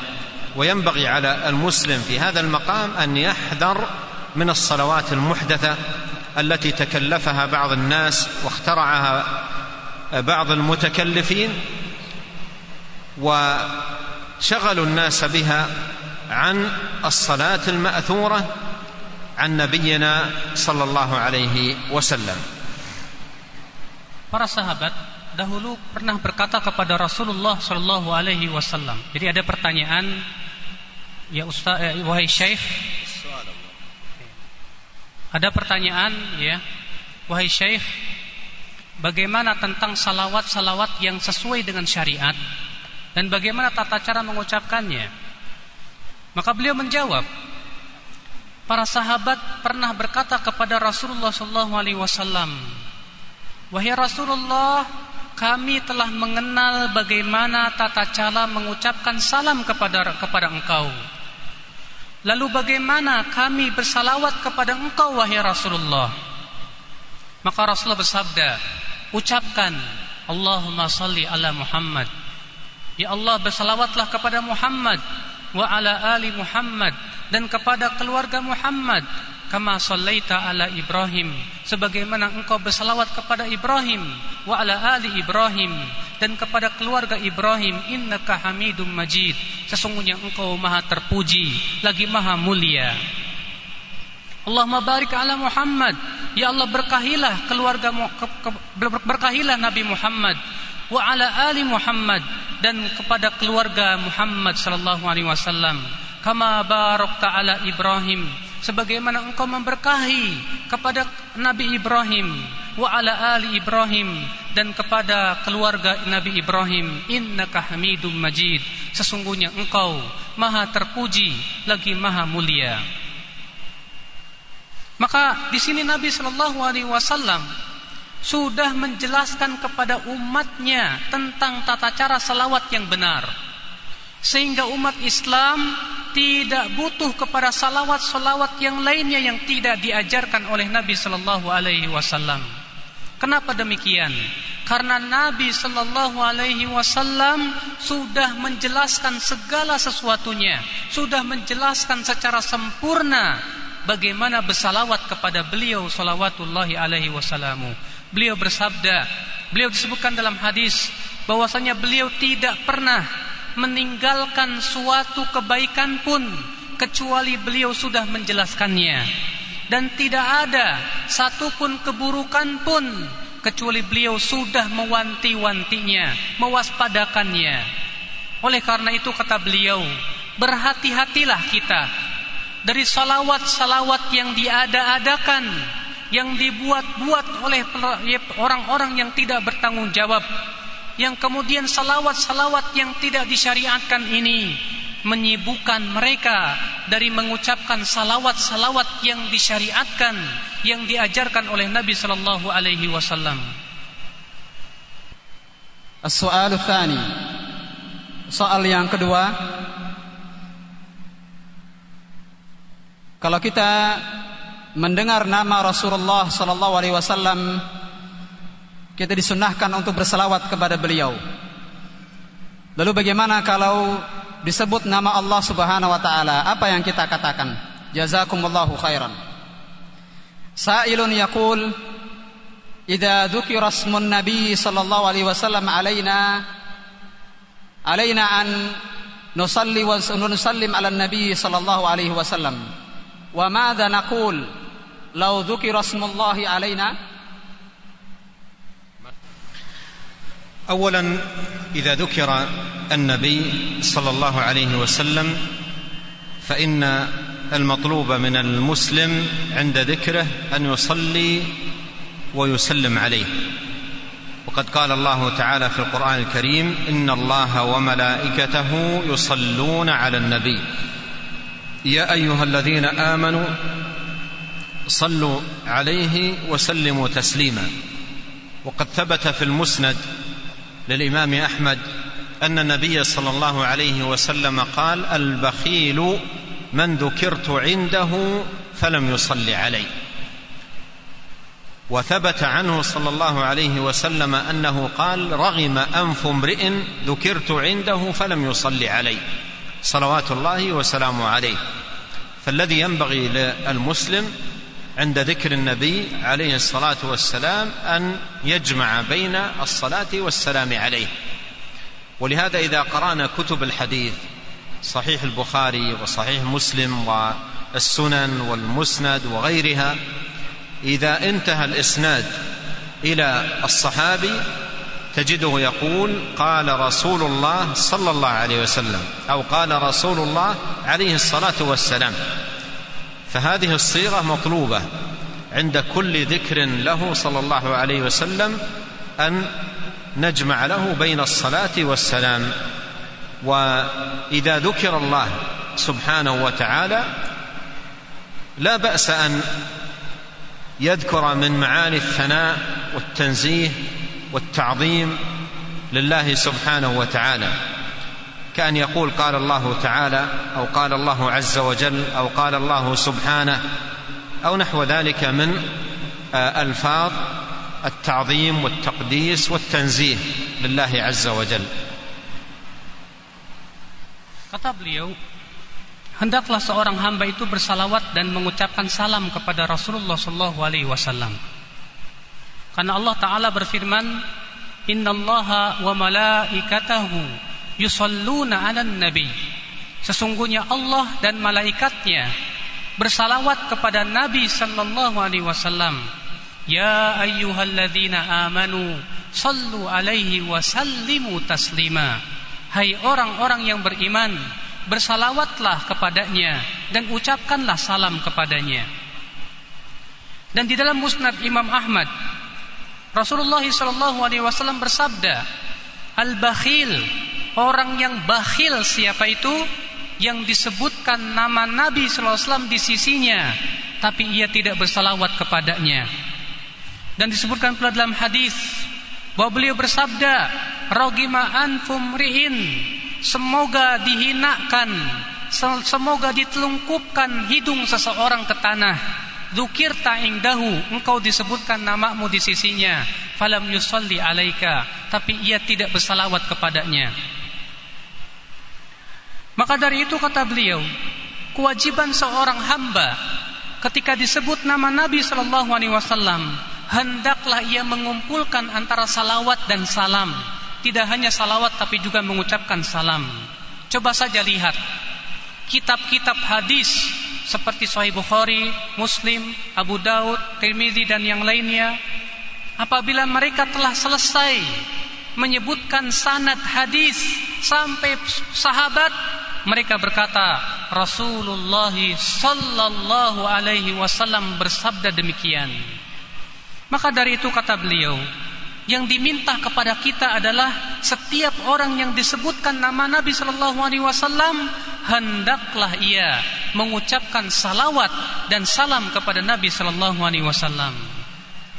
وينبغي على المسلم في هذا المقام أن يحذر من الصلوات المحدثه التي تكلفها بعض الناس واخترعها بعض المتكلفين وشغلوا الناس بها عن الصلاه الماثوره عن نبينا صلى الله عليه وسلم Para sahabat dahulu pernah berkata kepada Rasulullah Shallallahu Alaihi Wasallam. Jadi ada pertanyaan, ya Ustaz, eh, wahai Syekh, ada pertanyaan, ya, wahai Syekh, bagaimana tentang salawat-salawat yang sesuai dengan syariat dan bagaimana tata cara mengucapkannya? Maka beliau menjawab, para sahabat pernah berkata kepada Rasulullah Shallallahu Alaihi Wasallam, Wahai Rasulullah, kami telah mengenal bagaimana tata cara mengucapkan salam kepada kepada engkau. Lalu bagaimana kami bersalawat kepada engkau wahai Rasulullah? Maka Rasulullah bersabda, ucapkan Allahumma salli ala Muhammad. Ya Allah bersalawatlah kepada Muhammad wa ala ali Muhammad dan kepada keluarga Muhammad kama sallaita ala Ibrahim. Sebagaimana engkau bersalawat kepada Ibrahim wa ala ali Ibrahim dan kepada keluarga Ibrahim innaka Hamidum Majid. Sesungguhnya engkau maha terpuji lagi maha mulia. Allahumma barik ala Muhammad. Ya Allah berkahilah keluarga berkahilah Nabi Muhammad wa ala ali Muhammad dan kepada keluarga Muhammad sallallahu alaihi wasallam. Kama barakta ala Ibrahim sebagaimana engkau memberkahi kepada Nabi Ibrahim wa ala ali Ibrahim dan kepada keluarga Nabi Ibrahim innaka hamidum majid. Sesungguhnya engkau maha terpuji lagi maha mulia. Maka di sini Nabi Shallallahu alaihi wasallam sudah menjelaskan kepada umatnya tentang tata cara salawat yang benar sehingga umat Islam tidak butuh kepada salawat-salawat yang lainnya yang tidak diajarkan oleh Nabi Sallallahu Alaihi Wasallam. Kenapa demikian? Karena Nabi Sallallahu Alaihi Wasallam sudah menjelaskan segala sesuatunya, sudah menjelaskan secara sempurna bagaimana bersalawat kepada beliau Salawatullahi Alaihi Wasallam. Beliau bersabda, beliau disebutkan dalam hadis bahwasanya beliau tidak pernah meninggalkan suatu kebaikan pun kecuali beliau sudah menjelaskannya dan tidak ada satupun keburukan pun kecuali beliau sudah mewanti-wantinya, mewaspadakannya. Oleh karena itu kata beliau, berhati-hatilah kita dari salawat-salawat yang diada-adakan, yang dibuat-buat oleh orang-orang yang tidak bertanggung jawab yang kemudian salawat-salawat yang tidak disyariatkan ini menyibukkan mereka dari mengucapkan salawat-salawat yang disyariatkan yang diajarkan oleh Nabi sallallahu alaihi wasallam. Tsani. Soal yang kedua Kalau kita mendengar nama Rasulullah sallallahu alaihi wasallam kita disunahkan untuk berselawat kepada beliau. Lalu bagaimana kalau disebut nama Allah Subhanahu wa taala? Apa yang kita katakan? Jazakumullahu khairan. Sa'ilun yaqul Idza dzukira ismun Nabi sallallahu alaihi wasallam alaina alaina an nusalli wa nusallim ala Nabi sallallahu alaihi wasallam. Wa madza naqul law dzukira ismullahi alaina? اولا إذا ذكر النبي صلى الله عليه وسلم فإن المطلوب من المسلم عند ذكره أن يصلي ويسلم عليه. وقد قال الله تعالى في القرآن الكريم إن الله وملائكته يصلون على النبي. يا أيها الذين آمنوا صلوا عليه وسلموا تسليما. وقد ثبت في المسند للإمام أحمد أن النبي صلى الله عليه وسلم قال البخيل من ذكرت عنده فلم يصل علي وثبت عنه صلى الله عليه وسلم أنه قال رغم أنف امرئ ذكرت عنده فلم يصل علي صلوات الله وسلامه عليه. فالذي ينبغي للمسلم عند ذكر النبي عليه الصلاة والسلام أن يجمع بين الصلاة والسلام عليه. ولهذا إذا قرأنا كتب الحديث صحيح البخاري وصحيح مسلم والسنن والمسند وغيرها إذا انتهى الإسناد إلى الصحابي تجده يقول قال رسول الله صلى الله عليه وسلم أو قال رسول الله عليه الصلاة والسلام. فهذه الصيغة مطلوبة عند كل ذكر له صلى الله عليه وسلم أن نجمع له بين الصلاة والسلام. وإذا ذكر الله سبحانه وتعالى لا بأس أن يذكر من معاني الثناء والتنزيه والتعظيم لله سبحانه وتعالى. كان يقول قال الله تعالى أو قال الله عز وجل أو قال الله سبحانه أو نحو ذلك من الفاظ التعظيم والتقديس والتنزيه لله عز وجل Kata beliau, hendaklah seorang hamba itu bersalawat dan mengucapkan salam kepada Rasulullah Shallallahu Alaihi Wasallam. Karena Allah Taala berfirman, Innallaha wa malaikatahu yusalluna 'alan nabi. Sesungguhnya Allah dan malaikatnya bersalawat kepada Nabi sallallahu alaihi wasallam. Ya ayyuhalladzina amanu sallu alaihi wa sallimu taslima. Hai orang-orang yang beriman, bersalawatlah kepadanya dan ucapkanlah salam kepadanya. Dan di dalam Musnad Imam Ahmad, Rasulullah sallallahu alaihi wasallam bersabda, "Al-bakhil, orang yang bakhil siapa itu? Yang disebutkan nama Nabi wasallam di sisinya, tapi ia tidak bersalawat kepadanya." Dan disebutkan pula dalam hadis bahwa beliau bersabda, "Rogima anfum ri'in, semoga dihinakan, semoga ditelungkupkan hidung seseorang ke tanah." Dukir ta'ingdahu Engkau disebutkan namamu di sisinya Falam yusalli alaika Tapi ia tidak bersalawat kepadanya Maka dari itu kata beliau Kewajiban seorang hamba Ketika disebut nama Nabi Sallallahu Alaihi Wasallam Hendaklah ia mengumpulkan antara salawat dan salam. Tidak hanya salawat tapi juga mengucapkan salam. Coba saja lihat Kitab-kitab hadis seperti Sahih Bukhari, Muslim, Abu Daud, Tirmizi dan yang lainnya. Apabila mereka telah selesai menyebutkan sanad hadis sampai sahabat mereka berkata Rasulullah sallallahu alaihi wasallam bersabda demikian maka dari itu kata beliau yang diminta kepada kita adalah setiap orang yang disebutkan nama Nabi Shallallahu Alaihi Wasallam hendaklah ia mengucapkan salawat dan salam kepada Nabi Shallallahu Alaihi Wasallam.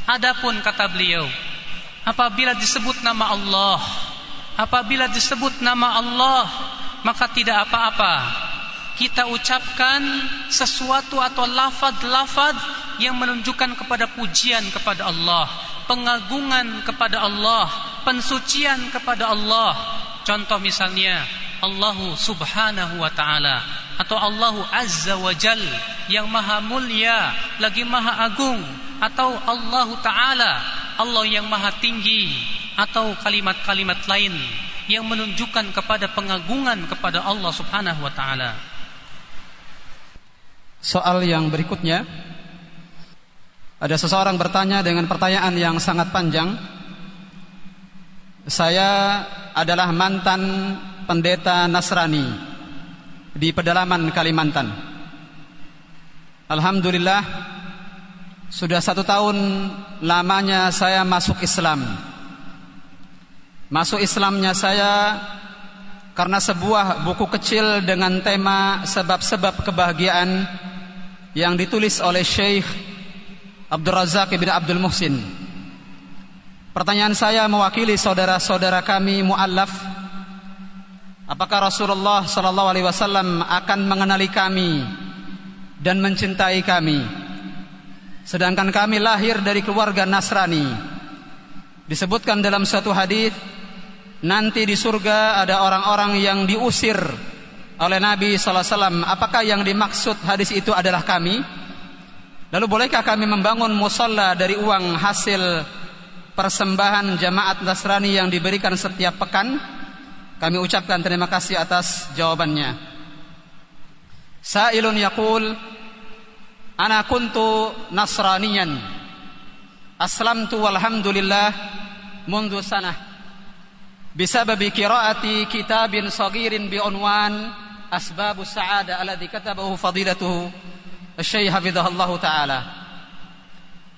Adapun kata beliau, apabila disebut nama Allah, apabila disebut nama Allah, maka tidak apa-apa. Kita ucapkan sesuatu atau lafad-lafad yang menunjukkan kepada pujian kepada Allah pengagungan kepada Allah, pensucian kepada Allah. Contoh misalnya Allahu Subhanahu wa taala atau Allahu Azza wa Jal yang maha mulia lagi maha agung atau Allahu taala Allah yang maha tinggi atau kalimat-kalimat lain yang menunjukkan kepada pengagungan kepada Allah Subhanahu wa taala. Soal yang berikutnya Ada seseorang bertanya dengan pertanyaan yang sangat panjang Saya adalah mantan pendeta Nasrani di pedalaman Kalimantan. Alhamdulillah sudah satu tahun lamanya saya masuk Islam. Masuk Islamnya saya karena sebuah buku kecil dengan tema sebab-sebab kebahagiaan yang ditulis oleh Syekh Abdul Razak bin Abdul Muhsin. Pertanyaan saya mewakili saudara-saudara kami muallaf Apakah Rasulullah sallallahu alaihi wasallam akan mengenali kami dan mencintai kami sedangkan kami lahir dari keluarga Nasrani disebutkan dalam satu hadis nanti di surga ada orang-orang yang diusir oleh Nabi SAW. Apakah yang dimaksud hadis itu adalah kami? Lalu bolehkah kami membangun musola dari uang hasil persembahan jamaat Nasrani yang diberikan setiap pekan? Kami ucapkan terima kasih atas jawabannya. Sa'ilun yaqul Ana kuntu nasraniyan Aslamtu walhamdulillah Mundu sanah بسبب قراءة كتاب صغير بعنوان أسباب السعادة الذي كتبه فضيلته الشيخ حفظه الله تعالى.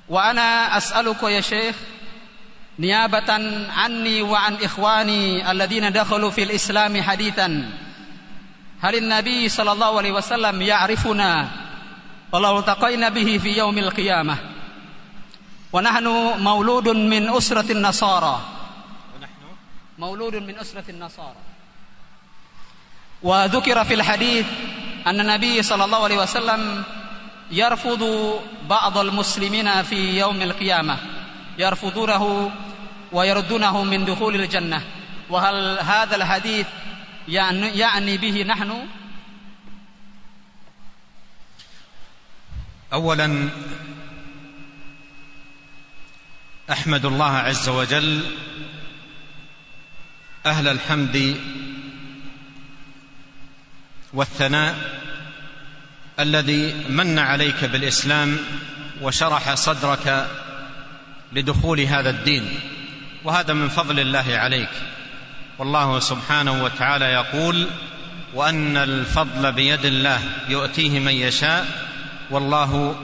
وأنا أسألك يا شيخ نيابة عني وعن إخواني الذين دخلوا في الإسلام حديثا. هل النبي صلى الله عليه وسلم يعرفنا؟ ولو التقينا به في يوم القيامة. ونحن مولود من أسرة النصارى. مولود من أسرة النصارى. وذكر في الحديث أن النبي صلى الله عليه وسلم يرفض بعض المسلمين في يوم القيامة. يرفضونه ويردونه من دخول الجنة. وهل هذا الحديث يعني, يعني به نحن؟ اولا أحمد الله عز وجل أهل الحمد والثناء الذي من عليك بالإسلام وشرح صدرك لدخول هذا الدين وهذا من فضل الله عليك. والله سبحانه وتعالى يقول وأن الفضل بيد الله يؤتيه من يشاء والله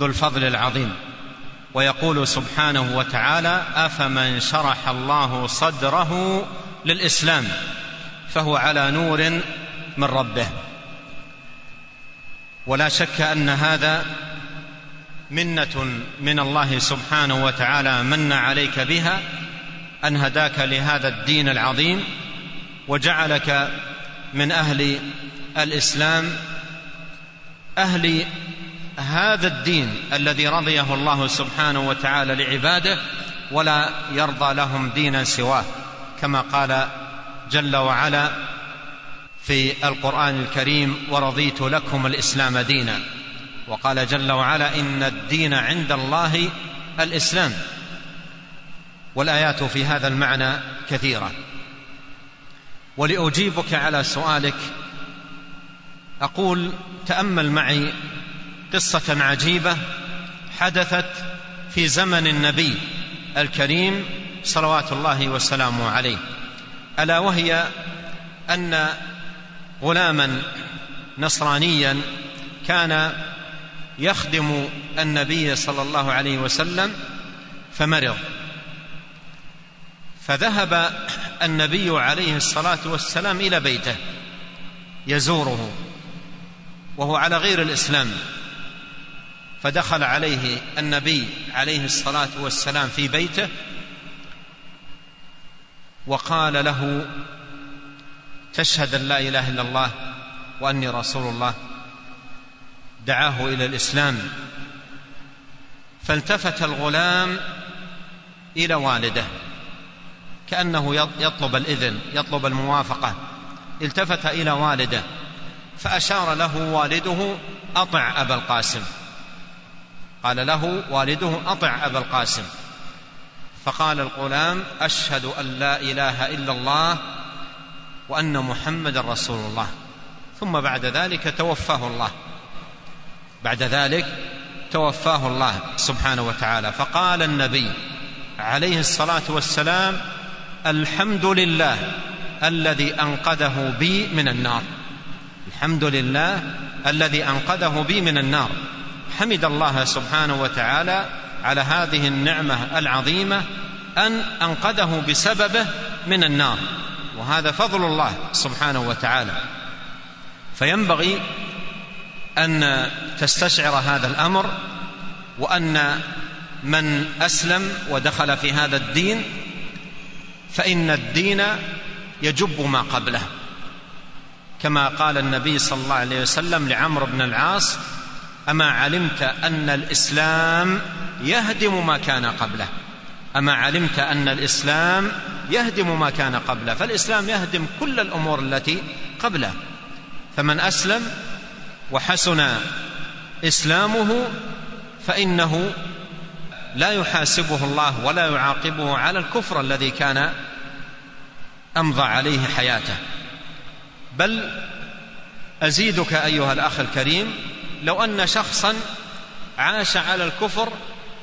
ذو الفضل العظيم. ويقول سبحانه وتعالى أفمن شرح الله صدره للإسلام فهو على نور من ربه. ولا شك أن هذا منة من الله سبحانه وتعالى من عليك بها أن هداك لهذا الدين العظيم وجعلك من أهل الإسلام. أهل هذا الدين الذي رضيه الله سبحانه وتعالى لعباده ولا يرضى لهم دينا سواه. كما قال جل وعلا في القرآن الكريم ورضيت لكم الإسلام دينا وقال جل وعلا إن الدين عند الله الإسلام والآيات في هذا المعنى كثيرة. ولأجيبك على سؤالك أقول تأمل معي قصة عجيبة حدثت في زمن النبي الكريم صلوات الله وسلامه عليه. ألا وهي أن غلاما نصرانيا كان يخدم النبي صلى الله عليه وسلم فمرض. فذهب النبي عليه الصلاة والسلام إلى بيته يزوره وهو على غير الإسلام. فدخل عليه النبي عليه الصلاة والسلام في بيته وقال له تشهد أن لا إله إلا الله وأني رسول الله. دعاه إلى الإسلام. فالتفت الغلام إلى والده كأنه يطلب الإذن يطلب الموافقة. التفت إلى والده فأشار له والده أطع أبا القاسم. قال له والده أطع أبا القاسم. فقال الغلام أشهد أن لا إله إلا الله وأن محمدا رسول الله. ثم بعد ذلك توفاه الله. بعد ذلك توفاه الله سبحانه وتعالى. فقال النبي عليه الصلاة والسلام الحمد لله الذي أنقذه بي من النار. الحمد لله الذي أنقذه بي من النار. حمد الله سبحانه وتعالى على هذه النعمة العظيمة أن أنقذه بسببه من النار. وهذا فضل الله سبحانه وتعالى. فينبغي أن تستشعر هذا الأمر وأن من أسلم ودخل في هذا الدين فإن الدين يجب ما قبله. كما قال النبي صلى الله عليه وسلم لعمرو بن العاص أما علمت أن الإسلام يهدم ما كان قبله؟ أما علمت أن الإسلام يهدم ما كان قبله؟ فالإسلام يهدم كل الأمور التي قبله. فمن أسلم وحسن إسلامه فإنه لا يحاسبه الله ولا يعاقبه على الكفر الذي كان أمضى عليه حياته. بل أزيدك أيها الأخ الكريم لو أن شخصا عاش على الكفر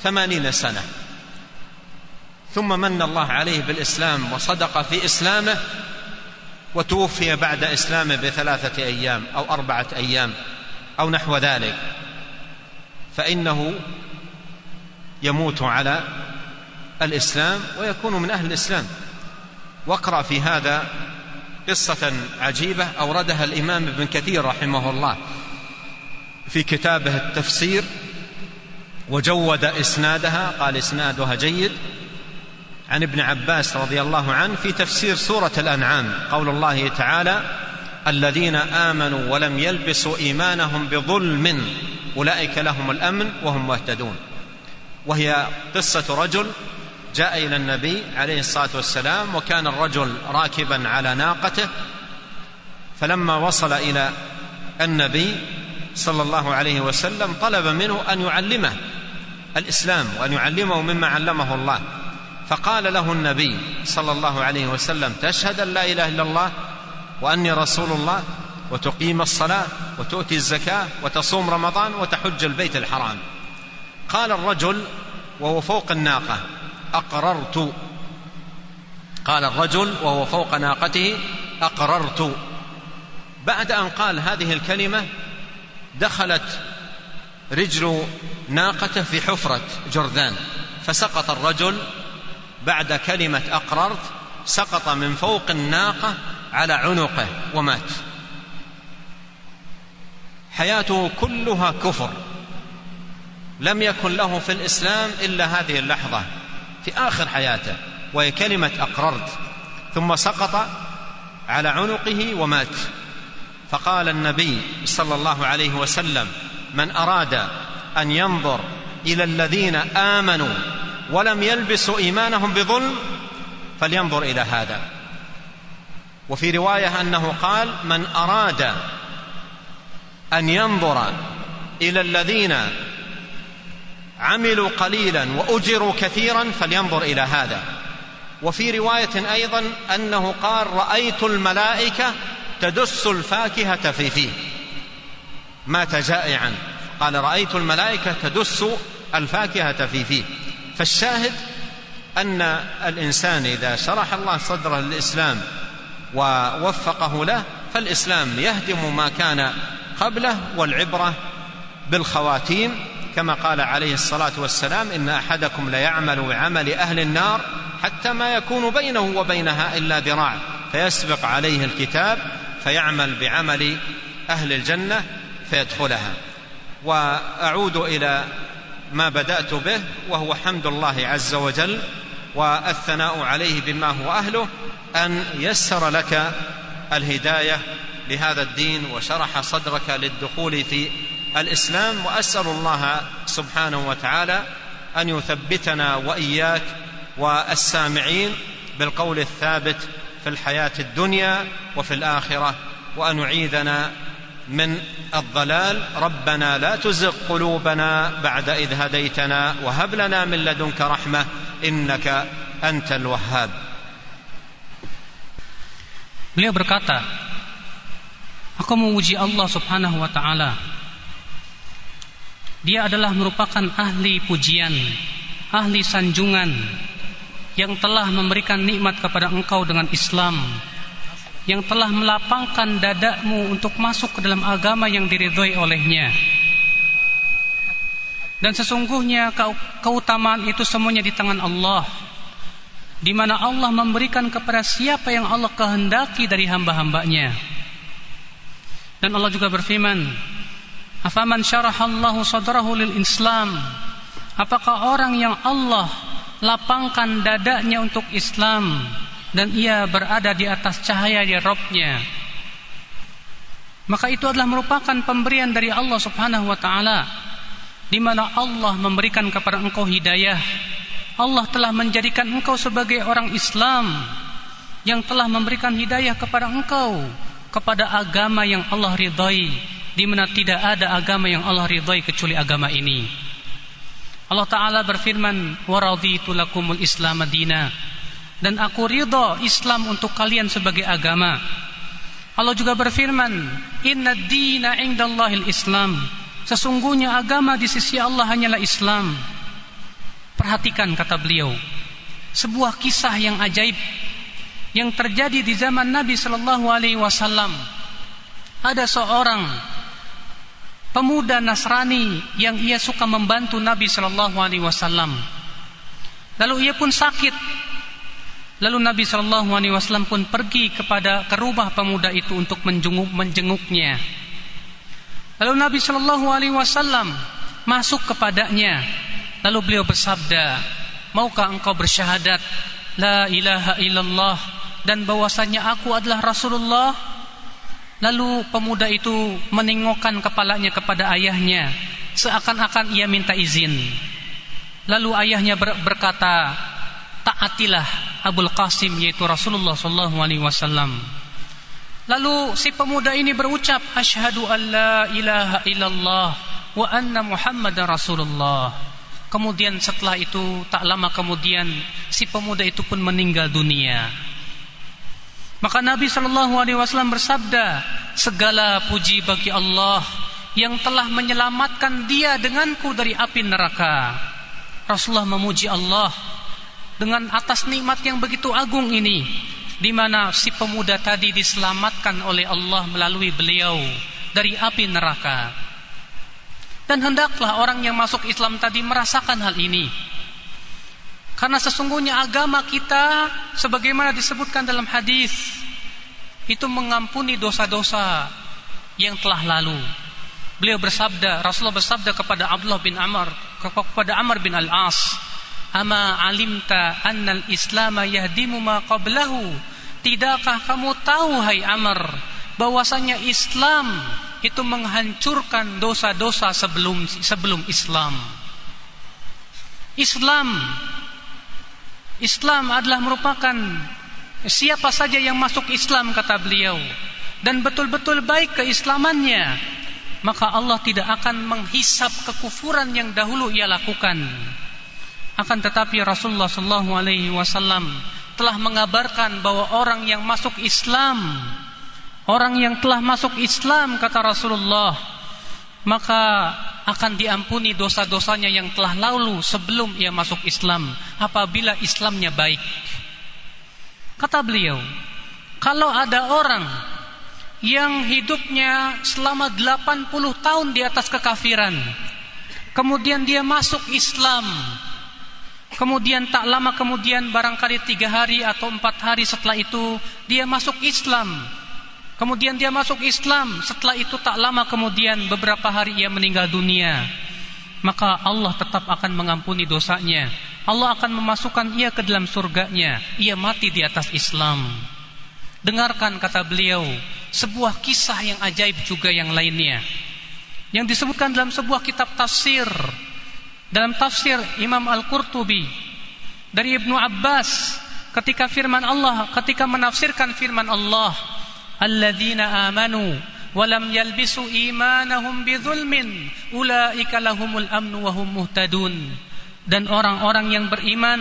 ثمانين سنة ثم من الله عليه بالإسلام وصدق في إسلامه وتوفي بعد إسلامه بثلاثة أيام أو أربعة أيام أو نحو ذلك فإنه يموت على الإسلام ويكون من أهل الإسلام. واقرأ في هذا قصة عجيبة أوردها الإمام ابن كثير رحمه الله. في كتابه التفسير وجود إسنادها قال إسنادها جيد. عن ابن عباس رضي الله عنه في تفسير سورة الأنعام قول الله تعالى الذين آمنوا ولم يلبسوا إيمانهم بظلم أولئك لهم الأمن وهم مهتدون. وهي قصة رجل جاء إلى النبي عليه الصلاة والسلام وكان الرجل راكبا على ناقته فلما وصل إلى النبي صلى الله عليه وسلم طلب منه أن يعلمه الإسلام وأن يعلمه مما علمه الله. فقال له النبي صلى الله عليه وسلم تشهد أن لا إله إلا الله وأني رسول الله وتقيم الصلاة وتؤتي الزكاة وتصوم رمضان وتحج البيت الحرام. قال الرجل وهو فوق الناقة أقررت. قال الرجل وهو فوق ناقته أقررت. بعد أن قال هذه الكلمة دخلت رجل ناقته في حفرة جرذان فسقط الرجل بعد كلمة أقررت سقط من فوق الناقة على عنقه ومات. حياته كلها كفر. لم يكن له في الإسلام إلا هذه اللحظة في آخر حياته وهي كلمة أقررت ثم سقط على عنقه ومات. فقال النبي صلى الله عليه وسلم من أراد أن ينظر إلى الذين آمنوا ولم يلبسوا إيمانهم بظلم فلينظر إلى هذا. وفي رواية أنه قال من أراد أن ينظر إلى الذين عملوا قليلا وأجروا كثيرا فلينظر إلى هذا. وفي رواية أيضا أنه قال رأيت الملائكة تدس الفاكهة في فيه. مات جائعا. قال رأيت الملائكة تدس الفاكهة في فيه. فالشاهد أن الإنسان إذا شرح الله صدره للإسلام ووفقه له فالإسلام يهدم ما كان قبله والعبرة بالخواتيم. كما قال عليه الصلاة والسلام إن أحدكم ليعمل بعمل أهل النار حتى ما يكون بينه وبينها إلا ذراع فيسبق عليه الكتاب فيعمل بعمل أهل الجنة فيدخلها. وأعود إلى ما بدأت به وهو حمد الله عز وجل والثناء عليه بما هو أهله أن يسر لك الهداية لهذا الدين وشرح صدرك للدخول في الإسلام. وأسأل الله سبحانه وتعالى أن يثبتنا وإياك والسامعين بالقول الثابت في الحياة الدنيا وفي الآخرة وان يعيذنا من الضلال. ربنا لا تزغ قلوبنا بعد إذ هديتنا وهب لنا من لدنك رحمة إنك أنت الوهاب. Beliau berkata, Aku memuji Allah subhanahu wa ta'ala. Dia adalah merupakan ahli pujian, ahli sanjungan yang telah memberikan nikmat kepada engkau dengan Islam yang telah melapangkan dadamu untuk masuk ke dalam agama yang diridhoi olehnya. Dan sesungguhnya keutamaan itu semuanya di tangan Allah di mana Allah memberikan kepada siapa yang Allah kehendaki dari hamba-hambanya. Dan Allah juga berfirman afaman syarahallahu sadrahu lil islam? Apakah orang yang Allah lapangkan dadanya untuk Islam dan ia berada di atas cahaya di Robnya. Maka itu adalah merupakan pemberian dari Allah Subhanahu wa taala di mana Allah memberikan kepada engkau hidayah. Allah telah menjadikan engkau sebagai orang Islam yang telah memberikan hidayah kepada engkau kepada agama yang Allah ridhai di mana tidak ada agama yang Allah ridhai kecuali agama ini Allah Ta'ala berfirman Waraditu lakumul islam madina. Dan aku ridha Islam untuk kalian sebagai agama. Allah juga berfirman Inna dina indallahil islam. Sesungguhnya agama di sisi Allah hanyalah Islam. Perhatikan kata beliau Sebuah kisah yang ajaib Yang terjadi di zaman Nabi Sallallahu Alaihi Wasallam. Ada seorang pemuda Nasrani yang ia suka membantu Nabi Shallallahu Alaihi Wasallam. Lalu ia pun sakit. Lalu Nabi Shallallahu Alaihi Wasallam pun pergi kepada ke rumah pemuda itu untuk menjenguk menjenguknya. Lalu Nabi Shallallahu Alaihi Wasallam masuk kepadanya. Lalu beliau bersabda, maukah engkau bersyahadat la ilaha illallah dan bahwasanya aku adalah Rasulullah? Lalu pemuda itu menengokkan kepalanya kepada ayahnya seakan-akan ia minta izin. Lalu ayahnya ber berkata, "Taatilah Abul Qasim yaitu Rasulullah sallallahu alaihi wasallam." Lalu si pemuda ini berucap, "Asyhadu an la ilaha illallah wa anna Muhammadar Rasulullah." Kemudian setelah itu tak lama kemudian si pemuda itu pun meninggal dunia. Maka Nabi Shallallahu Alaihi Wasallam bersabda, segala puji bagi Allah yang telah menyelamatkan dia denganku dari api neraka. Rasulullah memuji Allah dengan atas nikmat yang begitu agung ini, di mana si pemuda tadi diselamatkan oleh Allah melalui beliau dari api neraka. Dan hendaklah orang yang masuk Islam tadi merasakan hal ini. Karena sesungguhnya agama kita sebagaimana disebutkan dalam hadis itu mengampuni dosa-dosa yang telah lalu. Beliau bersabda, Rasulullah bersabda kepada Abdullah bin Amr, kepada Amr bin Al-As, "Ama alimta annal Islam yahdimu ma qablahu?" Tidakkah kamu tahu hai Amr bahwasanya Islam itu menghancurkan dosa-dosa sebelum sebelum Islam. Islam Islam adalah merupakan siapa saja yang masuk Islam kata beliau. Dan betul-betul baik keislamannya maka Allah tidak akan menghisap kekufuran yang dahulu ia lakukan. Akan tetapi Rasulullah sallallahu alaihi wasallam telah mengabarkan bahwa orang yang masuk Islam orang yang telah masuk Islam kata Rasulullah maka akan diampuni dosa-dosanya yang telah lalu sebelum ia masuk Islam apabila Islamnya baik. Kata beliau, kalau ada orang yang hidupnya selama 80 tahun di atas kekafiran, kemudian dia masuk Islam, kemudian tak lama kemudian barangkali tiga hari atau empat hari setelah itu dia masuk Islam, Kemudian dia masuk Islam. Setelah itu tak lama kemudian beberapa hari ia meninggal dunia. Maka Allah tetap akan mengampuni dosanya. Allah akan memasukkan ia ke dalam surganya. Ia mati di atas Islam. Dengarkan kata beliau, sebuah kisah yang ajaib juga yang lainnya. Yang disebutkan dalam sebuah kitab tafsir. Dalam tafsir Imam Al-Qurtubi dari Ibnu Abbas ketika firman Allah, ketika menafsirkan firman Allah, alladzina amanu walam yalbisu imanahum bidzulmin ulaika lahumul amnu wa hum muhtadun dan orang-orang yang beriman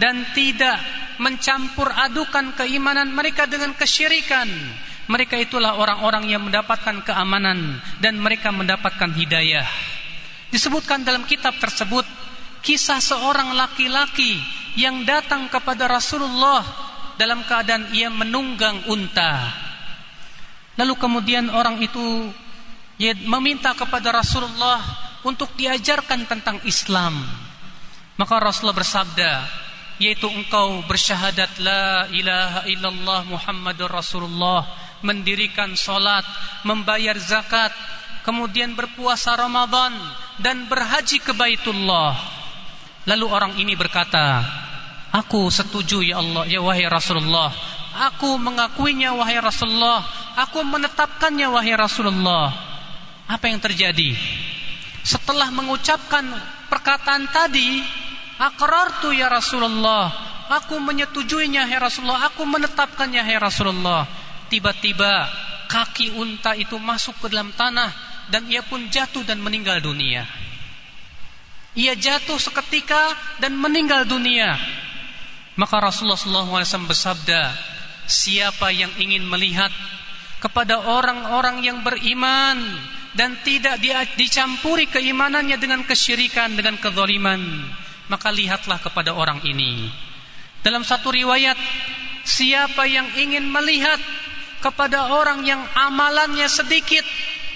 dan tidak mencampur adukan keimanan mereka dengan kesyirikan mereka itulah orang-orang yang mendapatkan keamanan dan mereka mendapatkan hidayah disebutkan dalam kitab tersebut kisah seorang laki-laki yang datang kepada Rasulullah dalam keadaan ia menunggang unta. Lalu kemudian orang itu ia meminta kepada Rasulullah untuk diajarkan tentang Islam. Maka Rasulullah bersabda, yaitu engkau bersyahadat la ilaha illallah Muhammadur Rasulullah, mendirikan solat, membayar zakat, kemudian berpuasa Ramadan dan berhaji ke Baitullah. Lalu orang ini berkata, "Aku setuju ya Allah, ya wahai Rasulullah. Aku mengakuinya wahai Rasulullah. Aku menetapkannya wahai Rasulullah." Apa yang terjadi? Setelah mengucapkan perkataan tadi, "Aqrartu ya Rasulullah." Aku menyetujuinya ya Rasulullah, aku menetapkannya ya Rasulullah. Tiba-tiba kaki unta itu masuk ke dalam tanah dan ia pun jatuh dan meninggal dunia. Ia jatuh seketika dan meninggal dunia. Maka Rasulullah SAW bersabda, siapa yang ingin melihat kepada orang-orang yang beriman dan tidak dicampuri keimanannya dengan kesyirikan, dengan kezaliman, maka lihatlah kepada orang ini. Dalam satu riwayat, siapa yang ingin melihat kepada orang yang amalannya sedikit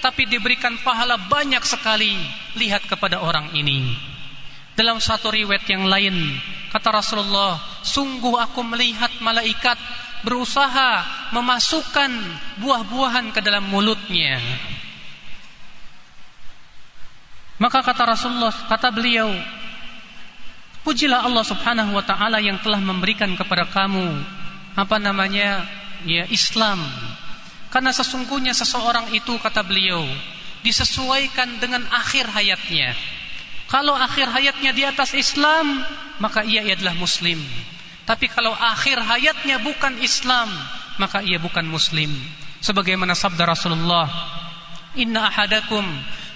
tapi diberikan pahala banyak sekali. Lihat kepada orang ini. Dalam satu riwayat yang lain, kata Rasulullah, sungguh aku melihat malaikat berusaha memasukkan buah-buahan ke dalam mulutnya. Maka kata Rasulullah, kata beliau, Pujilah Allah Subhanahu wa taala yang telah memberikan kepada kamu apa namanya? ya Islam karena sesungguhnya seseorang itu kata beliau disesuaikan dengan akhir hayatnya. Kalau akhir hayatnya di atas Islam, maka ia adalah muslim. Tapi kalau akhir hayatnya bukan Islam, maka ia bukan muslim. Sebagaimana sabda Rasulullah, "Inna ahadakum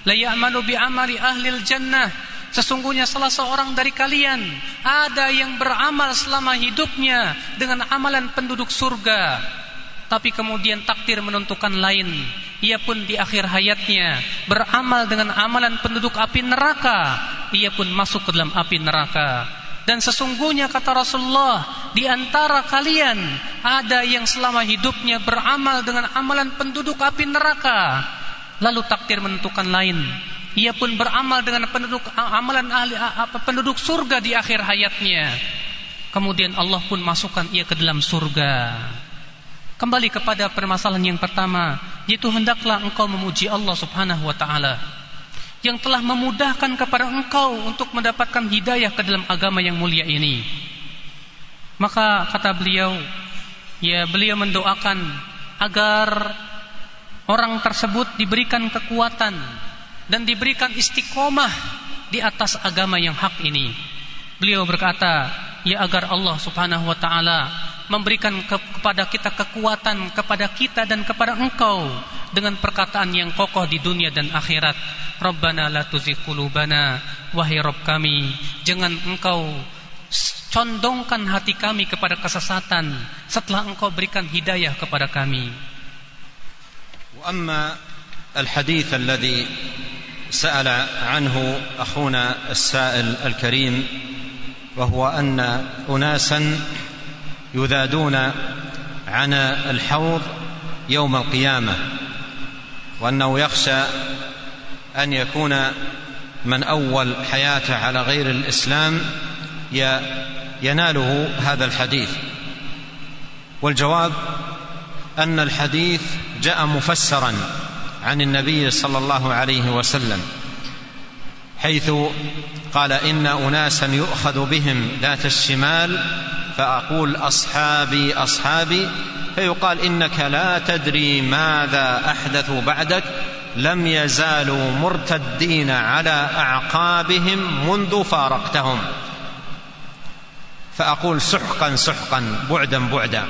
la ya'malu bi amali ahli jannah." Sesungguhnya salah seorang dari kalian ada yang beramal selama hidupnya dengan amalan penduduk surga tapi kemudian takdir menentukan lain. Ia pun di akhir hayatnya beramal dengan amalan penduduk api neraka. Ia pun masuk ke dalam api neraka. Dan sesungguhnya kata Rasulullah, di antara kalian ada yang selama hidupnya beramal dengan amalan penduduk api neraka. Lalu takdir menentukan lain. Ia pun beramal dengan penduduk amalan ahli penduduk surga di akhir hayatnya. Kemudian Allah pun masukkan ia ke dalam surga. Kembali kepada permasalahan yang pertama, yaitu hendaklah engkau memuji Allah Subhanahu wa taala yang telah memudahkan kepada engkau untuk mendapatkan hidayah ke dalam agama yang mulia ini. Maka kata beliau, ya beliau mendoakan agar orang tersebut diberikan kekuatan dan diberikan istiqomah di atas agama yang hak ini. Beliau berkata, ya agar Allah Subhanahu wa taala memberikan ke kepada kita kekuatan kepada kita dan kepada engkau dengan perkataan yang kokoh di dunia dan akhirat Rabbana la tuzigh qulubana wahai Rabb kami jangan engkau condongkan hati kami kepada kesesatan setelah engkau berikan hidayah kepada kami واما الحديث الذي سال عنه اخونا السائل الكريم وهو ان اناسا يذادون عن الحوض يوم القيامه وأنه يخشى أن يكون من أول حياته على غير الإسلام يناله هذا الحديث. والجواب أن الحديث جاء مفسرا عن النبي صلى الله عليه وسلم حيث قال إن اناسا يؤخذ بهم ذات الشمال فأقول أصحابي أصحابي فيقال إنك لا تدري ماذا أحدثوا بعدك لم يزالوا مرتدين على أعقابهم منذ فارقتهم. فأقول سحقا سحقا بعدا بعدا.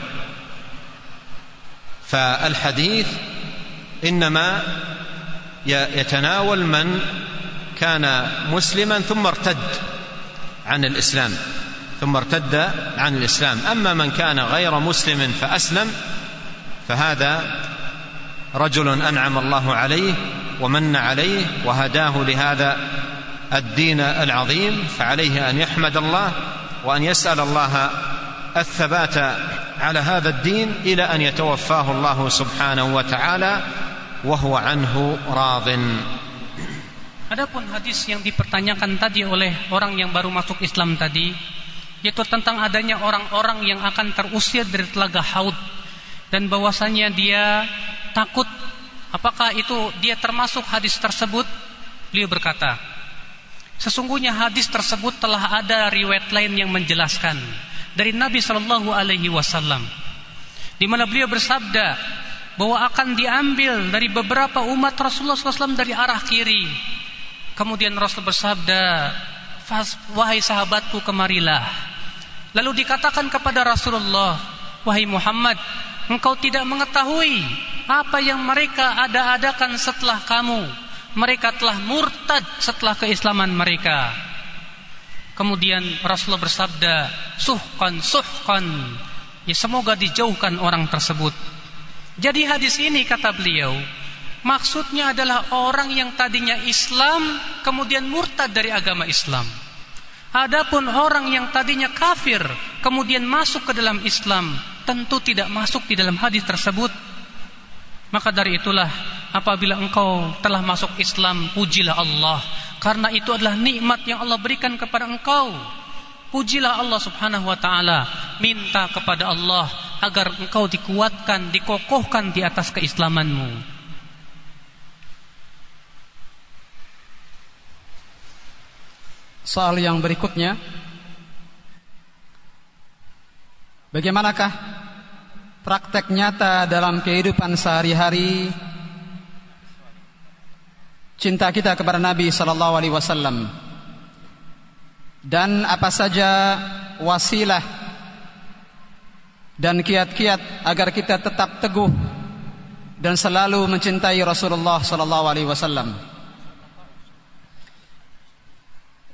فالحديث إنما يتناول من كان مسلما ثم ارتد عن الإسلام. ثم ارتد عن الإسلام. أما من كان غير مسلم فأسلم فهذا رجل أنعم الله عليه ومن عليه وهداه لهذا الدين العظيم. فعليه أن يحمد الله وأن يسأل الله الثبات على هذا الدين إلى أن يتوفاه الله سبحانه وتعالى وهو عنه راض. Adapun hadis yang dipertanyakan tadi oleh orang yang baru masuk Islam tadi yaitu tentang adanya orang-orang yang akan terusir dari telaga Haud. Dan bahwasanya dia takut apakah itu dia termasuk hadis tersebut? Beliau berkata sesungguhnya hadis tersebut telah ada riwayat lain yang menjelaskan dari Nabi Shallallahu alaihi wasallam di mana beliau bersabda bahwa akan diambil dari beberapa umat Rasulullah SAW dari arah kiri. Kemudian Rasul bersabda, "Wahai sahabatku, kemarilah." Lalu dikatakan kepada Rasulullah, "Wahai Muhammad, engkau tidak mengetahui apa yang mereka ada-adakan setelah kamu. Mereka telah murtad setelah keislaman mereka." Kemudian Rasulullah bersabda, "Suhkan, suhkan." Ya semoga dijauhkan orang tersebut. Jadi hadis ini kata beliau, Maksudnya adalah orang yang tadinya Islam kemudian murtad dari agama Islam. Adapun orang yang tadinya kafir kemudian masuk ke dalam Islam tentu tidak masuk di dalam hadis tersebut. Maka dari itulah apabila engkau telah masuk Islam pujilah Allah karena itu adalah nikmat yang Allah berikan kepada engkau. Pujilah Allah Subhanahu wa taala, minta kepada Allah agar engkau dikuatkan, dikokohkan di atas keislamanmu. Soal yang berikutnya. Bagaimanakah praktek nyata dalam kehidupan sehari-hari? Cinta kita kepada Nabi sallallahu alaihi wasallam. Dan apa saja wasilah dan kiat-kiat agar kita tetap teguh dan selalu mencintai Rasulullah sallallahu alaihi wasallam.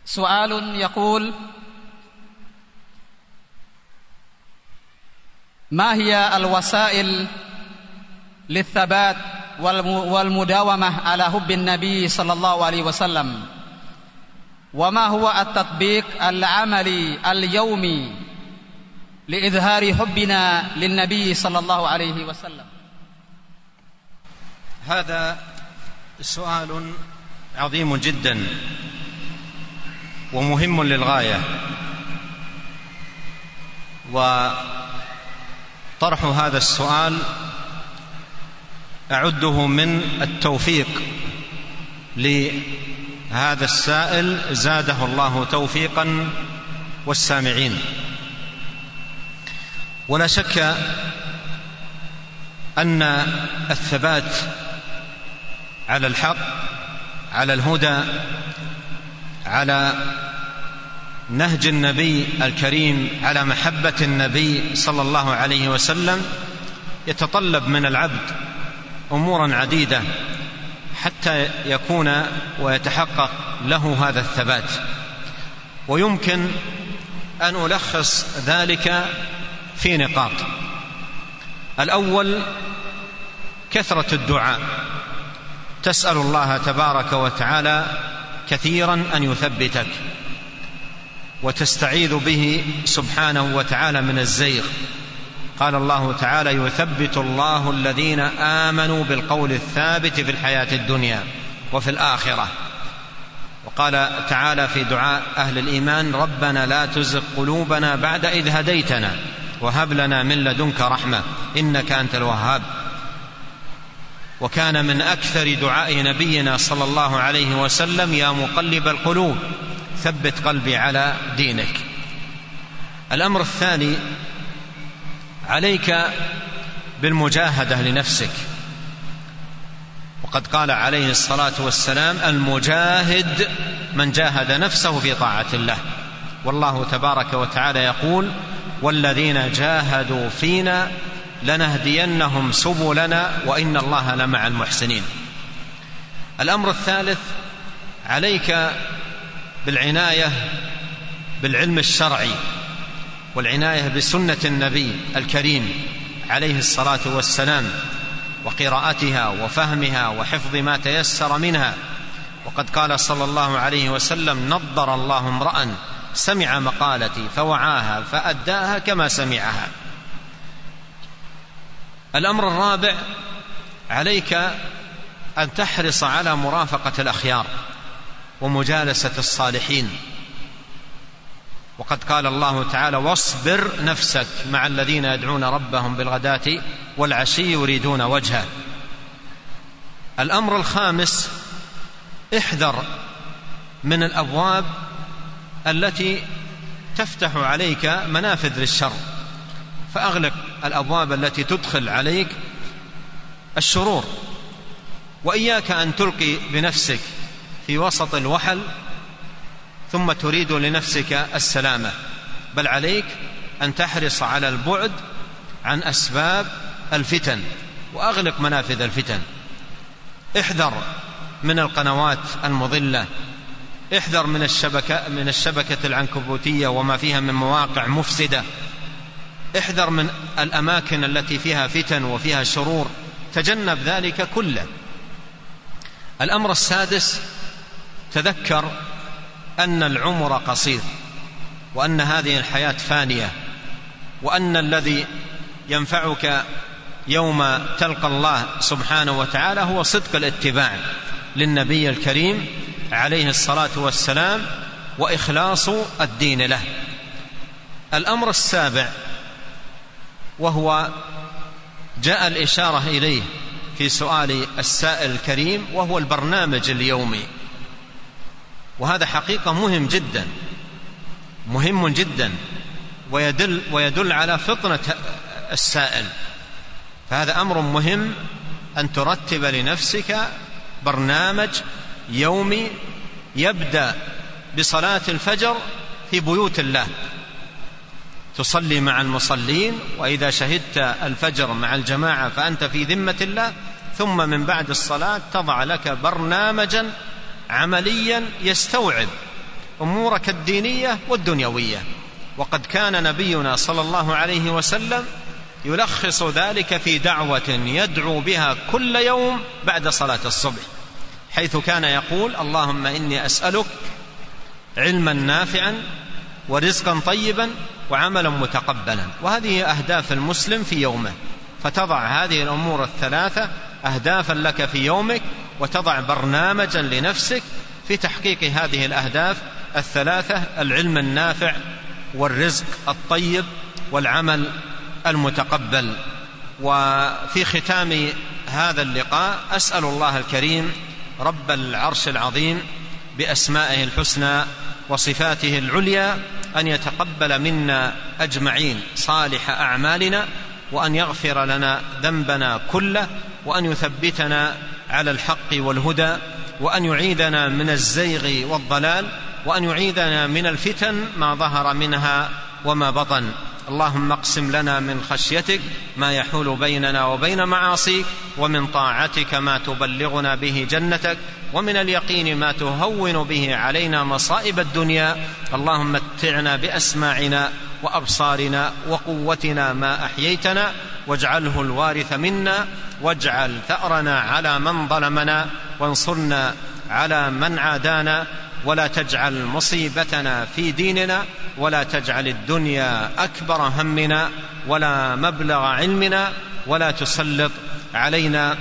سؤال يقول ما هي الوسائل للثبات والمداومة على حب النبي صلى الله عليه وسلم؟ وما هو التطبيق العملي اليومي لإظهار حبنا للنبي صلى الله عليه وسلم؟ هذا سؤال عظيم جدا. ومهم للغاية. وطرح هذا السؤال أعده من التوفيق لهذا السائل. زاده الله توفيقا والسامعين. ولا شك أن الثبات على الحق على الهدى على نهج النبي الكريم على محبة النبي صلى الله عليه وسلم يتطلب من العبد أمورا عديدة حتى يكون ويتحقق له هذا الثبات. ويمكن أن ألخص ذلك في نقاط. الأول كثرة الدعاء. تسأل الله تبارك وتعالى كثيرا أن يثبتك وتستعيذ به سبحانه وتعالى من الزيغ. قال الله تعالى يثبت الله الذين آمنوا بالقول الثابت في الحياة الدنيا وفي الآخرة. وقال تعالى في دعاء أهل الإيمان ربنا لا تزغ قلوبنا بعد إذ هديتنا وهب لنا من لدنك رحمة إنك أنت الوهاب. وكان من أكثر دعاء نبينا صلى الله عليه وسلم يا مقلب القلوب ثبت قلبي على دينك. الأمر الثاني عليك بالمجاهدة لنفسك. وقد قال عليه الصلاة والسلام المجاهد من جاهد نفسه في طاعة الله. والله تبارك وتعالى يقول والذين جاهدوا فينا لنهدينهم سبلنا وإن الله لمع المحسنين. الأمر الثالث عليك بالعناية بالعلم الشرعي والعناية بسنة النبي الكريم عليه الصلاة والسلام وقراءتها وفهمها وحفظ ما تيسر منها. وقد قال صلى الله عليه وسلم نضر الله امرا سمع مقالتي فوعاها فأداها كما سمعها. الأمر الرابع عليك أن تحرص على مرافقة الأخيار ومجالسة الصالحين. وقد قال الله تعالى واصبر نفسك مع الذين يدعون ربهم بالغداة والعشي يريدون وجهه. الأمر الخامس احذر من الأبواب التي تفتح عليك منافذ للشر. فأغلق الأبواب التي تدخل عليك الشرور. وإياك أن تلقي بنفسك في وسط الوحل ثم تريد لنفسك السلامة. بل عليك أن تحرص على البعد عن أسباب الفتن. وأغلق منافذ الفتن. احذر من القنوات المضلة. احذر من الشبكة من الشبكة العنكبوتية وما فيها من مواقع مفسدة. احذر من الأماكن التي فيها فتن وفيها شرور تجنب ذلك كله. الأمر السادس تذكر أن العمر قصير وأن هذه الحياة فانية وأن الذي ينفعك يوم تلقى الله سبحانه وتعالى هو صدق الاتباع للنبي الكريم عليه الصلاة والسلام وإخلاص الدين له. الأمر السابع وهو جاء الإشارة إليه في سؤال السائل الكريم وهو البرنامج اليومي. وهذا حقيقة مهم جدا مهم جدا ويدل ويدل على فطنة السائل. فهذا أمر مهم أن ترتب لنفسك برنامج يومي يبدأ بصلاة الفجر في بيوت الله. تصلي مع المصلين وإذا شهدت الفجر مع الجماعة فأنت في ذمة الله ثم من بعد الصلاة تضع لك برنامجا عمليا يستوعب أمورك الدينية والدنيوية. وقد كان نبينا صلى الله عليه وسلم يلخص ذلك في دعوة يدعو بها كل يوم بعد صلاة الصبح حيث كان يقول اللهم إني أسألك علما نافعا ورزقا طيبا وعملا متقبلا. وهذه أهداف المسلم في يومه. فتضع هذه الأمور الثلاثة أهدافا لك في يومك وتضع برنامجا لنفسك في تحقيق هذه الأهداف الثلاثة العلم النافع والرزق الطيب والعمل المتقبل. وفي ختام هذا اللقاء أسأل الله الكريم رب العرش العظيم بأسمائه الحسنى وصفاته العليا أن يتقبل منا أجمعين صالح أعمالنا وأن يغفر لنا ذنبنا كله وأن يثبتنا على الحق والهدى وأن يعيذنا من الزيغ والضلال وأن يعيذنا من الفتن ما ظهر منها وما بطن اللهم اقسم لنا من خشيتك ما يحول بيننا وبين معاصيك ومن طاعتك ما تبلغنا به جنتك ومن اليقين ما تهون به علينا مصائب الدنيا. اللهم متعنا بأسماعنا وأبصارنا وقوتنا ما أحييتنا واجعله الوارث منا واجعل ثأرنا على من ظلمنا وانصرنا على من عادانا ولا تجعل مصيبتنا في ديننا ولا تجعل الدنيا أكبر همنا ولا مبلغ علمنا ولا تسلط علينا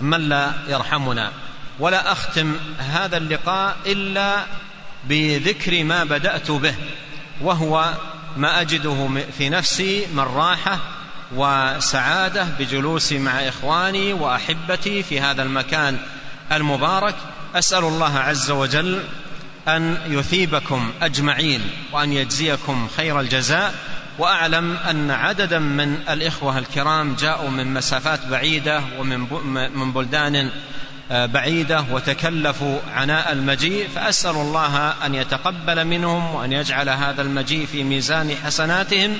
من لا يرحمنا. ولا أختم هذا اللقاء إلا بذكر ما بدأت به وهو ما أجده في نفسي من راحة وسعادة بجلوسي مع إخواني وأحبتي في هذا المكان المبارك. أسأل الله عز وجل أن يثيبكم أجمعين وأن يجزيكم خير الجزاء وأعلم أن عددا من الإخوة الكرام جاءوا من مسافات بعيدة ومن من بلدان آه، بعيدة وتكلفوا عناء المجيء فأسأل الله أن يتقبل منهم وأن يجعل هذا المجيء في ميزان حسناتهم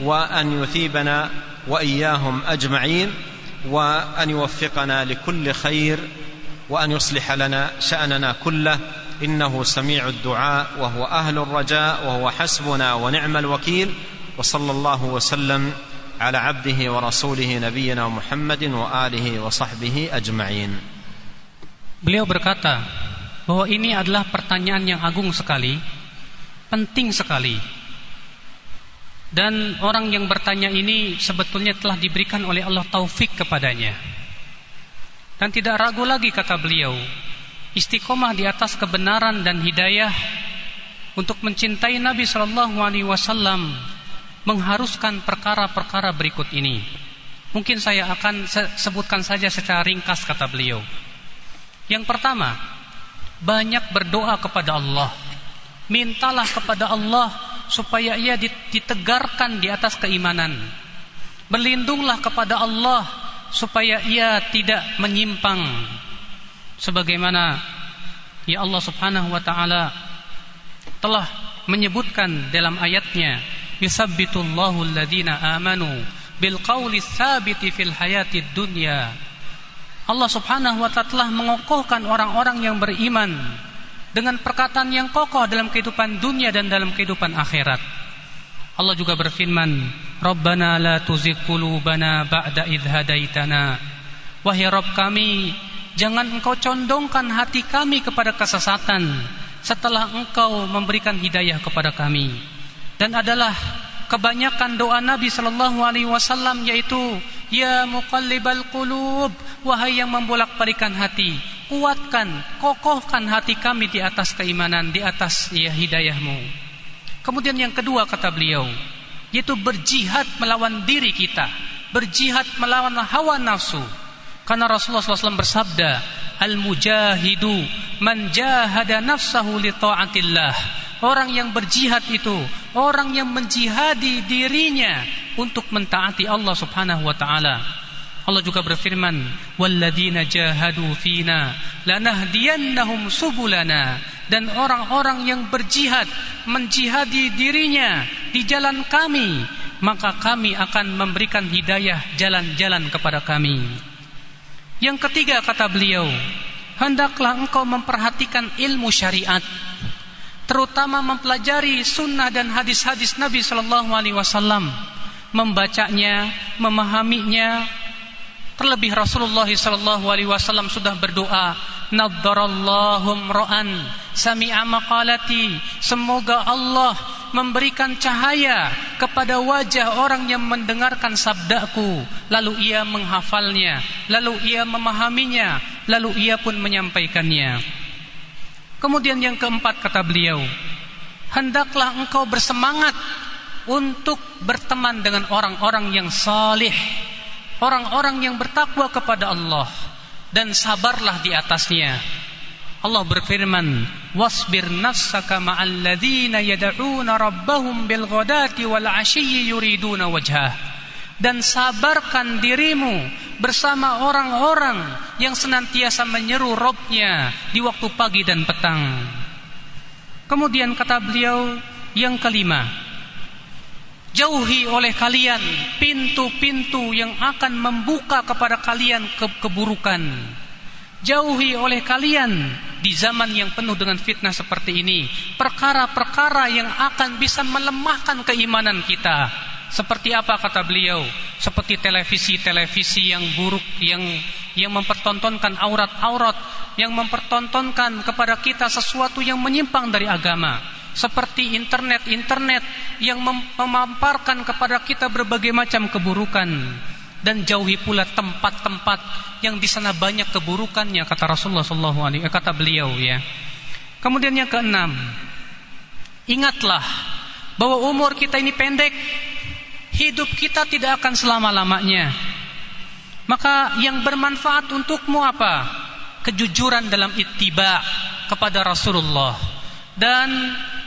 وأن يثيبنا وإياهم أجمعين وأن يوفقنا لكل خير وان يصلح لنا شاننا كله انه سميع الدعاء وهو أهل الرجاء وهو حسبنا ونعم الوكيل وصلى الله وسلم على عبده ورسوله نبينا محمد واله وصحبه اجمعين Beliau berkata bahwa ini adalah pertanyaan yang agung sekali penting sekali. Dan orang yang bertanya ini sebetulnya telah diberikan oleh Allah taufik kepadanya. Dan tidak ragu lagi kata beliau, istiqomah di atas kebenaran dan hidayah untuk mencintai Nabi Shallallahu Alaihi Wasallam mengharuskan perkara-perkara berikut ini. Mungkin saya akan sebutkan saja secara ringkas kata beliau. Yang pertama, banyak berdoa kepada Allah. Mintalah kepada Allah supaya ia ditegarkan di atas keimanan. Berlindunglah kepada Allah supaya ia tidak menyimpang. Sebagaimana ya Allah Subhanahu wa taala telah menyebutkan dalam ayatnya, "Yusabbitullahu alladhina amanu bil qawli tsabiti fil hayatid dunya." Allah Subhanahu wa taala telah mengokohkan orang-orang yang beriman dengan perkataan yang kokoh dalam kehidupan dunia dan dalam kehidupan akhirat. Allah juga berfirman, "Rabbana la tuzigh qulubana ba'da idh hadaitana." Wahai Rabb kami, jangan Engkau condongkan hati kami kepada kesesatan setelah Engkau memberikan hidayah kepada kami. Dan adalah kebanyakan doa Nabi sallallahu alaihi wasallam yaitu Ya muqallibal qulub Wahai yang membolak-balikan hati Kuatkan, kokohkan hati kami di atas keimanan Di atas ya, hidayahmu Kemudian yang kedua kata beliau Yaitu berjihad melawan diri kita Berjihad melawan hawa nafsu. Karena Rasulullah SAW bersabda Al-mujahidu man jahada nafsahu li ta'atillah. Orang yang berjihad itu Orang yang menjihadi dirinya Untuk mentaati Allah subhanahu wa ta'ala Allah juga berfirman Walladzina jahadu fina Lanahdiyannahum subulana Dan orang-orang yang berjihad Menjihadi dirinya Di jalan kami Maka kami akan memberikan hidayah Jalan-jalan kepada kami Yang ketiga kata beliau Hendaklah engkau memperhatikan ilmu syariat terutama mempelajari sunnah dan hadis-hadis Nabi Shallallahu Alaihi Wasallam, membacanya, memahaminya. Terlebih Rasulullah Shallallahu Alaihi Wasallam sudah berdoa, Nadarallahum ro'an sami'a maqalati. Semoga Allah memberikan cahaya kepada wajah orang yang mendengarkan sabdaku, lalu ia menghafalnya, lalu ia memahaminya, lalu ia pun menyampaikannya. Kemudian yang keempat kata beliau, hendaklah engkau bersemangat untuk berteman dengan orang-orang yang salih, orang-orang yang bertakwa kepada Allah dan sabarlah di atasnya. Allah berfirman, "Wasbir nafsaka ma'al ladzina yad'una rabbahum bil wal 'ashiyyi yuriduna wajhah." dan sabarkan dirimu bersama orang-orang yang senantiasa menyeru Robnya di waktu pagi dan petang. Kemudian kata beliau yang kelima, jauhi oleh kalian pintu-pintu yang akan membuka kepada kalian ke keburukan. Jauhi oleh kalian di zaman yang penuh dengan fitnah seperti ini, perkara-perkara yang akan bisa melemahkan keimanan kita seperti apa kata beliau? Seperti televisi-televisi yang buruk yang yang mempertontonkan aurat-aurat, yang mempertontonkan kepada kita sesuatu yang menyimpang dari agama. Seperti internet-internet yang memamparkan kepada kita berbagai macam keburukan dan jauhi pula tempat-tempat yang di sana banyak keburukannya kata Rasulullah sallallahu alaihi eh, kata beliau ya. Kemudian yang keenam, ingatlah bahwa umur kita ini pendek hidup kita tidak akan selama-lamanya. Maka yang bermanfaat untukmu apa? Kejujuran dalam ittiba kepada Rasulullah dan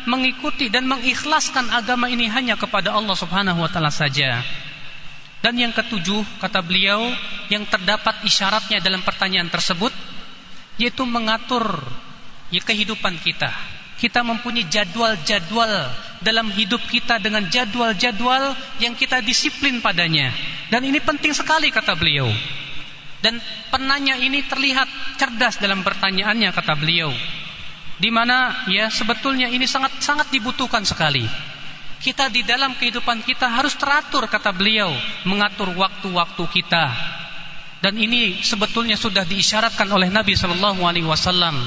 mengikuti dan mengikhlaskan agama ini hanya kepada Allah Subhanahu wa taala saja. Dan yang ketujuh kata beliau yang terdapat isyaratnya dalam pertanyaan tersebut yaitu mengatur ya kehidupan kita kita mempunyai jadwal-jadwal dalam hidup kita dengan jadwal-jadwal yang kita disiplin padanya. Dan ini penting sekali kata beliau. Dan penanya ini terlihat cerdas dalam pertanyaannya kata beliau. Di mana ya sebetulnya ini sangat sangat dibutuhkan sekali. Kita di dalam kehidupan kita harus teratur kata beliau, mengatur waktu-waktu kita. Dan ini sebetulnya sudah diisyaratkan oleh Nabi Shallallahu alaihi wasallam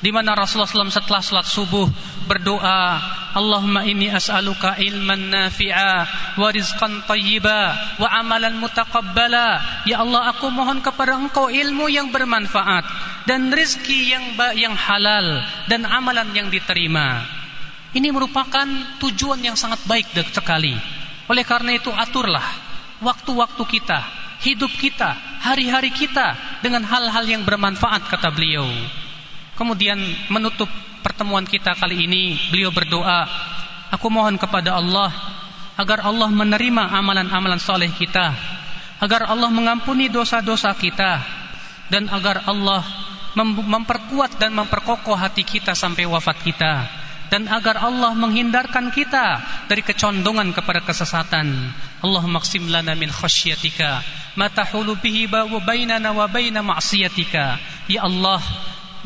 di mana Rasulullah SAW setelah salat subuh berdoa Allahumma inni as'aluka ilman nafi'a wa rizqan tayyiba wa amalan mutaqabbala. Ya Allah aku mohon kepada engkau ilmu yang bermanfaat dan rizki yang yang halal dan amalan yang diterima. Ini merupakan tujuan yang sangat baik sekali. Oleh karena itu aturlah waktu-waktu kita hidup kita hari-hari kita dengan hal-hal yang bermanfaat kata beliau. Kemudian menutup pertemuan kita kali ini beliau berdoa, aku mohon kepada Allah agar Allah menerima amalan-amalan soleh kita, agar Allah mengampuni dosa-dosa kita, dan agar Allah memperkuat dan memperkokoh hati kita sampai wafat kita, dan agar Allah menghindarkan kita dari kecondongan kepada kesesatan. Allah maksim lana min khasyatika ma tahulu bihi bainana wa baina ma'siyatika. Ya Allah,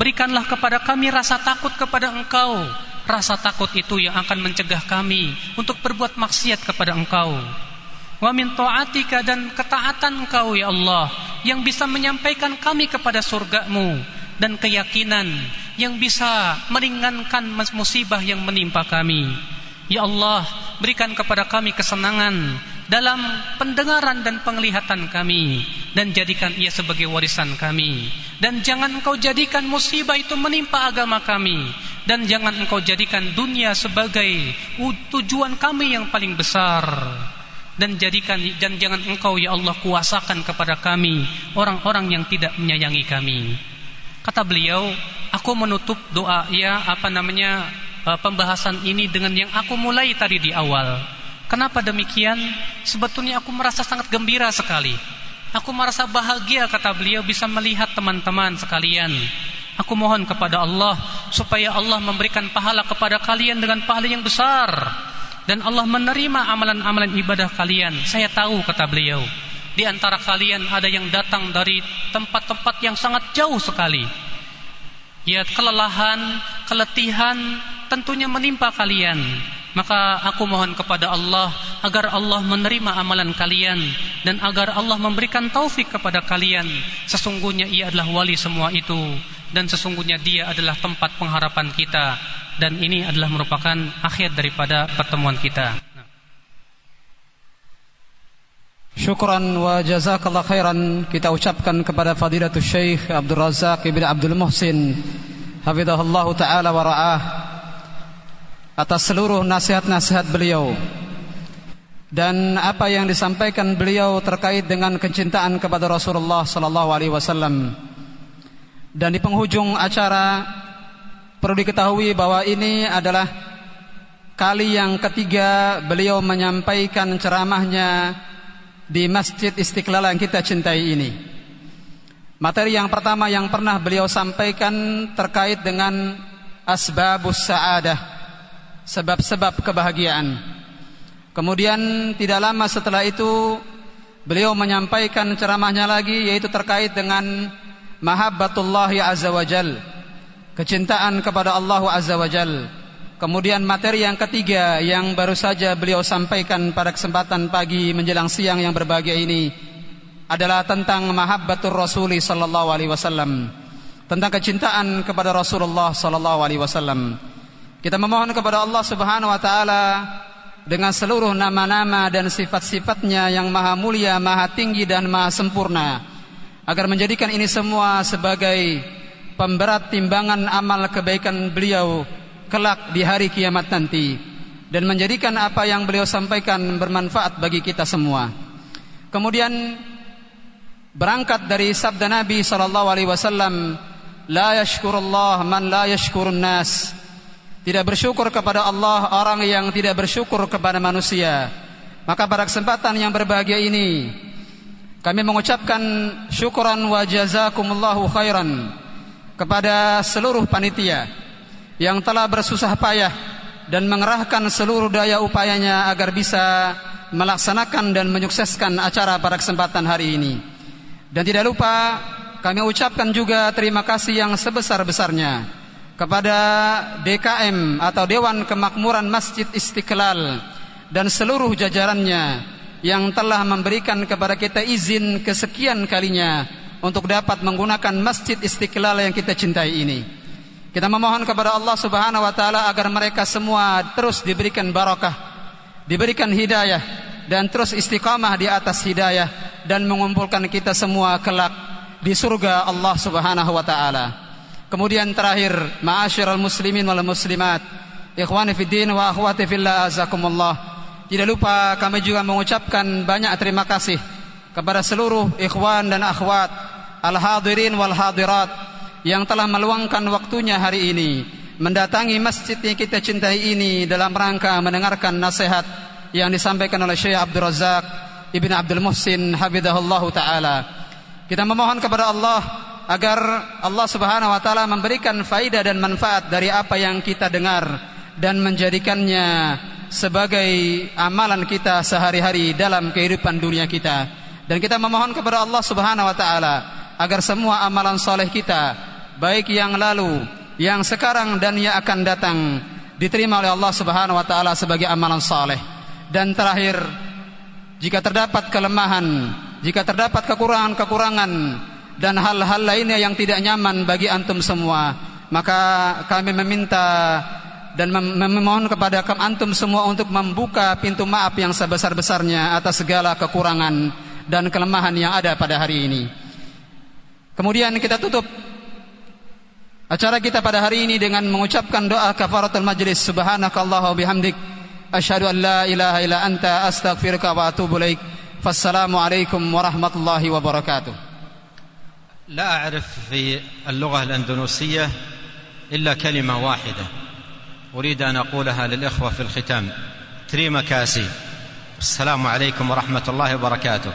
Berikanlah kepada kami rasa takut kepada Engkau. Rasa takut itu yang akan mencegah kami untuk berbuat maksiat kepada Engkau. Wa min ta'atika dan ketaatan Engkau ya Allah yang bisa menyampaikan kami kepada surgamu dan keyakinan yang bisa meringankan musibah yang menimpa kami. Ya Allah, berikan kepada kami kesenangan dalam pendengaran dan penglihatan kami dan jadikan ia sebagai warisan kami. Dan jangan engkau jadikan musibah itu menimpa agama kami dan jangan engkau jadikan dunia sebagai tujuan kami yang paling besar. Dan jadikan dan jangan engkau ya Allah kuasakan kepada kami orang-orang yang tidak menyayangi kami. Kata beliau aku menutup doa ya apa namanya eh, pembahasan ini dengan yang aku mulai tadi di awal Kenapa demikian? Sebetulnya aku merasa sangat gembira sekali. Aku merasa bahagia kata beliau bisa melihat teman-teman sekalian. Aku mohon kepada Allah supaya Allah memberikan pahala kepada kalian dengan pahala yang besar dan Allah menerima amalan-amalan ibadah kalian. Saya tahu kata beliau, di antara kalian ada yang datang dari tempat-tempat yang sangat jauh sekali. Ya kelelahan, keletihan tentunya menimpa kalian. Maka aku mohon kepada Allah agar Allah menerima amalan kalian dan agar Allah memberikan taufik kepada kalian. Sesungguhnya ia adalah wali semua itu dan sesungguhnya dia adalah tempat pengharapan kita dan ini adalah merupakan akhir daripada pertemuan kita. Syukran wa jazakallah khairan kita ucapkan kepada Fadilatul Syekh Abdul Razak Ibn Abdul Muhsin Hafizahullah Ta'ala wa ra'ah atas seluruh nasihat-nasihat beliau dan apa yang disampaikan beliau terkait dengan kecintaan kepada Rasulullah sallallahu alaihi wasallam. Dan di penghujung acara perlu diketahui bahwa ini adalah kali yang ketiga beliau menyampaikan ceramahnya di Masjid Istiqlal yang kita cintai ini. Materi yang pertama yang pernah beliau sampaikan terkait dengan asbabus sa'adah sebab-sebab kebahagiaan. Kemudian tidak lama setelah itu beliau menyampaikan ceramahnya lagi yaitu terkait dengan mahabbatullah azza wajal, kecintaan kepada Allah azza wajal. Kemudian materi yang ketiga yang baru saja beliau sampaikan pada kesempatan pagi menjelang siang yang berbahagia ini adalah tentang mahabbatur rasuli sallallahu alaihi wasallam. Tentang kecintaan kepada Rasulullah sallallahu alaihi wasallam. Kita memohon kepada Allah Subhanahu wa taala dengan seluruh nama-nama dan sifat-sifatnya yang maha mulia, maha tinggi dan maha sempurna agar menjadikan ini semua sebagai pemberat timbangan amal kebaikan beliau kelak di hari kiamat nanti dan menjadikan apa yang beliau sampaikan bermanfaat bagi kita semua. Kemudian berangkat dari sabda Nabi sallallahu alaihi wasallam, la yashkurullah man la yashkurun nas. Tidak bersyukur kepada Allah orang yang tidak bersyukur kepada manusia. Maka pada kesempatan yang berbahagia ini kami mengucapkan syukuran wa jazakumullahu khairan kepada seluruh panitia yang telah bersusah payah dan mengerahkan seluruh daya upayanya agar bisa melaksanakan dan menyukseskan acara pada kesempatan hari ini. Dan tidak lupa kami ucapkan juga terima kasih yang sebesar-besarnya kepada DKM atau Dewan Kemakmuran Masjid Istiqlal dan seluruh jajarannya yang telah memberikan kepada kita izin kesekian kalinya untuk dapat menggunakan Masjid Istiqlal yang kita cintai ini. Kita memohon kepada Allah Subhanahu wa taala agar mereka semua terus diberikan barakah, diberikan hidayah dan terus istiqamah di atas hidayah dan mengumpulkan kita semua kelak di surga Allah Subhanahu wa taala. Kemudian terakhir, ma'asyiral muslimin wal muslimat, ikhwani fid din wa akhwati fillah azakumullah. Tidak lupa kami juga mengucapkan banyak terima kasih kepada seluruh ikhwan dan akhwat al-hadirin wal hadirat yang telah meluangkan waktunya hari ini mendatangi masjid yang kita cintai ini dalam rangka mendengarkan nasihat yang disampaikan oleh Syekh Abdul Razak Ibn Abdul Muhsin Habibullah Ta'ala kita memohon kepada Allah agar Allah Subhanahu Wa Ta'ala memberikan faidah dan manfaat dari apa yang kita dengar dan menjadikannya sebagai amalan kita sehari-hari dalam kehidupan dunia kita dan kita memohon kepada Allah Subhanahu Wa Ta'ala agar semua amalan soleh kita baik yang lalu, yang sekarang dan yang akan datang diterima oleh Allah Subhanahu wa taala sebagai amalan saleh. Dan terakhir, jika terdapat kelemahan, jika terdapat kekurangan-kekurangan dan hal-hal lainnya yang tidak nyaman bagi antum semua, maka kami meminta dan memohon kepada antum semua untuk membuka pintu maaf yang sebesar-besarnya atas segala kekurangan dan kelemahan yang ada pada hari ini. Kemudian kita tutup Acara kita pada hari ini dengan mengucapkan doa kafaratul majlis subhanakallah bihamdik asyhadu an la ilaha illa anta astaghfiruka wa atubu ilaik. Fassalamu alaikum warahmatullahi wabarakatuh. لا أعرف في اللغة الأندونوسية إلا كلمة واحدة. أريد أن أقولها للإخوة في الختام. تريما كاسي. السلام عليكم ورحمة الله وبركاته.